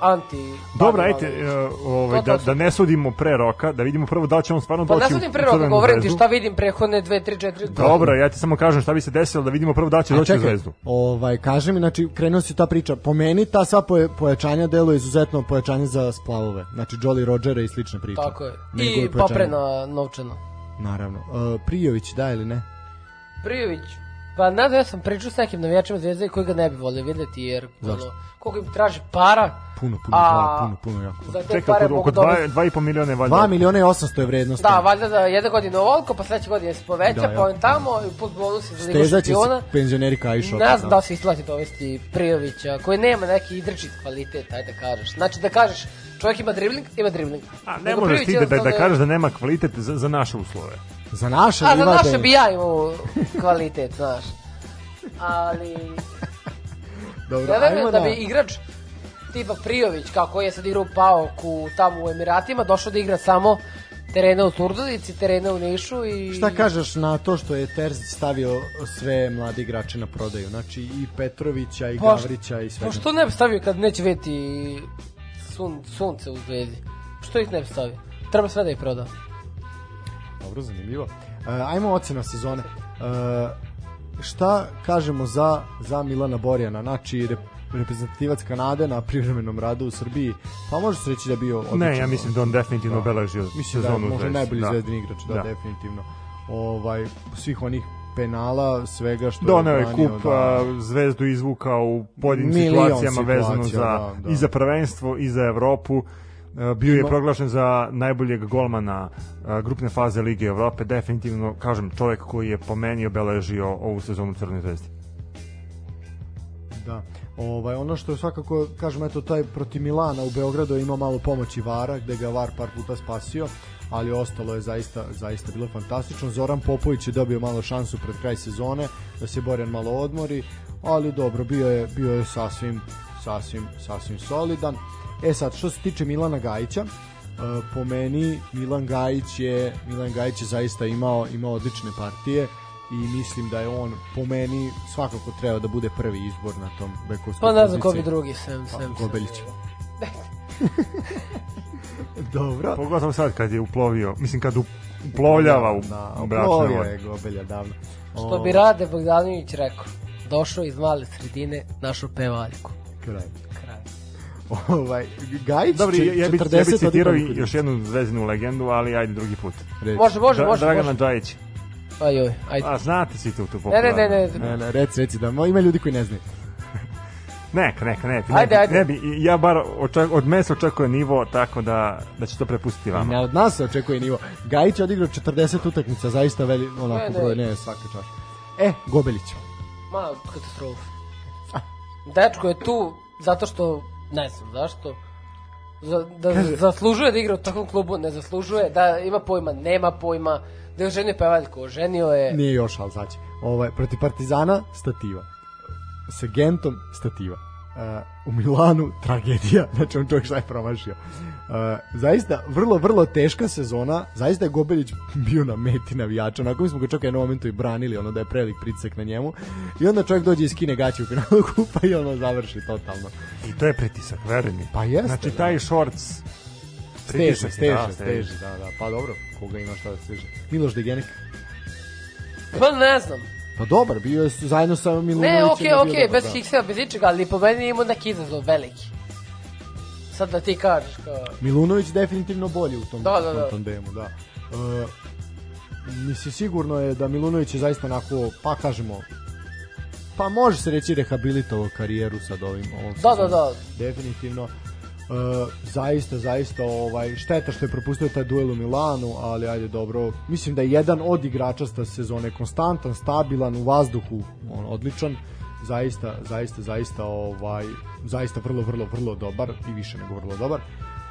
anti
Dobro, ajte, e, ovaj, da, da ne sudimo pre roka, da vidimo prvo da će on stvarno
Pa
doći
ne
u
sudim pre roka, govorim ti šta vidim prehodne 2, 3, 4
Dobro, ja ti samo kažem šta bi se desilo da vidimo prvo da će
A
doći u zvezdu.
ovaj, kaži mi, znači, krenuo si ta priča. Po meni ta sva poje, pojačanja deluje izuzetno pojačanje za splavove. Znači, Jolly Rogera i slične priče.
Tako je.
Njegove
I
pojačanje.
paprena novčana.
Naravno. Uh, Prijović, da ili ne?
Prijović, pa znam, ja sam pričao s nekim navijačima Zvezde koji ga ne bi volio videti, jer
Zašto?
ono, koliko im traži para,
Puno, puno,
A-
dva, puno, puno jako.
za te
Čekaj,
pare
oko, oko
dobiti.
2,5 miliona je valjda.
2 miliona i 800 je vrednost.
Da, valjda da jedne godine ovoliko, pa sledeće godine se poveća,
Da,
da,
ja.
pa on tamo i plus bonusi za Ligu šampiona.
se penzioneri Kajšo.
Ne znam da li se isplati dovesti Prijovića, koji nema neki idričit kvalitet, ajde da kažeš. Znači da kažeš, čovjek ima dribling, ima dribling.
A ne
Nego
možeš ti da, da, da kažeš da nema kvalitet za, za naše uslove.
Za naše
A za naše bi ja imao kvalitet, znaš. Ali...
Dobro,
Ja verujem da bi igrač tipa Prijović, kako je sad igrao Paoku tamo u Emiratima, došao da igra samo terene u Surdulici, terene u Nišu i...
Šta kažeš na to što je Terzić stavio sve mlade igrače na prodaju? Znači i Petrovića i
Pa
Gavrića i sve.
Pa što ne bi stavio kad neće vidjeti sun, sunce u zvezdi? Što ih ne bi stavio? Treba sve da ih proda.
Dobro, zanimljivo. Uh, ajmo ocena sezone. Uh, šta kažemo za, za Milana Borjana? Znači, rep, reprezentativac Kanade na privremenom radu u Srbiji, pa može se reći da je bio odličan.
Ne, ja mislim da on definitivno
Da.
obeležio
Mislim da je
sezonu u
možda
Zvezdi.
najbolji
Da.
zvezdini igrač, da,
Da.
definitivno. Ovaj, svih onih penala, svega što
Doneo je
branio,
kup,
da.
a, zvezdu izvukao u pojedinim situacijama vezano za,
da, da.
i za prvenstvo i za Evropu. E, Bio je
Ima-
proglašen za najboljeg golmana e, grupne faze Lige Evrope. Definitivno, kažem, čovjek koji je po meni obeležio ovu sezonu u Crnoj zvezdi.
Da. Ovaj ono što je svakako kažem eto taj protiv Milana u Beogradu je imao malo pomoći Vara gde ga Var par puta spasio, ali ostalo je zaista zaista bilo fantastično. Zoran Popović je dobio malo šansu pred kraj sezone da se Borjan malo odmori, ali dobro bio je bio je sasvim sasvim sasvim solidan. E sad što se tiče Milana Gajića, e, po meni Milan Gajić je Milan Gajić je zaista imao imao odlične partije i mislim da je on po meni svakako treba da bude prvi izbor na tom bekovskom
Pa ne znam ko bi drugi, sem, sem, sem.
Gobelić. Dobro.
Pogotovo sad kad je uplovio, mislim kad uplovljava u,
da, uplovio je Gobelja davno.
Što bi Rade Bogdanović rekao, došao iz male sredine, našao pevaljku.
Kraj. Ovaj, Gajić,
Dobro, ja, ja bih
40
ja bi citirao još jednu zvezdinu legendu, ali ajde drugi put.
Reći.
Može, može, može.
Dragana
može.
Džajić.
Ajoj, ajde.
A znate si tu tu
Ne,
popularnu.
ne, ne, ne.
Ne, ne, reci, reci, da ima ljudi koji ne znaju.
Neka, neka, ne, ne,
Ajde,
bi,
ajde.
ne bi, ja bar oček, od mene se očekuje nivo, tako da, da će to prepustiti vama.
Ne, od nas se očekuje nivo. Gajić je odigrao 40 utakmica, zaista veli, onako
Ne, ne.
broj, ne, svaka čast. E, Gobelić.
Ma, katastrofa. Dečko je tu zato što, ne znam zašto, za, da zaslužuje da igra u takvom klubu, ne zaslužuje, da ima pojma, nema pojma, da je oženio pevaljku, oženio je...
Nije još, ali znači. Ovaj, protiv Partizana, stativa. Sa Gentom, stativa. Uh, u Milanu, tragedija. Znači, on čovjek šta je promašio. Uh, zaista, vrlo, vrlo teška sezona. Zaista je Gobelić bio na meti navijača. Onako mi smo ga čak u jednom momentu i branili, ono da je prevelik pritisak na njemu. I onda čovjek dođe iz kine gaće u finalu kupa i ono završi totalno.
I to je pritisak, veruj mi.
Pa jeste,
Znači,
da.
taj shorts
Steže, steže,
da,
steže, da, da. Pa dobro, koga ima šta da steže. Miloš Degenek.
Pa ne znam.
Pa dobar, bio je zajedno sa Milunovićem.
Ne, okej,
bio
okej,
dobar,
bez
da.
hikseva, bez ničega, ali po meni je imao neki izazov veliki. Sad da ti kažeš kao...
Milunović definitivno bolji u tom,
Da, da, da.
tandemu, da. E, mislim, sigurno je da Milunović je zaista onako, pa kažemo, pa može se reći rehabilitovao karijeru sad ovim ovom
Da, da, da.
Definitivno. E, zaista, zaista ovaj, šteta što je propustio taj duel u Milanu, ali ajde dobro. Mislim da je jedan od igrača sta sezone konstantan, stabilan u vazduhu, on odličan. Zaista, zaista, zaista ovaj zaista vrlo, vrlo, vrlo dobar i više nego vrlo dobar.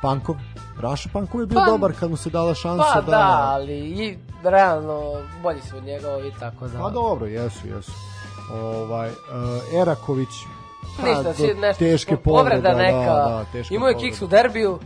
Pankov, Raša Pankov je bio
Pa-
dobar kad mu se dala šansa
Pa
da...
da, ali i realno bolji su od njega ovi tako da...
Pa dobro, jesu, jesu. Ovaj, uh, Eraković, pa,
Ništa, si nešto,
teške
po-
povrede,
povreda neka,
da, da,
imao je
povreda.
kiks u derbiju,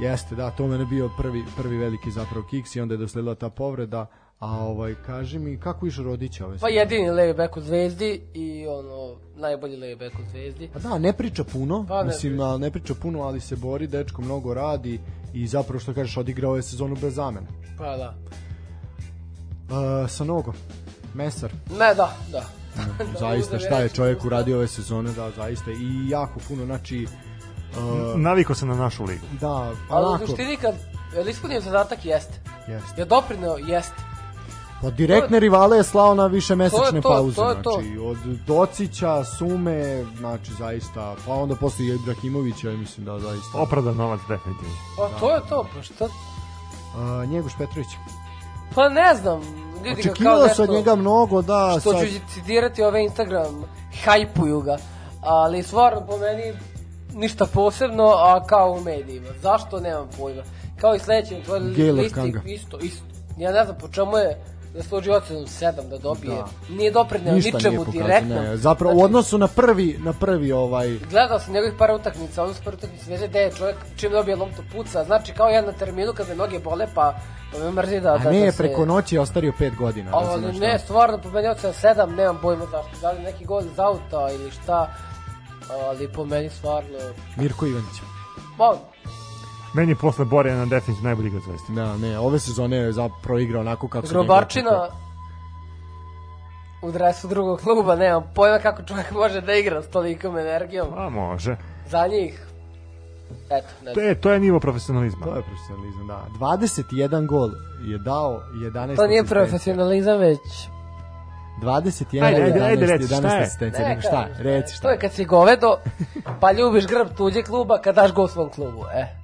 Jeste, da, to mene bio prvi, prvi veliki zapravo kiks i onda je dosledila ta povreda. A ovaj, kaži mi, kako išao Rodića ove
pa jedini levi bek u Zvezdi i ono, najbolji levi bek u Zvezdi.
Pa da, ne priča puno,
Pa ne
mislim,
priča.
ne priča puno, ali se bori, dečko mnogo radi i zapravo što kažeš, odigrao je sezonu bez zamene.
Pa da.
Uh, sa nogo, Mesar,
Ne, da, da.
zaista
uzeo
šta je čovjek uradio ove sezone, da, zaista i jako puno, znači uh,
Naviko se na našu ligu.
da,
Ali u
onako,
suštini kad je li ispunio zadatak jeste.
jeste.
Je doprineo jeste.
Pa direktne rivale je slao na više mesečne
To to,
pauze,
to je to.
znači od Docića, Sume, znači zaista, pa onda posle i Ibrahimovića, ja mislim da zaista.
Opravdan novac, definitivno.
Pa to je to, pa šta?
Uh, Njegoš Petrović.
Pa ne znam, vidi ga kao
Očekivalo se
nešto...
od njega mnogo, da,
Što
sad,
ću citirati ove Instagram, hajpuju ga. Ali stvarno po meni ništa posebno, a kao u medijima. Zašto, nemam pojma. Kao i sledeći, tvoj listi, isto, isto. Ja ne znam po čemu je zaslužio ocenu 7 da dobije.
Da.
Nije doprineo ničemu direktno.
Ne, zapravo
Znači,
u odnosu na prvi, na prvi ovaj,
Gledao sam njegovih par utakmica, ono su par utakmica, veze da je čovjek čim dobije loptu puca, znači kao ja na terminu kad me noge bole, pa, pa me mrzi da,
a
da,
ne,
da se...
preko noći je ostario 5 godina.
Ali
razumeš,
ne,
da.
stvarno, po meni ocena 7, nemam pojma zašto, da li neki gol iz auta ili šta, ali po meni stvarno,
Mirko Ivanić.
pa,
Meni je posle Borjana definitivno najbolji igrač zvezde.
Da, ne, ove sezone je zapravo igrao onako kako se
Grobarčina u dresu drugog kluba, nemam pojma kako čovjek može da igra s tolikom energijom,
A može.
za njih, eto, ne
To je, to je nivo profesionalizma.
To je profesionalizam, da. 21 gol je dao 11
To nije profesionalizam, već
21
Ajde,
gol,
ajde,
11,
ajde, reci, šta
11
je?
asistencija.
Ne,
nego šta, reci
To
šta.
je kad si govedo, pa ljubiš grb tuđe kluba kad daš gol svom klubu, e.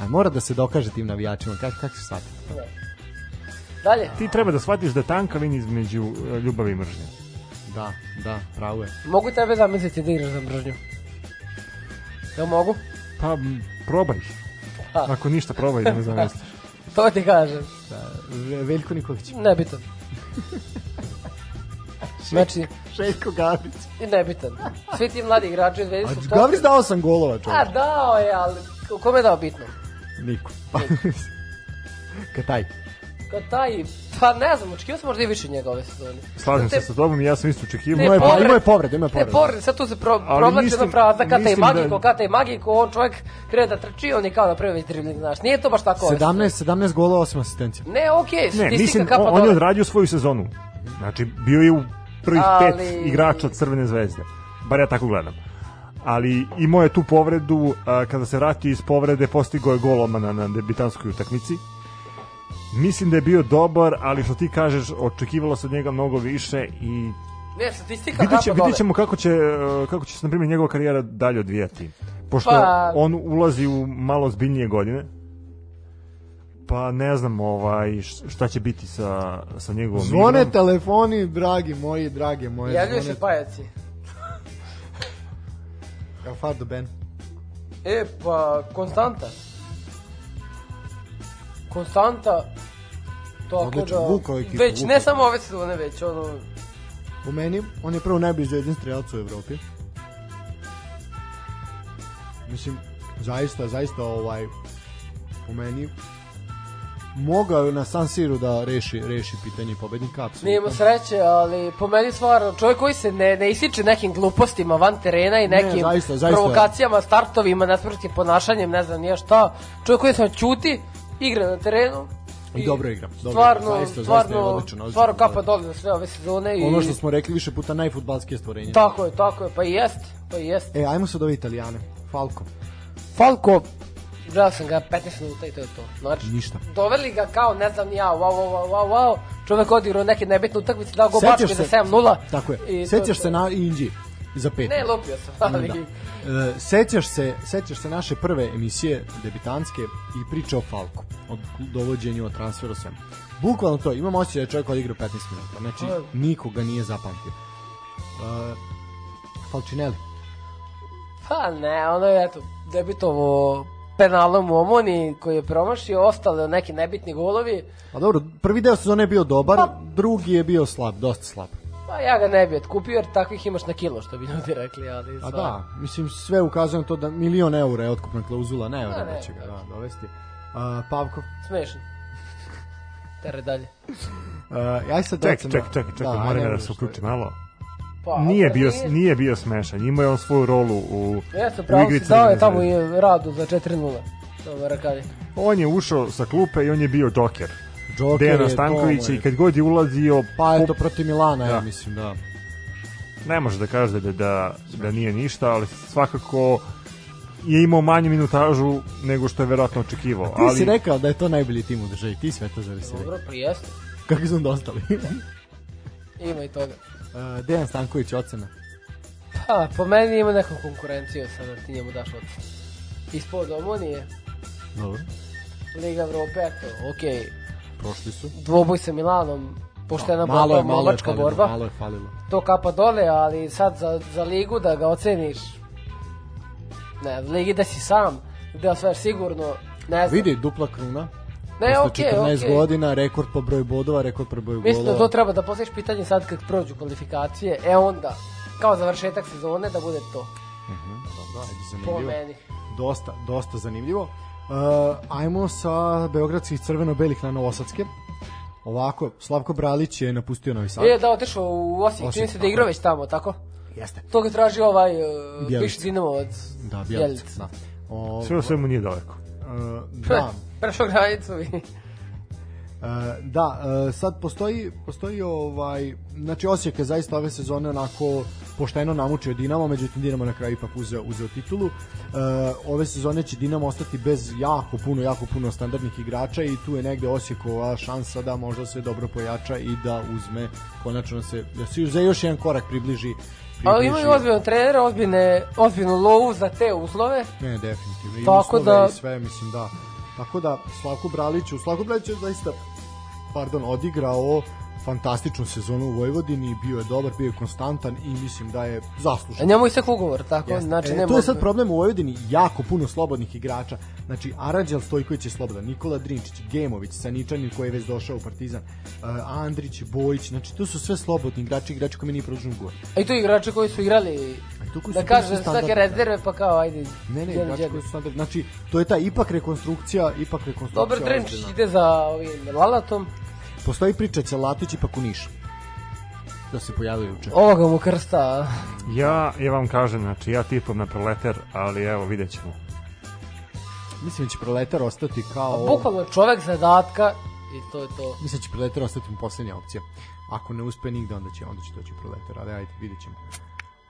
A mora da se dokaže tim navijačima, kako kako se shvati?
Dalje,
Ti treba da shvatiš da je tanka linija između e, ljubavi i mržnje.
Da, da, pravo je.
mogu tebe zamisliti da igraš za mržnju? Jel mogu?
Pa, probaj.
Ha.
Ako ništa, probaj da ne zamisliš.
To ti kažem,
Da, Ve- Veljko Nikolić.
nebitan. Znači,
Željko Gabrić.
i nebitan. Svi ti mladi igrači
A
Zvezdi su
Gabrić dao sam golova,
A
čovječ.
dao je, ali ko- kome je dao bitno?
Niko. Kataj.
Kao taj, pa ne znam, očekivao sam možda i više njega ove sezone.
Slažem
Te-
se sa tobom i ja sam isto očekivao.
Ne,
Imao je,
povred-
imao je povred, imao je
Ne,
povred.
pored, sad tu se pro, provlači jedna fraza kata i
mislim da-
magiko, kata i magiko, on čovjek krene da trči, on je kao napravio već dribling, znaš. Nije to baš tako. ove
17, 17 golova, 8 asistencija.
Ne, okej,
Ne,
statistika
mislim,
kapa
on, on je odradio svoju sezonu. Znači, bio je u prvih
Ali-
pet igrača Crvene zvezde. Bar ja tako gledam. Ali imao je tu povredu, a, kada se vratio iz povrede, postigao je gol odmah na, na debitanskoj utakmici. Mislim da je bio dobar, ali što ti kažeš, očekivalo se od njega mnogo više i
Ne, statistika
vidjet, će, vidjet ćemo kako će, e, kako će se, na primjer, njegova karijera dalje odvijati. Pošto
Pa-
on ulazi u malo zbiljnije godine, pa ne znam ovaj, šta će biti sa, sa njegovom
Zvone
igrom.
telefoni, dragi moji, drage moje.
Javljaju
zvone-
se pajaci.
Evo Fardo Ben.
E, pa, Konstanta. Konstanta. Tako
Odličan,
da,
vukao ekipu,
već,
vukao.
ne samo ove sezone, već ono,
Po meni, on je prvo najbliži jedan strelac u Evropi. Mislim, zaista, zaista ovaj, po meni, mogao je na San Siru da reši, reši pitanje pobednika, apsolutno.
Nije imao sreće, ali po meni stvarno, čovjek koji se ne, ne isiče nekim glupostima van terena i nekim
zaista, zaista.
provokacijama, startovima, nesprotnim ponašanjem, ne znam nije šta, čovjek koji se ćuti, igra na terenu,
I dobro igra, dobro
stvarno,
igra, zaista, zaista
stvarno,
odličan, odličan
stvarno kapa dole za sve ove sezone. I...
Ono što smo rekli više puta najfutbalskije stvorenje.
Tako je, tako je, pa i jest, pa i jest.
E, ajmo sad ove italijane. Falco.
Falko, gledao sam ga 15 minuta i to je to. Znači,
Ništa.
doveli ga kao, ne znam ja, wow, wow, wow, wow, wow. Čovek odigrao neke nebitne utakmice, dao go Bačkoj za 7-0.
Tako je. Sećaš se na Inđi za pet.
Ne, lupio sam, ali...
Da. E, sećaš se, sećaš se naše prve emisije debitanske i priče o Falku, o dovođenju, o transferu, svemu. Bukvalno to, imam osjećaj da je čovjek odigrao 15 minuta, znači nikoga nije zapamtio. E, Falcinelli.
Pa ne, ono je, eto, debitovo penalom u Omoni koji je promašio, ostale neki nebitni golovi.
A dobro, prvi deo sezone je bio dobar, drugi je bio slab, dosta slab.
Pa ja ga ne bi otkupio jer takvih imaš na kilo, što bi ljudi rekli, ali...
A da, mislim sve ukazuje na to da milion eura je otkupna klauzula, ne eura da će ga
da.
dovesti. A, Pavkov.
Smešno. Tere dalje.
Uh, aj sad
Čekaj,
recimo-
čekaj, čekaj, čekaj,
Da,
moram ja da se
to.
uključim malo.
Pa,
Nije
ako
bio, nije bio smešan, imao je on svoju rolu u,
Jeste,
u
pravo si
igri
dao je tamo i radu za 4-0. To Marakani.
On je ušao sa klupe i on je bio džoker.
Joker
Dejana
je,
Stankovića
mu
i
je.
kad god je ulazio,
Pa eto protiv Milana, ja
Da.
mislim, da.
ne može da kaže da, da, da nije ništa, ali svakako je imao manju minutažu nego što je verovatno očekivao.
Ti
ali
si rekao da je to najbolji tim u državi, ti sve to zove si rekao.
Dobro, pa jeste.
Kako su onda ostali?
Ima i toga.
Uh, Dejan Stanković, ocena.
Pa, po meni ima neku konkurenciju sad da ti njemu daš ocen. Ispod Omonije,
Dobro.
Liga Evrope, eto, okej.
Prošli su.
Dvoboj sa Milanom, poštena
malo
borba,
je, malo je falilo,
borba.
malo je falilo.
To kapa dole, ali sad za, za ligu da ga oceniš, ne, ligi da si sam, da osvajaš sigurno, ne znam.
Vidi, dupla kruna.
Ne,
Posle
okej,
14
okej.
godina, rekord po broju bodova, rekord po broju
Mislim da
golova.
to treba da postaviš pitanje sad kad prođu kvalifikacije, e onda, kao završetak sezone, da bude to,
Dobro, ajde,
po
zanimljivo.
meni.
Dosta, dosta zanimljivo. Uh, ajmo sa beogradskih crveno-belih na Novosadske. Ovako, Slavko Bralić je napustio Novi Sad.
E, da, otišao u Osijek,
Osijek,
čini se da igra
je.
već tamo, tako?
Jeste.
To ga traži ovaj uh, bivši Dinamovac.
Da.
Bjelica.
Da. O,
sve u svemu nije daleko.
uh, da,
Prešao granicu i...
Uh, da, uh, sad postoji, postoji ovaj, znači Osijek je zaista ove sezone onako pošteno namučio Dinamo, međutim Dinamo na kraju ipak uzeo, uzeo titulu. Uh, ove sezone će Dinamo ostati bez jako puno, jako puno standardnih igrača i tu je negde Osijekova šansa da možda se dobro pojača i da uzme konačno se, da se za još jedan korak približi
Ali imaju ozbiljno trenera, ozbiljne, ozbiljnu lovu za te uslove.
Ne, definitivno. I
Tako
uslove
da-
i sve, mislim, da. Tako da, Slavko Braliću, Slavko Bralić je zaista, pardon, odigrao fantastičnu sezonu u Vojvodini, bio je dobar, bio je konstantan i mislim da je
A
zaslužen.
njemu istek ugovor, tako?
Jeste.
Znači,
e,
nema...
to je sad problem u Vojvodini, jako puno slobodnih igrača. Znači, Aranđel Stojković je slobodan, Nikola Drinčić, Gemović, Saničanin koji je već došao u Partizan, uh, Andrić, Bojić, znači to su sve slobodni igrači, igrači koji mi nije produžen ugovor.
A i tu igrači koji su igrali,
i koji
da
su
kaže,
bili
svake
standardni,
rezerve, pa kao, ajde,
Ne, ne, igrači koji su standardni. Znači, to je ta ipak rekonstrukcija, ipak rekonstrukcija.
Dobar
ozbiljna.
ide za ovim Lalatom,
Postoji priča će Latić ipak u Niš. Da se pojavio juče.
ovoga mu krsta.
Ja, ja vam kažem, znači ja tipam na proleter, ali evo, vidjet ćemo.
Mislim da će Proletar ostati kao...
Bukvalno čovek zadatka i to je to.
Mislim da će Proletar ostati mu poslednja opcija. Ako ne uspe nigde, onda će, onda će doći Proletar, ali ajde, vidjet ćemo.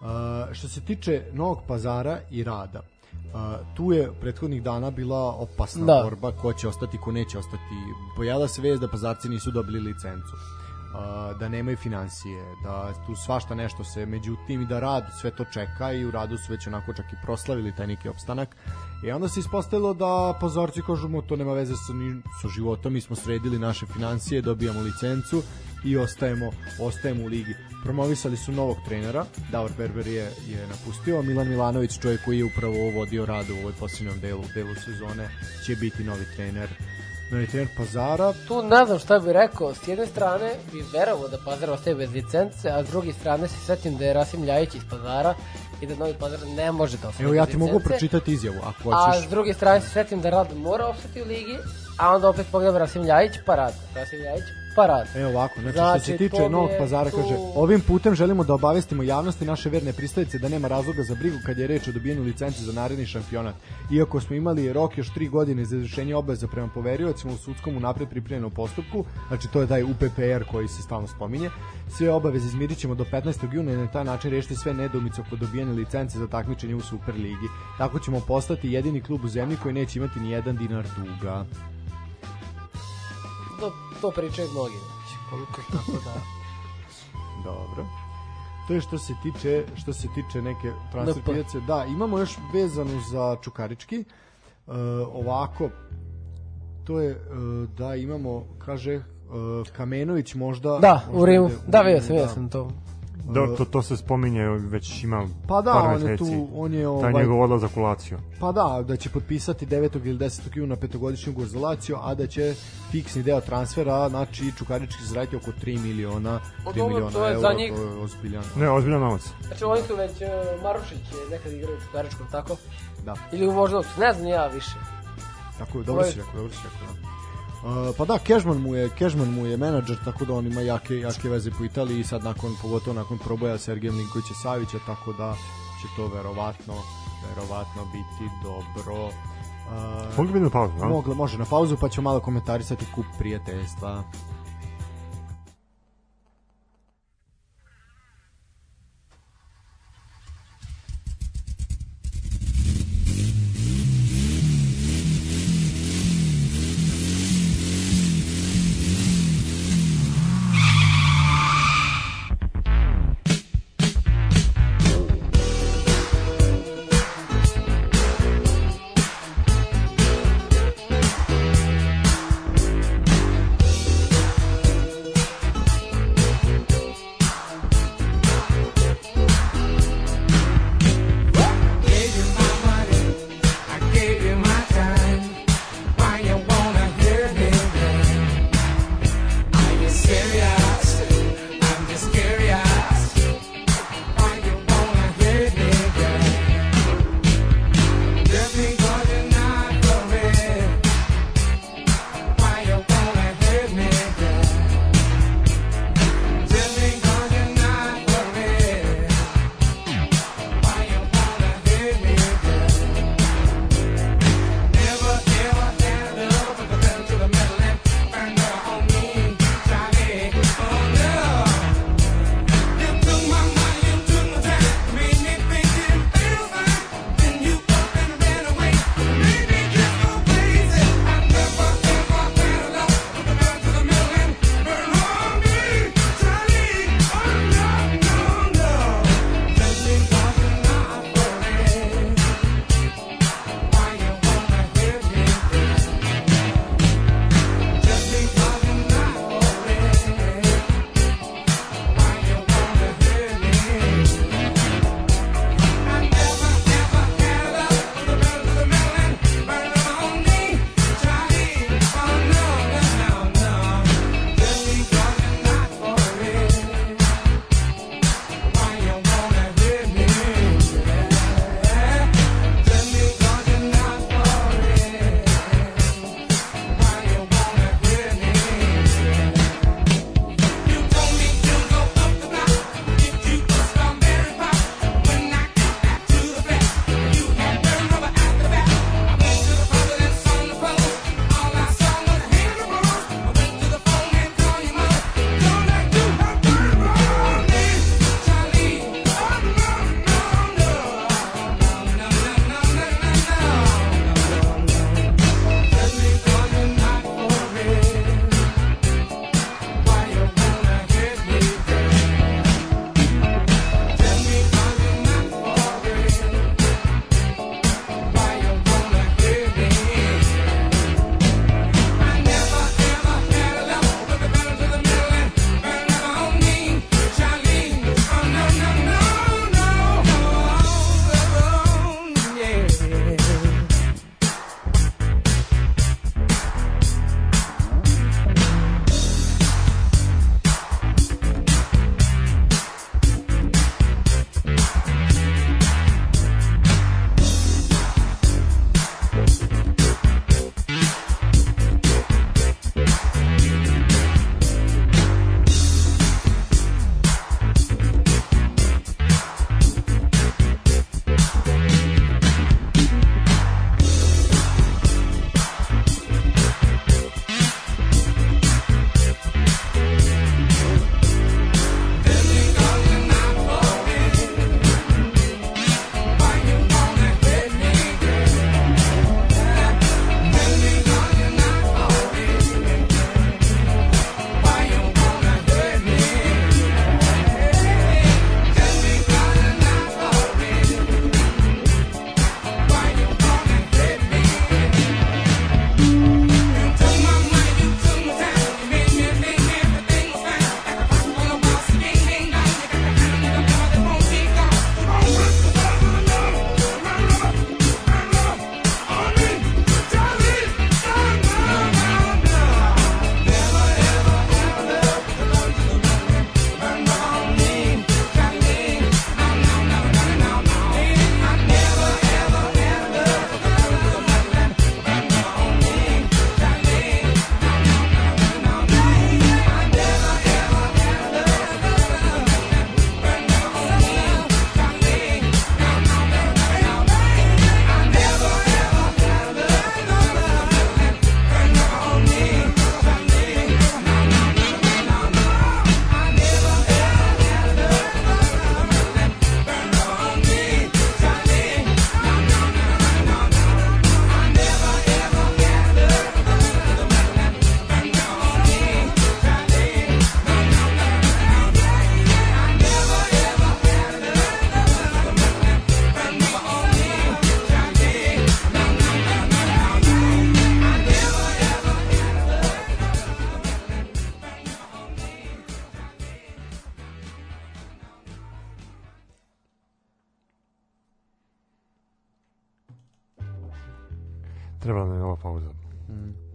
Uh, što se tiče Novog pazara i rada, Uh, tu je prethodnih dana bila opasna
Da.
borba ko će ostati, ko neće ostati. Pojavila se vez da pazarci nisu dobili licencu. Uh, da nemaju financije, da tu svašta nešto se, međutim i da rad sve to čeka i u radu su već onako čak i proslavili taj neki opstanak. I onda se ispostavilo da pozorci kažu mu to nema veze sa, ni, sa životom, mi smo sredili naše financije, dobijamo licencu i ostajemo, ostajemo u ligi. Promovisali su novog trenera, Davor Berber je, je napustio, Milan Milanović, čovjek koji je upravo vodio rad u ovoj posljednjom delu, delu sezone, će biti novi trener novi trener Pazara,
Tu ne znam šta bih rekao, s jedne strane bi verovo da Pazar ostaje bez licence, a s druge strane se setim da je Rasim Ljajić iz Pazara i da Novi Pazar ne može da ostane
Evo ja ti mogu
licence.
pročitati izjavu ako
A
hoćeš.
s druge strane se setim da Rad mora ostati u ligi a onda opet pogledam Rasim Ljajić, pa rad. Rasim Ljajić, pa.
E ovako, znači,
Znači,
što se tiče Novog pazara,
tu-
kaže, ovim putem želimo da obavestimo javnosti naše verne pristavice da nema razloga za brigu kad je reč o dobijenju licence za naredni šampionat. Iako smo imali rok još tri godine za izvršenje obaveza prema poveriocima u sudskom unapred pripremljenom postupku, znači to je taj UPPR koji se stalno spominje, sve obaveze izmirit ćemo do 15. juna i na taj način rešiti sve nedoumice oko dobijene licence za takmičenje u Superligi. Tako ćemo postati jedini klub u zemlji koji neće imati ni jedan dinar duga.
To, to pričaju mnogi. Znači, koliko tako da...
Dobro. To je što se tiče što se tiče neke transfer pijace. Da, imamo još vezano za Čukarički. E, ovako to je e, da imamo kaže e, Kamenović možda
Da,
možda
u Rimu. Da, vidio sam, vidio sam to.
Da, to, to se spominje već ima
Pa da,
par
on je tu, on je
Taj
ovaj,
njegov odlazak u Lazio.
pa da, da će potpisati 9. ili 10. juna petogodišnji ugovor za Lazio, a da će fiksni deo transfera, znači Čukarički zaraditi oko 3 miliona,
Pa
3
dobro,
miliona
to je
eura,
za njih.
to je ozbiljan.
Ne, ozbiljan novac.
Znači oni su već, uh, Marušić je nekad igrao u Čukaričkom, tako?
Da.
Ili u Voždovcu, ne znam ja više.
Tako je, dobro
Ovaj-
si rekao, dobro si rekao, da. Uh, pa da, Kežman mu je, Kežman mu je menadžer, tako da on ima jake, jake veze po Italiji i sad nakon, pogotovo nakon proboja Sergeja Milinkovića Savića, tako da će to verovatno, verovatno biti dobro. Uh,
Mogu bi na pauzu, a?
Mogla, može na pauzu, pa ćemo malo komentarisati kup prijateljstva.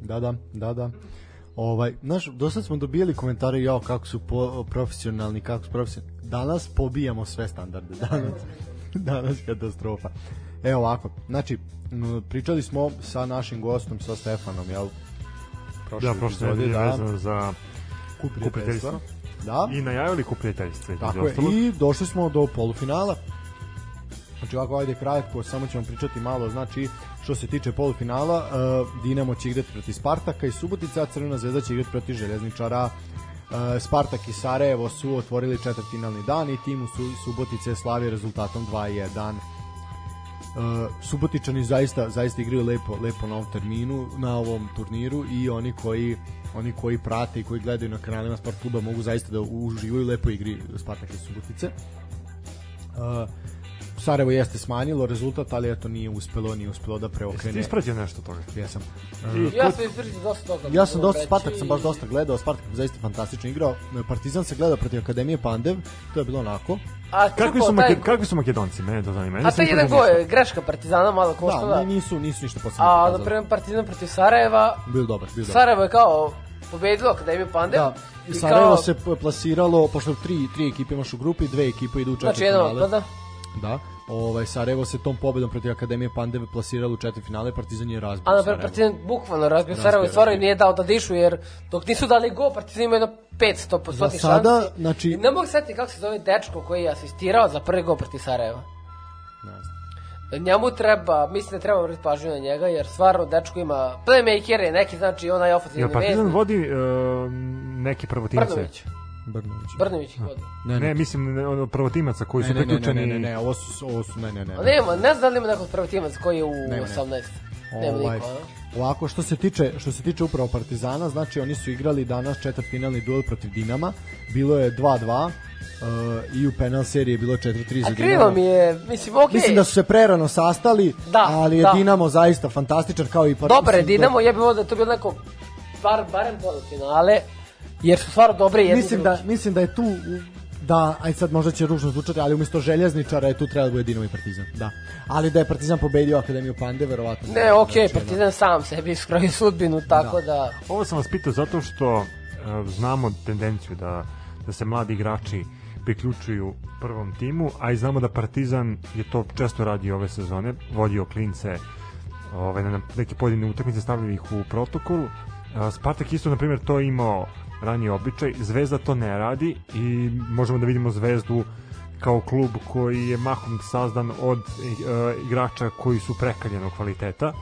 Da, da, da, da. Ovaj, znaš, do sad smo dobijali komentare jao kako su po, profesionalni, kako su profesionalni. Danas pobijamo sve standarde. Danas, danas katastrofa. Evo ovako, znači, pričali smo sa našim gostom, sa Stefanom, jel?
Da, prošle nedelje vezano za
kup
kup prijateljstva.
Da,
I najavili kup prijateljstva. između
tako je. I došli smo do polufinala. Znači ovako, ajde kratko, samo ćemo pričati malo, znači što se tiče polufinala, uh, Dinamo će igrati protiv Spartaka i Subotica, a Crvena zvezda će igrati protiv Željezničara. Uh, Spartak i Sarajevo su otvorili četvrtfinalni dan i tim u Su- Subotice je slavio rezultatom 2-1. Uh, Subotičani zaista zaista igraju lepo lepo na ovom terminu na ovom turniru i oni koji oni koji prate i koji gledaju na kanalima Sport kluba mogu zaista da uživaju u lepoj igri Spartak i Subotice. Uh, Sarajevo jeste smanjilo rezultat, ali eto nije uspelo, nije uspelo da
Jesi ti
preokrene.
isprađao nešto toga?
Jesam.
I
Ja sam ispržio dosta toga.
Ja sam dosta
reći.
Spartak sam baš dosta gledao, Spartak je zaista fantastično igrao. Partizan se gledao protiv Akademije Pandev, to je bilo onako.
A
Kakvi su,
taj,
kakvi su makedonci? Mene to zanima. Ja
a
nisam
taj jedan gol, je greška Partizana malo
Da,
koštala.
ni- nisu nisu ništa posebno.
A, na primjer, Partizan protiv Sarajeva,
Bio dobar, bio dobar.
Sarajevo je kao pobedilo Akademiju Pandev.
Da,
i
Sarajevo
kao-
se plasiralo, pošto tri, tri ekipe imaš u grupi, dve ekipe idu u
Znači,
četiri
jedno
finale.
odpada.
Da, ovaj, Sarajevo se tom pobedom protiv Akademije Pandeve plasiralo u četiri finale, Partizan je razbio
A na
Sarajevo.
Partizan bukvalno razbio Sarajevo i stvarno nije dao da dišu, jer dok nisu dali go, Partizan ima jedno 500 po
Za
šansi.
sada, znači-
I ne mogu setiti kako se zove dečko koji je asistirao za prvi go protiv Sarajeva.
Ne znam.
Njemu treba, mislim da treba vrti pažnju na njega, jer stvarno dečko ima playmaker je neki, znači onaj
Jel
ofenzivni
Partizan
veznik.
vodi uh, neki prvotimce?
Brnović.
Brnović.
Brnović ih vodi.
Ne,
Ne, mislim ne, ono prvotimaca koji
ne,
su
ne, ne, ne,
priključeni.
ne, ne, ne, ovo su, ovo su, ne, ne, ne.
A nema, ne znam da li ima nekog prvotimac koji je u
ne.
18. Nema
Ovaj,
niko, a?
Ovako što se tiče što se tiče upravo Partizana, znači oni su igrali danas četvrtfinalni duel protiv Dinama. Bilo je 2:2 uh, i u penal seriji je bilo 4-3 za
A
Dinamo.
krivo mi je, mislim, okej.
Mislim da su se prerano sastali,
Da,
ali je
da.
Dinamo zaista fantastičan kao i Partizan.
Dobar je Dinamo, ja bih volio da je to bilo neko, bar, barem polufinale, jer su stvarno dobre jedni
Mislim da, mislim da je tu da, aj sad možda će ružno zvučati, ali umjesto željezničara je tu trebalo da bude Dinamo i Partizan, da. Ali da je Partizan pobedio Akademiju Pande, verovatno.
Ne, okej,
Znači,
Partizan sam sebi iskroji sudbinu, tako da...
Ovo sam vas pitao zato što uh, znamo tendenciju da, da se mladi igrači priključuju prvom timu, a i znamo da Partizan je to često radi ove sezone, vodio klince ovaj, na neke pojedine utakmice, stavljaju ih u protokol. Uh, Spartak isto, na primjer, to imao raniji običaj, Zvezda to ne radi i možemo da vidimo Zvezdu kao klub koji je mahom sazdan od uh, igrača koji su prekaljenog kvaliteta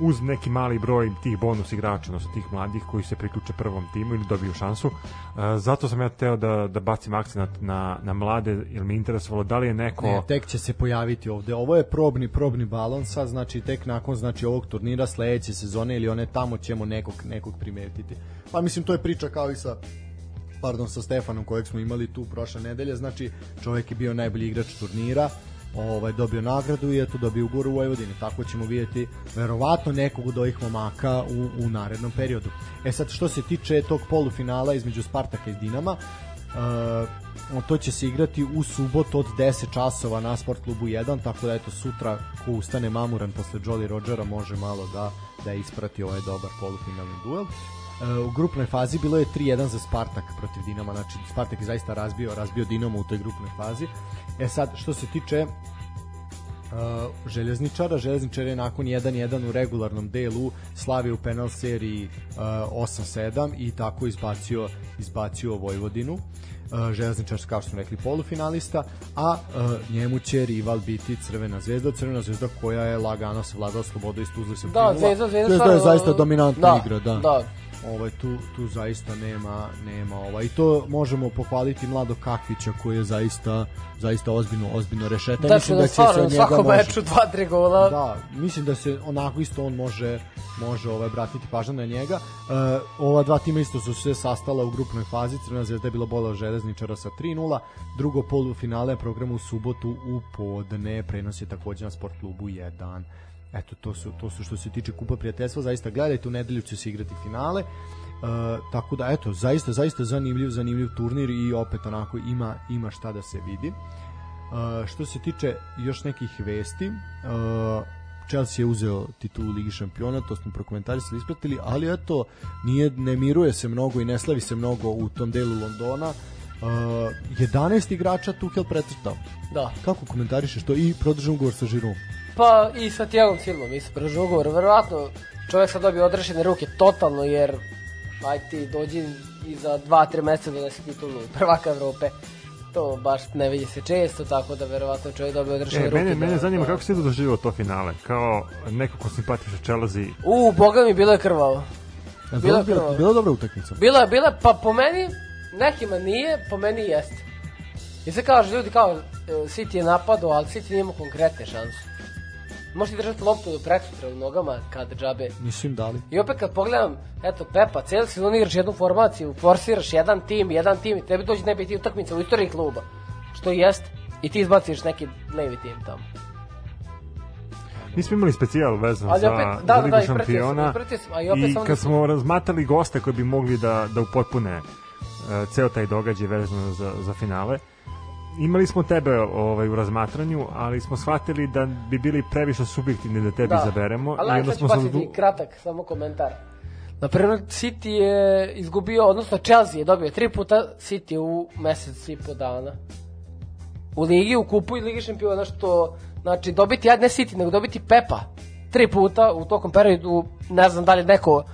uz neki mali broj tih bonus igrača, odnosno tih mladih koji se priključe prvom timu ili dobiju šansu. E, zato sam ja teo da, da bacim akcent na, na mlade, jer me interesovalo da li je neko...
Ne, tek će se pojaviti ovde. Ovo je probni probni balon sad, znači tek nakon znači ovog turnira sledeće sezone ili one tamo ćemo nekog nekog primetiti. Pa mislim to je priča kao i sa pardon sa Stefanom kojeg smo imali tu prošle nedelje, znači čovjek je bio najbolji igrač turnira, ovaj dobio nagradu i eto dobio ugovor u Vojvodini. Tako ćemo vidjeti verovatno nekog od ovih momaka u, u narednom periodu. E sad što se tiče tog polufinala između Spartaka i Dinama, Uh, to će se igrati u subotu od 10 časova na Sport klubu 1, tako da eto sutra ko ustane mamuran posle Jolly Rogera može malo da da isprati ovaj dobar polufinalni duel. Uh, u grupnoj fazi bilo je 3-1 za Spartak protiv Dinama, znači Spartak je zaista razbio, razbio Dinamo u toj grupnoj fazi. E sad, što se tiče uh, željezničara. Željezničar je nakon 1-1 u regularnom delu slavio u penal seriji uh, 8-7 i tako izbacio, izbacio Vojvodinu. Uh, železničar, kao što smo rekli, polufinalista, a uh, njemu će rival biti Crvena zvezda, Crvena zvezda koja je lagano savladala slobodu iz Tuzle se
Da,
primila.
Zvezda, Zvezda,
zvezda je zaista dominantna
da,
igra, da.
da.
Ovaj tu tu zaista nema nema ovaj i to možemo pohvaliti mlado Kakvića koji je zaista zaista ozbiljno ozbiljno rešeta.
Da,
Mislim
da,
da će se od njega
svakom
može-
meču dva, tri gola.
Da, mislim da se onako isto on može može ovaj bratiti pažnju na njega. E, ova dva tima isto su se sastala u grupnoj fazi. Crvena zvezda je bila bola od železničara sa 3:0. Drugo polufinale programa u subotu u podne prenos je takođe na Sport klubu 1. Eto, to su, to su što se tiče kupa prijateljstva, zaista gledajte, u nedelju će se igrati finale. E, tako da, eto, zaista, zaista zanimljiv, zanimljiv turnir i opet onako ima, ima šta da se vidi. Uh, što se tiče još nekih vesti, uh, Chelsea je uzeo titulu Ligi šampiona, to smo prokomentarisali, ispratili, ali eto, nije, ne miruje se mnogo i ne slavi se mnogo u tom delu Londona. Uh, 11 igrača Tuchel precrtao.
Da.
Kako komentarišeš to i produžen ugovor sa Žirom?
Pa i sa Tijagom Silvom isto prži ugovor. Verovatno čovjek sad dobio odrešene ruke totalno jer aj ti dođi i za 2-3 meseca donesi titulu prvaka Evrope. To baš ne vidi se često, tako da verovatno čovjek dobio odrešene
E,
ruke.
mene,
da-
mene zanima
da-
kako si doživio to finale, kao neko ko simpatiše Chelsea.
U, boga mi bilo je krvavo.
Je
Bila
bila,
krvava.
bila dobra utakmica.
Bila je, bila je, pa po meni, nekima nije, po meni jeste. I se kaže, ljudi kao, e, City je napadao, ali City nije imao konkretne šanse. Možete držati loptu do preksutra u nogama kad džabe.
Nisu im dali.
I opet kad pogledam, eto, Pepa, cijeli sezon igraš jednu formaciju, forsiraš jedan tim, jedan tim i tebi dođe najbitnija utakmica u istoriji kluba. Što i jest. I ti izbaciš neki levi tim tamo.
Mi smo imali specijal vezan
Ali opet- da,
za
da,
Ligu
da, sam,
šampiona
ispratio sam, a i opet
i kad
da-
smo razmatali goste koji bi mogli da, da upotpune uh, ceo taj događaj vezano za, za finale, imali smo tebe ovaj, u razmatranju, ali smo shvatili da bi bili previše subjektivni da tebi izaberemo.
Ali
i
aj,
onda
sad ću
smo
baciti
odlu-
kratak, samo komentar. Na primjer, City je izgubio, odnosno Chelsea je dobio tri puta City u mesec i po dana. U ligi, u kupu i ligi šampiona, što, znači, dobiti, ja ne City, nego dobiti Pepa tri puta u tokom periodu, ne znam da li neko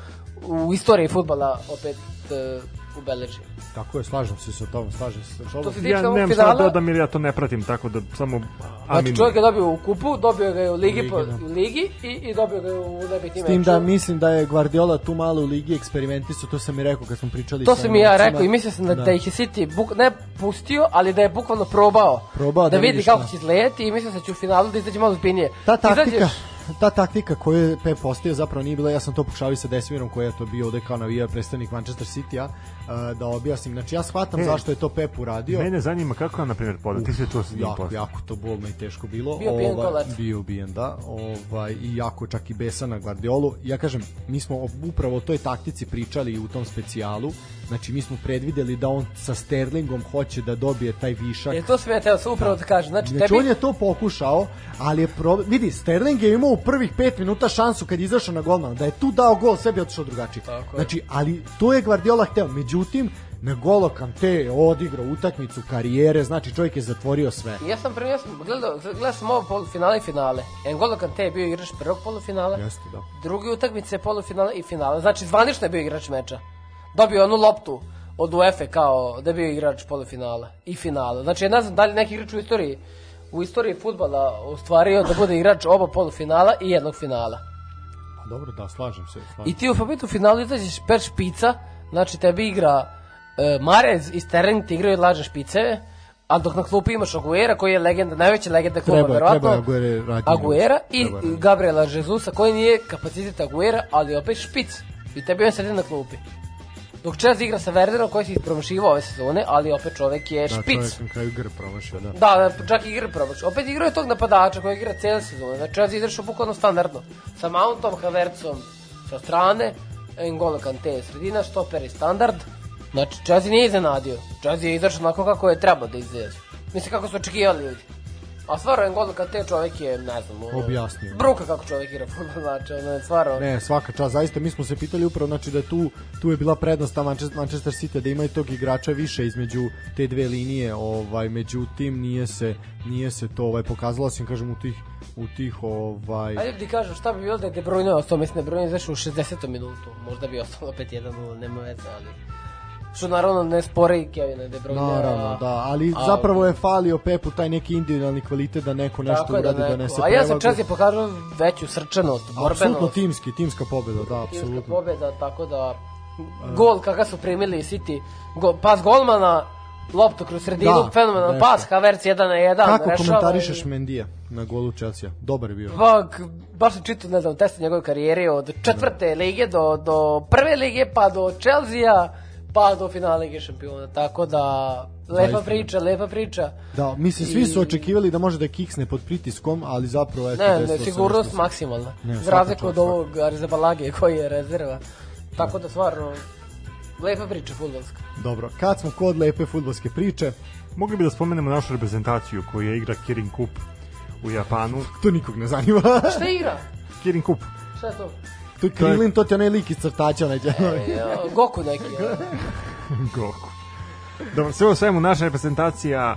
u istoriji futbala opet uh, ubeleži.
Tako je, slažem se sa tobom, slažem se sa
Što
tobom.
se tiče
Ja
ovog
nemam šta
finala,
da, da mi ja to ne pratim, tako da samo
znači
aminujem.
čovjek je dobio u kupu, dobio ga je u ligi,
Ligi,
po,
da.
u ligi i, i dobio ga je u nebitnim
S tim da mislim da je Guardiola tu malo u ligi eksperimentisao, to sam i rekao kad smo pričali
To
sa
sam i ja rekao i mislio sam da, da. ih je City buk, ne pustio, ali da je bukvalno probao.
Probao da
da vidi kako
šta.
će izgledati i mislio sam da će u finalu da izađe malo zbiljnije.
Ta taktika,
Izađeš,
ta taktika koju je Pep postavio zapravo nije bila, ja sam to pokušao i sa Desmirom koji je to bio ovde kao navijar predstavnik Manchester City-a, da objasnim. Znači ja shvatam
E,
zašto je to Pep uradio.
Mene zanima kako je, na primjer, podat. Ti si to s njim
jako,
postao.
jako to bolno i teško bilo.
Bio ubijen
Ovaj. Bio ubijen, da. Ovaj, I jako čak i besan na Guardiolu. Ja kažem, mi smo upravo o toj taktici pričali u tom specijalu. Znači, mi smo predvideli da on sa Sterlingom hoće da dobije taj višak.
E, to sam ja teo sam upravo da kažem. Znači,
Znači
tebi,
on je to pokušao, ali je problem... Vidi, Sterling je imao u prvih 5 minuta šansu kad je izašao na golmana, da je tu dao gol, sve bi otišao drugačije.
Tako je.
Znači, ali to je Guardiola hteo. Međutim, na golo Kante je odigrao utakmicu karijere, znači čovjek je zatvorio sve.
ja sam prvi, ja sam gledao, gledao sam ovo polufinale i finale. N'Golo Kante je bio igrač prvog polufinala,
Jeste, da.
drugi utakmice polufinala i finala. Znači, zvanično je bio igrač meča. Dobio onu loptu od UEFA kao da je bio igrač polufinala i finala. Znači, ja ne znam da li neki igrač u istoriji u istoriji futbala ostvario da bude igrač oba polufinala i jednog finala.
Pa dobro, da, slažem se. Slažem.
I ti u pobedu u finalu izađeš pet špica, znači tebi igra e, Marez i Sterling ti igraju laže špiceve, a dok na klupi imaš Aguera koji je legenda, najveća legenda kluba,
Treba
verovatno.
treba je Aguero raditi
Aguera i
Treba.
Gabriela Jezusa koji nije kapacitet Aguera, ali opet špic. I tebi on sedi na klupi. Dok Chelsea igra sa Werderom koji se ispromašivao ove sezone, ali opet čovek je
Da,
špic.
čovjek na kraju gr promašio, da.
Da, da, čak igra probač. Opet igrao je tog napadača koji igra cijele sezone. Znači, Chelsea izašao bukvalno standardno. Sa Mountom, Havertzom sa strane, N'Golo Kante sredina, stoper i standard. Znači, Chelsea nije iznenadio. Chelsea je izašao onako kako je trebao da izađe. Mislim, kako su očekivali ljudi. A stvarno, N'Golo Kante čovjek je, ne znam, ono,
Objasnio.
Bruka kako čovjek igra fudbal, znači, ono je stvarno...
Ne, svaka čast, zaista mi smo se pitali upravo znači da tu tu je bila prednost ta Manchester, Manchester City da imaju tog igrača više između te dve linije, ovaj međutim nije se nije se to ovaj pokazalo sem kažem u tih u tih ovaj
Ajde ti kažem šta bi bilo da je De Bruyne ostao, mislim da De Bruyne izašao u 60. minutu, možda bi ostao opet 1-0, nema veze, ali... Što naravno ne spori Kevina De Bruyne.
Naravno, da, ali
a-
zapravo je falio Pepu taj neki individualni kvalitet da neko nešto
da
uradi, da,
neko.
nese
A ja sam
prevagu.
čas je pokazao veću srčanost,
Apsolutno
borbenost,
timski, timska pobjeda, da,
timska
apsolutno.
pobjeda, tako da gol kakav su primili City, go, pas golmana, loptu kroz sredinu,
Da,
fenomenalan
nešto.
pas, Havertz 1 na 1,
Kako
rešava
komentarišeš
i-
Mendija na golu Chelsea? Dobar je bio.
Pa, baš sam čitao, ne znam, testa njegove karijere od četvrte lige do, do prve lige, pa do Chelsea-a, pa do finala lige šampiona. Tako da, lepa priča, lepa priča.
Da, mislim, svi su očekivali da može da kiksne pod pritiskom, ali zapravo... Eto,
Ne, ne, sigurnost maksimalna.
Ne,
Za razliku od ovog Arizabalage koji je rezerva. Tako da, stvarno, lepa priča futbolska.
Dobro, kad smo kod lepe futbolske priče,
Mogli bi da spomenemo našu reprezentaciju koja igra Kirin Cup u Japanu.
To nikog ne zanima.
Šta igra?
Kirin Kup.
Šta je to?
To je Krilin, to ti onaj lik iz crtača, onaj
E, ja, Goku neki. Ja.
Goku. Dobro, sve u svemu naša reprezentacija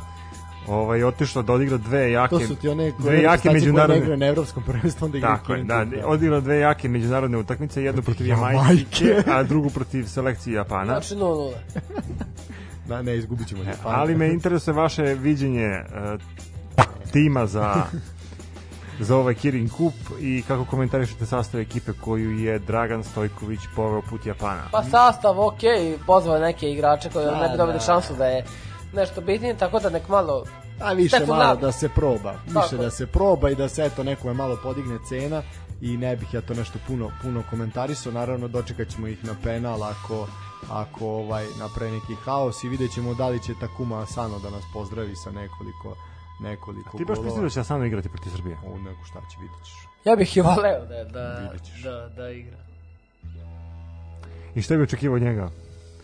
ovaj, otišla da odigra dve jake,
To su ti one
dve jake međunarodne...
na evropskom prvenstvu, onda igraju
Tako je, da,
Cup,
odigrala dve jake međunarodne utakmice, jednu protiv
Jamajke.
Jamajke, a drugu protiv selekcije Japana.
Znači 0-0.
Da, ne, izgubit ćemo. Japan.
Ali me interesuje vaše viđenje uh, tima za za ovaj Kirin Kup i kako komentarišete sastav ekipe koju je Dragan Stojković poveo put Japana.
Pa sastav, ok, pozvao neke igrače koji
Da,
ne bi dobili
da.
šansu da je nešto bitnije, tako da nek malo
A više
Tako
malo
da-
da se proba. Više
Tako.
da se proba i da se eto nekome malo podigne cena i ne bih ja to nešto puno puno komentarisao. Naravno dočekat ćemo ih na penal ako ako ovaj napravi neki haos i vidjet ćemo da li će Takuma Asano da nas pozdravi sa nekoliko nekoliko
Ti baš
golova.
misliš da će Asano igrati protiv Srbije?
O, nego šta će, vidjet ćeš.
Ja bih i voleo da, da, da, da igra.
I šta bi očekivao od njega?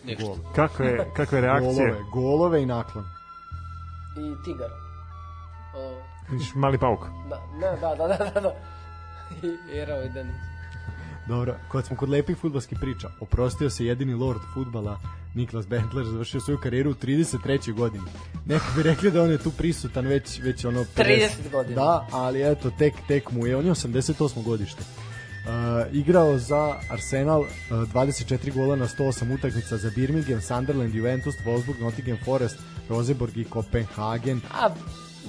Ništa.
Kakve, kakve reakcije?
Golove, golove i naklon.
I Tigar. O,
Vidiš, Mali pauk.
da, ne, da, da, da, da, da. I Erao i Denis.
Dobro, kad smo kod lepih futbalskih priča, oprostio se jedini lord futbala Niklas Bentler, završio svoju karijeru u 33. godini. Neko bi rekli da on je tu prisutan već, već ono 50.
30 godina.
Da, ali eto, tek, tek mu je, on je 88. godište. Uh, igrao za Arsenal uh, 24 gola na 108 utakmica za Birmingham, Sunderland, Juventus, Wolfsburg, Nottingham Forest, Roseborg i Kopenhagen.
A,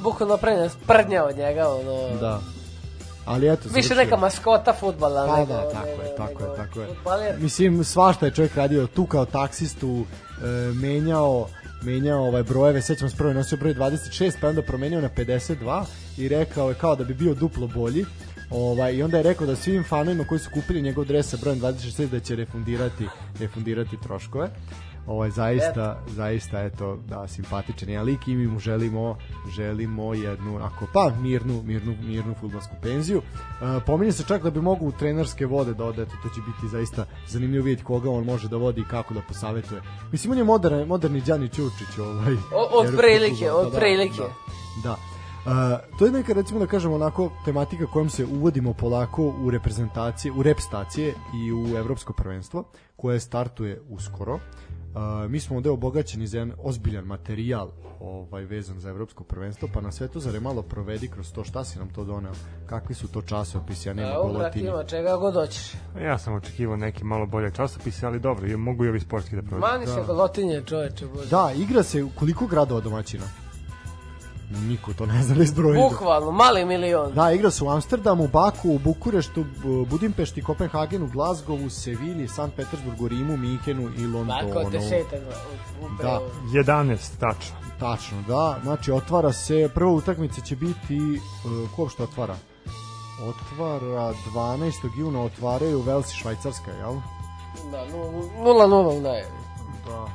bukvalno pre sprednja od njega, ono...
Da. Ali eto,
Više
završio.
neka maskota futbala
Pa
nego,
da, tako
nego,
je, tako
nego
je, tako je. Mislim, svašta je čovjek radio tu kao taksistu, e, menjao menjao ovaj brojeve, sećam se prvo nosio broj 26, pa onda promenio na 52 i rekao je kao da bi bio duplo bolji. Ovaj, I onda je rekao da svim fanovima koji su kupili njegov dres sa brojem 26 da će refundirati, refundirati troškove. Ovaj, zaista, zaista, eto, da, simpatičan je lik i mi mu želimo, želimo jednu, ako, pa, mirnu, mirnu, mirnu futbolsku penziju. E, pominje se čak da bi mogu u trenerske vode da ode, eto, to će biti zaista zanimljivo vidjeti koga on može da vodi i kako da posavetuje. Mislim, on je moderni, moderni Đani Ćurčić, ovaj.
O- od prilike,
fudbal,
od prilike.
Da. da. Uh, to je neka recimo da kažemo onako tematika kojom se uvodimo polako u reprezentacije, u rep stacije i u evropsko prvenstvo koje startuje uskoro. Uh, mi smo ovde obogaćeni za jedan ozbiljan materijal ovaj vezan za evropsko prvenstvo, pa na sve to zare malo provedi kroz to šta si nam to doneo, kakvi su to časopisi, a nema
Evo,
golotini.
ima čega god hoćeš.
Ja sam očekivao neki malo bolje časopise, ali dobro, je- mogu i ovi sportski da prođu.
Mani se golotinje, čoveče, bože.
Da, igra se u koliko gradova domaćina? Niko to ne zna da izbroji.
Bukvalno, mali milion.
Da, igra se u Amsterdamu, Baku, u Bukureštu, Bu- Budimpešti, Kopenhagenu, Glazgovu, Sevilji, Sankt Petersburgu, Rimu, Minhenu i
Tako,
Londonu.
desetak. u-
Da.
upravo.
11, tačno.
Tačno, da. Znači, otvara se, prva utakmica će biti, uh, ko što otvara? Otvara 12. juna, otvaraju Velsi Švajcarska, jel?
Da, nu- nula nula u najavi.
Da.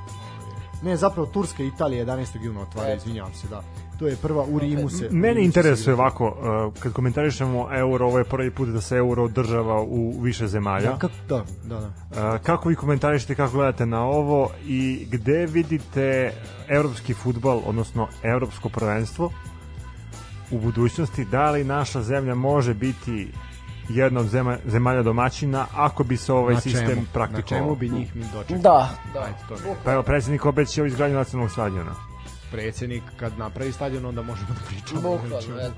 Ne, zapravo Turska i Italija 11. juna otvara,
Eto.
izvinjavam se, da. To je prva u Rimu se.
Mene interesuje ovako, uh, kad komentarišemo euro, ovo je prvi put da se euro održava u više zemalja.
Da, kako, da, da, da.
Uh, kako vi komentarišete, kako gledate na ovo i gde vidite evropski futbal, odnosno evropsko prvenstvo u budućnosti, da li naša zemlja može biti jedna od zema, zemalja domaćina ako bi se ovaj
Na
sistem
čemu? Na
praktikovao?
čemu bi njih mi dočekali?
Da, da.
Ajde, to mi.
Pa evo, predsjednik obećao izgradnju nacionalnog stadiona.
Predsjednik kad napravi stadion onda možemo da pričamo.
Bukvalno, eto.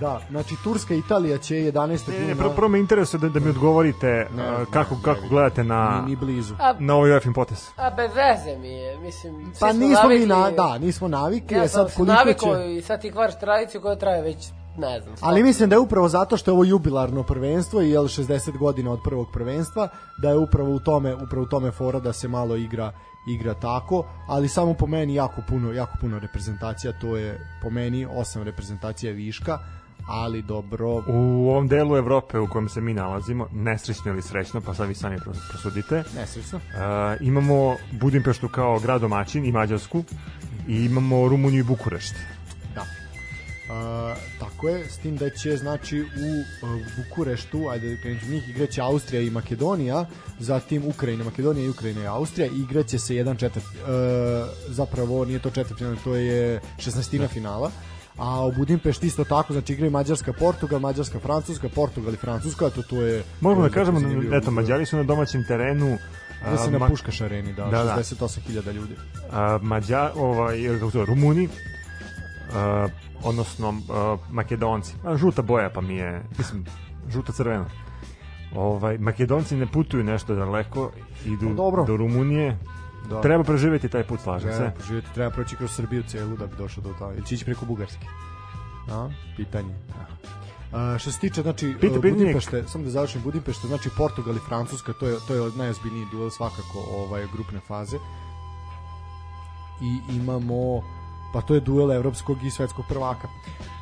Da, znači Turska i Italija će 11.
Ne, ne, prvo, prvo me interesuje da, da mi odgovorite
Ne,
uh,
ne,
kako,
ne
kako
vidim.
gledate na,
ni, ni blizu.
A,
na ovaj UEFA potes.
a bez veze mi je, mislim,
Pa
smo
nismo mi
navikli-
na, da, nismo navikli,
Ja sam
sad koliko
navikao
će...
i sad ti kvariš tradiciju koja traje već, ne znam.
Ali mislim da je upravo zato što je ovo jubilarno prvenstvo i jel 60 godina od prvog prvenstva, da je upravo u tome, upravo u tome fora da se malo igra igra tako, ali samo po meni jako puno, jako puno reprezentacija, to je po meni osam reprezentacija viška, ali dobro,
U ovom delu Evrope u kojem se mi nalazimo, nesrećno ili srećno, pa sad vi sami pros- prosudite,
nesrećno.
uh, imamo Budimpeštu kao grad domaćin i Mađarsku i imamo Rumuniju i Bukurešt.
Da. Uh, tako je, s tim da će znači u uh, Bukureštu, ajde da od njih, igraće Austrija i Makedonija, zatim Ukrajina, Makedonija i Ukrajina i Austrija, igraće se jedan četvrt, uh, zapravo nije to četvrt finala, to je 16. finala, a u Budimpešti isto tako, znači igraju Mađarska, Portugal, Mađarska, Francuska, Portugal i Francuska, to to je...
Možemo da kažemo, eto, Mađari su na domaćem terenu
Da se na Puškaš areni, da,
Da, da.
68.000 ljudi.
a, Mađa, ovaj, Rumuni, a, odnosno a, Makedonci. A, žuta boja pa mi je, mislim, žuta crvena. Ovaj, Makedonci ne putuju nešto daleko, idu
Pa dobro.
do Rumunije.
Da.
Treba preživjeti taj put, slažem
Treba,
se.
živjeti, treba proći kroz Srbiju celu da bi došao do tamo. Ili će ići preko Bugarske? A? Pitanje. A, što se tiče, znači, uh,
pitanje-
Budimpešte, samo da završim, Budimpešte, znači Portugal i Francuska, to je, to je najozbiljniji duel svakako ovaj, grupne faze. I imamo, pa to je duel evropskog i svetskog prvaka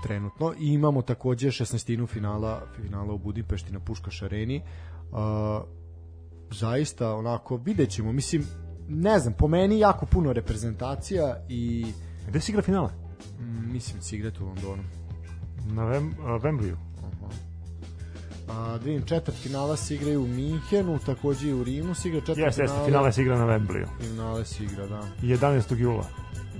trenutno. I imamo takođe 16. finala, finala u Budimpešti na Puškaš areni. Uh, zaista onako vidjet ćemo mislim ne znam po meni jako puno reprezentacija i
Gde se igra finale?
mm, mislim da će igrati u Londonu
Na Vem, a, Wembleyu.
a, da vidim četvrt finala se igraju u Minhenu takođe i u Rimu se igra četvrt
Jeste, jeste, finale se igra na Wembleyu.
finale se igra da
11. jula.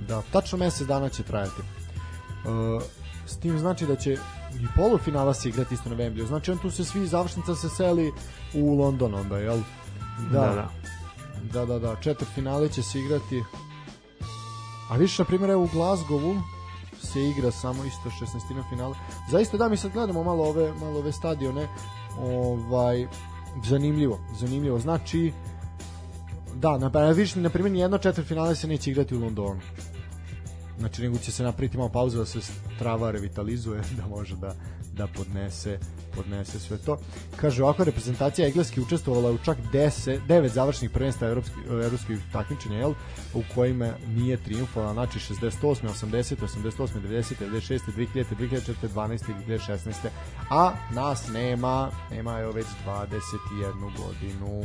Da tačno mesec dana će trajati uh, s tim znači da će i polufinala se igrati isto na Wembleyu znači on tu se svi završnica se seli u London onda jel
Da, da.
Da, da, da, četvrt finale će se igrati. A više, na primjer, evo u Glasgowu se igra samo isto 16. finala. Zaista da mi sad gledamo malo ove malo ove stadione, ovaj zanimljivo, zanimljivo. Znači da, na više na primjer nijedno četvrt finale se neće igrati u Londonu. Znači nego će se napraviti malo pauza da se trava revitalizuje, da može da da podnese podnese sve to. Kaže ovako reprezentacija engleski učestvovala u čak 10 9 završnih prvenstva evropskih evropskih takmičenja, jel, u kojima nije triumfovala, znači 68, 80, 88, 90, 96, 2000, 2004, 12 i 2016. A nas nema, nema evo već 21 godinu.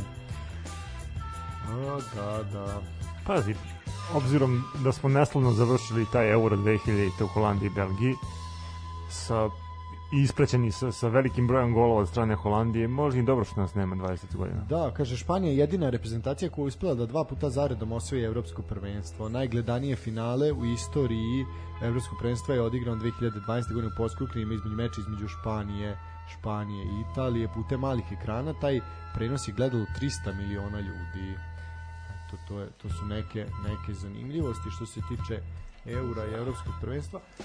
A, da, da.
Pazi, obzirom da smo neslavno završili taj Euro 2000 u Holandiji i Belgiji sa ispraćeni sa, sa velikim brojem golova od strane Holandije, možda i dobro što nas nema 20 godina.
Da, kaže Španija je jedina reprezentacija koja je uspela da dva puta zaredom osvoji evropsko prvenstvo. Najgledanije finale u istoriji evropskog prvenstva je odigrano 2012. godine u Poskruknima između meča između Španije, Španije i Italije putem malih ekrana. Taj prenos je gledalo 300 miliona ljudi. Eto, to, je, to su neke, neke zanimljivosti što se tiče eura i evropskog prvenstva. E,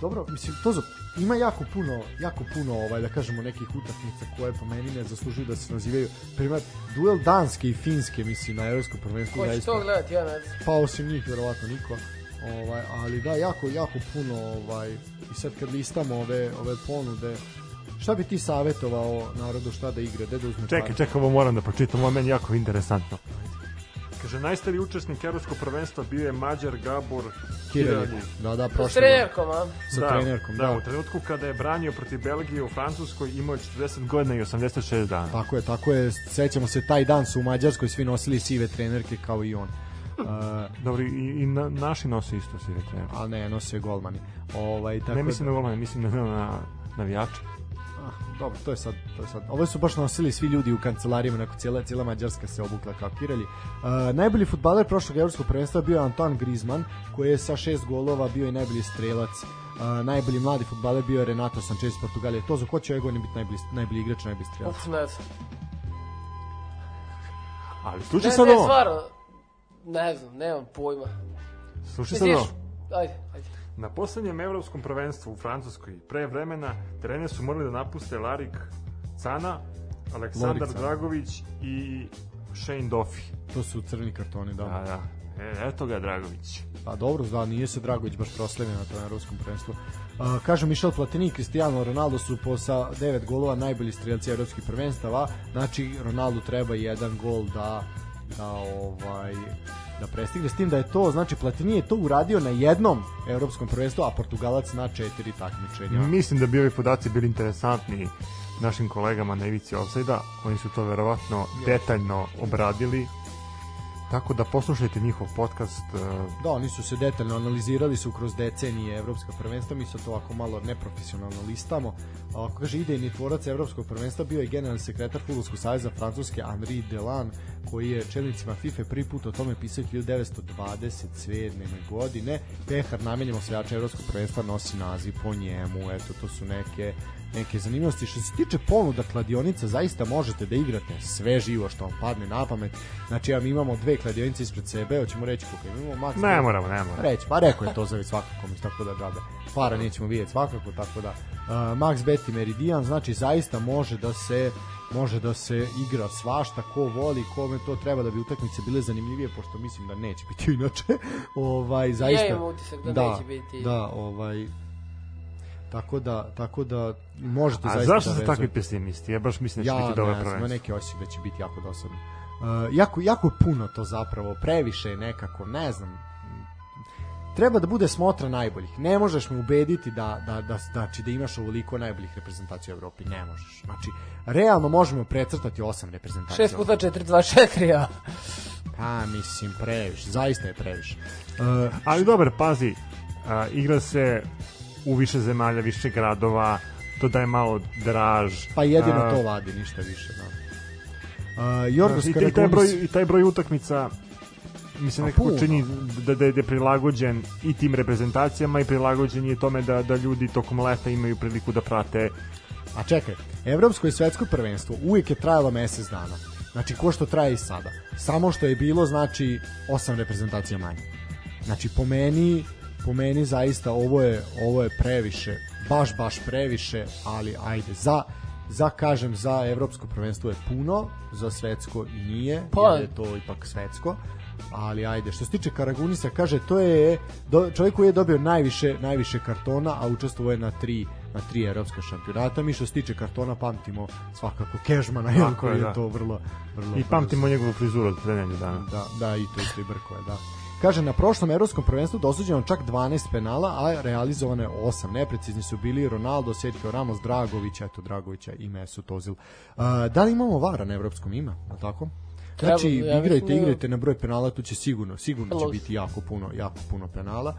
dobro, mislim, to za, ima jako puno, jako puno, ovaj, da kažemo, nekih utakmica koje po meni ne zaslužuju da se nazivaju, primjer, duel Danske i Finske, mislim, na evropskom prvenstvu.
Ko će to gledati, ja ne znam.
pa osim njih verovatno niko ovaj ali da jako jako puno ovaj i sad kad listamo ove ove ponude šta bi ti savetovao narodu šta da igra gde da uzme
Čekaj, čekaj, ovo moram da pročitam, ovo je meni jako interesantno. Kaže, najstariji učesnik Evropskog prvenstva bio je Mađar Gabor.
Kirelj. da da
S
prošle
trenerkom, a?
sa
da,
trenerkom
da,
da,
u trenutku kada je branio protiv Belgije u Francuskoj imao je 40 godina i 86 dana.
tako je tako je sećamo se taj dan su u Mađarskoj svi nosili sive trenerke kao i on Uh,
Dobro, i, i na, naši nose isto si trener.
a ne nose golmani ovaj tako
Ne mislim
da,
na golmane, mislim na, na navijače.
Dobro, to je sad, to je sad. Ovo su baš nosili svi ljudi u kancelarijama, nakon cijela, cijela Mađarska se obukla kao kiralji. Uh, najbolji futbaler prošlog evropskog prvenstva bio je Antoine Griezmann, koji je sa šest golova bio i najbolji strelac. Uh, najbolji mladi futbaler bio je Renato Sanchez iz Portugalije. To za ko će ove godine biti najbolji, najbolji igrač, najbolji strelac?
Uf, ne znam.
Ali slušaj
Ne,
sad
ne,
ovo.
stvarno. Ne znam, nemam pojma.
Slušaj sad ovo.
Ajde, ajde.
Na poslednjem evropskom prvenstvu u Francuskoj pre vremena terene su morali da napuste Larik Cana, Aleksandar. Dragović i Shane Duffy.
To su crveni kartoni, da.
Da, da. E, eto ga Dragović.
Pa dobro, da, nije se Dragović baš proslavio na tom evropskom prvenstvu. Uh, kaže Michel Platini i Cristiano Ronaldo su po sa devet golova najbolji strelci evropskih prvenstava. Znači Ronaldo treba jedan gol da da ovaj da prestigne s tim da je to znači Platini je to uradio na jednom evropskom prvenstvu a Portugalac na četiri takmičenja.
Mislim da bi ovi podaci bili interesantni našim kolegama na ivici offside-a. Oni su to verovatno detaljno obradili tako da poslušajte njihov podcast. e,
Da, oni su se detaljno analizirali su kroz decenije evropska prvenstva, mi sad to ovako malo neprofesionalno listamo. Ako kaže idejni tvorac evropskog prvenstva bio je generalni sekretar Futbolskog saveza Francuske Henri Delan, koji je čelnicima FIFA prvi put o tome pisao 1927. godine. Pehar namenjen osvajača evropskog prvenstva nosi naziv po njemu, eto to su neke neke zanimljivosti. Što se tiče ponuda kladionica, zaista možete da igrate sve živo što vam padne na pamet. Znači, ja mi imamo dve kladionice ispred sebe, hoćemo reći koliko imamo, Max.
Ne moramo, ne moramo.
Reći, pa rekao je to za svakako, mi tako da džabe. Para nećemo vidjeti svakako, tako da Max Bet i Meridian, znači zaista može da se može da se igra svašta ko voli, kome to treba da bi utakmice bile zanimljivije pošto mislim da neće biti inače. ovaj zaista
imam utisak da neće biti.
Da, ovaj tako da tako da možete
A
zaista
zašto
da
ste takvi pesimisti? Ja baš mislim da će
Ja
biti dobro
ne znam, ima
prvenstvo.
neki osjećaj da će biti jako dosadno. Uh, jako, jako puno to zapravo, previše je nekako, ne znam, treba da bude smotra najboljih. Ne možeš me ubediti da, da, da, znači, da imaš ovoliko najboljih reprezentacija u Evropi. Ne možeš. Znači, realno možemo precrtati osam reprezentacija.
6 puta 4, 2, 4, ja.
Pa, mislim, previše. Zaista je previše. Uh,
Ali dobro, pazi, a, igra se u više zemalja, više gradova, to daje malo draž.
pa jedino
A,
to vadi, ništa više. Da. Uh, Jorgos
i, taj- i, taj broj,
Karagunis,
I taj broj utakmica mi se
A
nekako
puno.
čini da, da, je- da je prilagođen i tim reprezentacijama i prilagođen je tome da, da ljudi tokom leta imaju priliku da prate
A čekaj, evropsko i svetsko prvenstvo uvijek je trajalo mesec dana. Znači, ko što traje i sada. Samo što je bilo, znači, osam reprezentacija manje. Znači, po meni, po meni zaista ovo je, ovo je previše, baš, baš previše, ali ajde, za, za kažem, za evropsko prvenstvo je puno, za svetsko i nije,
Pa.
jer je to ipak svetsko, ali ajde, što se tiče Karagunisa, kaže, to je do, čovjek koji je dobio najviše, najviše kartona, a učestvovao je na tri na tri evropska šampionata. Mi što se tiče kartona pamtimo svakako Kežmana,
Tako
koji
je,
je
da.
to vrlo, vrlo
i pamtimo njegovu frizuru od pre dana.
da, da, i to isto i Brkove, da. Kaže, na prošlom evropskom prvenstvu dosuđeno čak 12 penala, a realizovano je 8. Neprecizni su bili Ronaldo, Sergio Ramos, Dragović, eto Dragovića i Mesut Ozil. Uh, da li imamo vara na evropskom ima, tako?
Treba,
Znači,
ja
igrajte,
mislim da-
igrajte na broj penala, tu će sigurno, sigurno će biti jako puno, jako puno penala.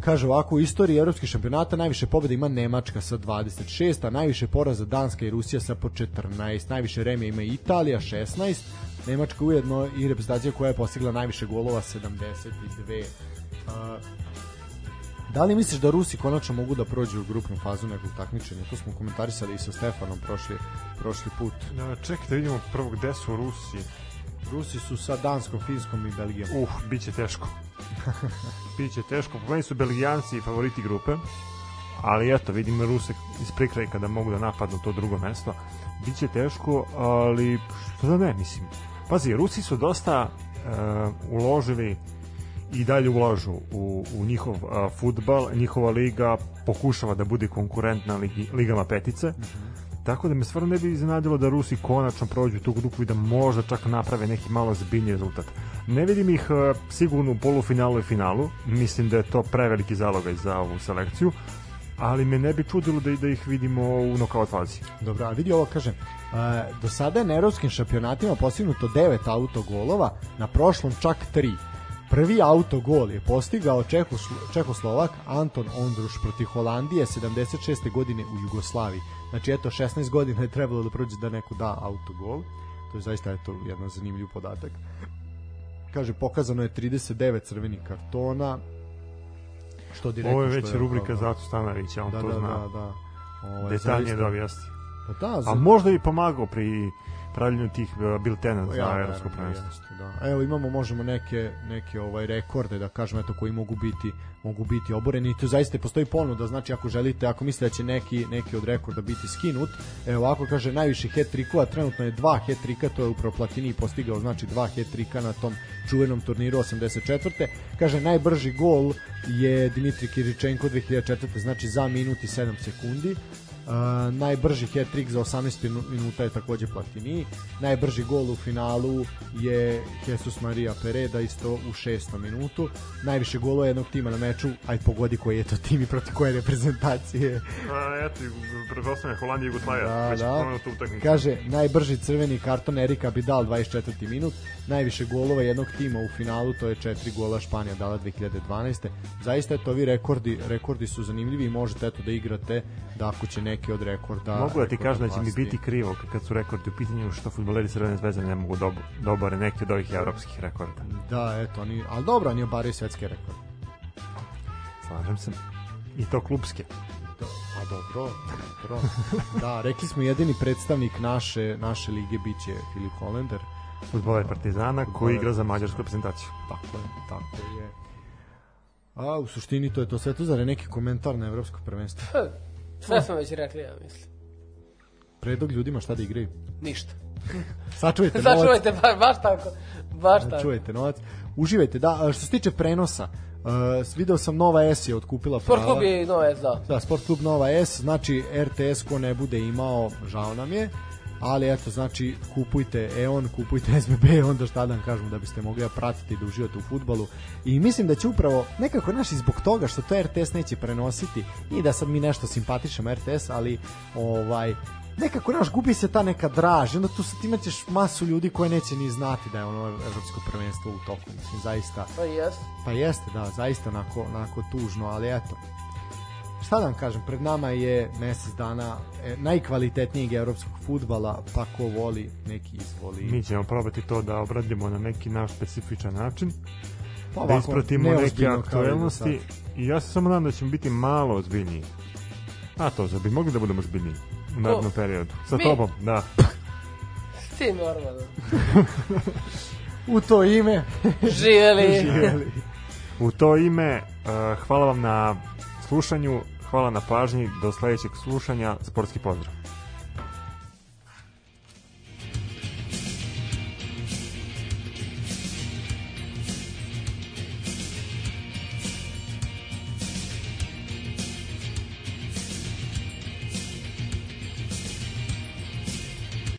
Kaže ovako, u istoriji evropskih šampionata najviše pobjeda ima Nemačka sa 26, a najviše poraza Danska i Rusija sa po 14, najviše remija ima Italija 16, Nemačka ujedno i reprezentacija koja je postigla najviše golova 72. A, da li misliš da Rusi konačno mogu da prođu u grupnu fazu nekog takmičenja? To smo komentarisali i sa Stefanom prošli, prošli put.
Da, čekaj da vidimo prvo gde su Rusi.
Rusi su sa Danskom, Finskom i Belgijom.
Uh, bit će teško. bit će teško. Po meni su Belgijanci favoriti grupe, ali eto, vidim Ruse iz prikrajka da mogu da napadnu to drugo mesto. Biće teško, ali što da ne, mislim. Pazi, Rusi su dosta uh, uložili i dalje ulažu u, u njihov uh, futbal, njihova liga pokušava da bude konkurentna ligi, ligama petice, tako da me stvarno ne bi iznenadilo da Rusi konačno prođu tu grupu i da možda čak naprave neki malo zbiljni rezultat. Ne vidim ih uh, sigurno u polufinalu i finalu, mislim da je to preveliki zalogaj za ovu selekciju, ali me ne bi čudilo da, da ih vidimo u nokaut fazi.
Dobro, a vidi ovo, kažem, do sada je na evropskim šampionatima postignuto 9 autogolova, na prošlom čak 3. Prvi autogol je postigao Čehoslo- Čehoslovak Anton Ondruš protiv Holandije 76. godine u Jugoslaviji. Znači, eto, 16 godina je trebalo da prođe da neko da autogol. To je zaista eto, jedan zanimljiv podatak. Kaže, pokazano je 39 crvenih kartona, što direktno...
Ovo je već rubrika
opravdano.
Zato Stanovića, on
da,
to
da,
zna.
da, da. Ovaj,
Detaljnije
zaista-
da objasni.
Pa da,
A
za-
možda i pomagao pri pravljenju tih uh, biltena za
Ja,
evropsko prvenstvo.
da. Evo imamo možemo neke neke ovaj rekorde da kažem eto koji mogu biti mogu biti oboreni i tu zaista postoji ponuda znači ako želite ako mislite da će neki neki od rekorda biti skinut evo ovako kaže najviše hat-trikova trenutno je dva hat-trika to je upravo Platini postigao znači dva hat-trika na tom čuvenom turniru 84. kaže najbrži gol je Dimitri Kiričenko 2004. znači za minut i 7 sekundi Uh, najbrži hat-trick za 18 minu- minuta je takođe Platini. Najbrži gol u finalu je Jesus Maria Pereda isto u šestom minutu. Najviše golova jednog tima na meču, aj pogodi koji je to tim i protiv koje reprezentacije.
A, eto, pretpostavljam Holandija i Jugoslavija.
Da,
već
da. Kaže, najbrži crveni karton Erika Bidal 24. minut, najviše golova jednog tima u finalu, to je četiri gola Španija dala 2012. Zaista eto ovi rekordi, rekordi su zanimljivi i možete eto da igrate da ako će neki od rekorda
Mogu da ti kažem da će mi biti krivo kad su rekordi u pitanju što futboleri Crvene zvezde ne mogu dob dobare neki od ovih evropskih rekorda.
Da, eto, oni, ali dobro, oni obaraju svetske rekorde.
Slažem se. I to klubske.
Da, a dobro, dobro. Da, rekli smo jedini predstavnik naše, naše lige biće Filip Hollander.
Futboler Partizana koji
Fudbaler
igra za mađarsku reprezentaciju.
Tako je, tako je. A u suštini to je to sve to zar je neki komentar na evropsko prvenstvo.
Sve smo već rekli, ja mislim.
Predlog ljudima šta da igraju.
Ništa.
Sačuvajte novac.
Sačuvajte, baš, baš tako. Baš tako.
Čujete novac. Uživajte, da, što se tiče prenosa, uh, video sam Nova S je otkupila
Sport
prava.
klub je i Nova S, da.
Da, Sport klub Nova S, znači RTS ko ne bude imao, žao nam je, ali eto, znači kupujte EON, kupujte SBB, onda šta da vam kažemo da biste mogli da pratite i da uživate u futbalu. I mislim da će upravo, nekako naš i zbog toga što to RTS neće prenositi i da sad mi nešto simpatišemo RTS, ali ovaj, nekako naš gubi se ta neka draž, onda tu sad imaćeš masu ljudi koje neće ni znati da je ono evropsko prvenstvo u toku, mislim, zaista.
Pa jes.
Pa jeste, da, zaista onako, onako tužno, ali eto. Šta da vam kažem, pred nama je mesec dana e, najkvalitetnijeg evropskog futbala, pa ko voli, neki izvoli.
Mi ćemo probati to da obradimo na neki naš specifičan način,
pa
da
ovako,
ispratimo neke aktuelnosti i ja se samo nadam da ćemo biti malo ozbiljniji. A to, zar bi mogli da budemo ozbiljniji u narednom periodu? Sa
Mi?
tobom, da.
Ti normalno.
U to ime,
Živeli.
živjeli.
U to ime, uh, hvala vam na slušanju, hvala na pažnji, do sledećeg slušanja, sportski pozdrav.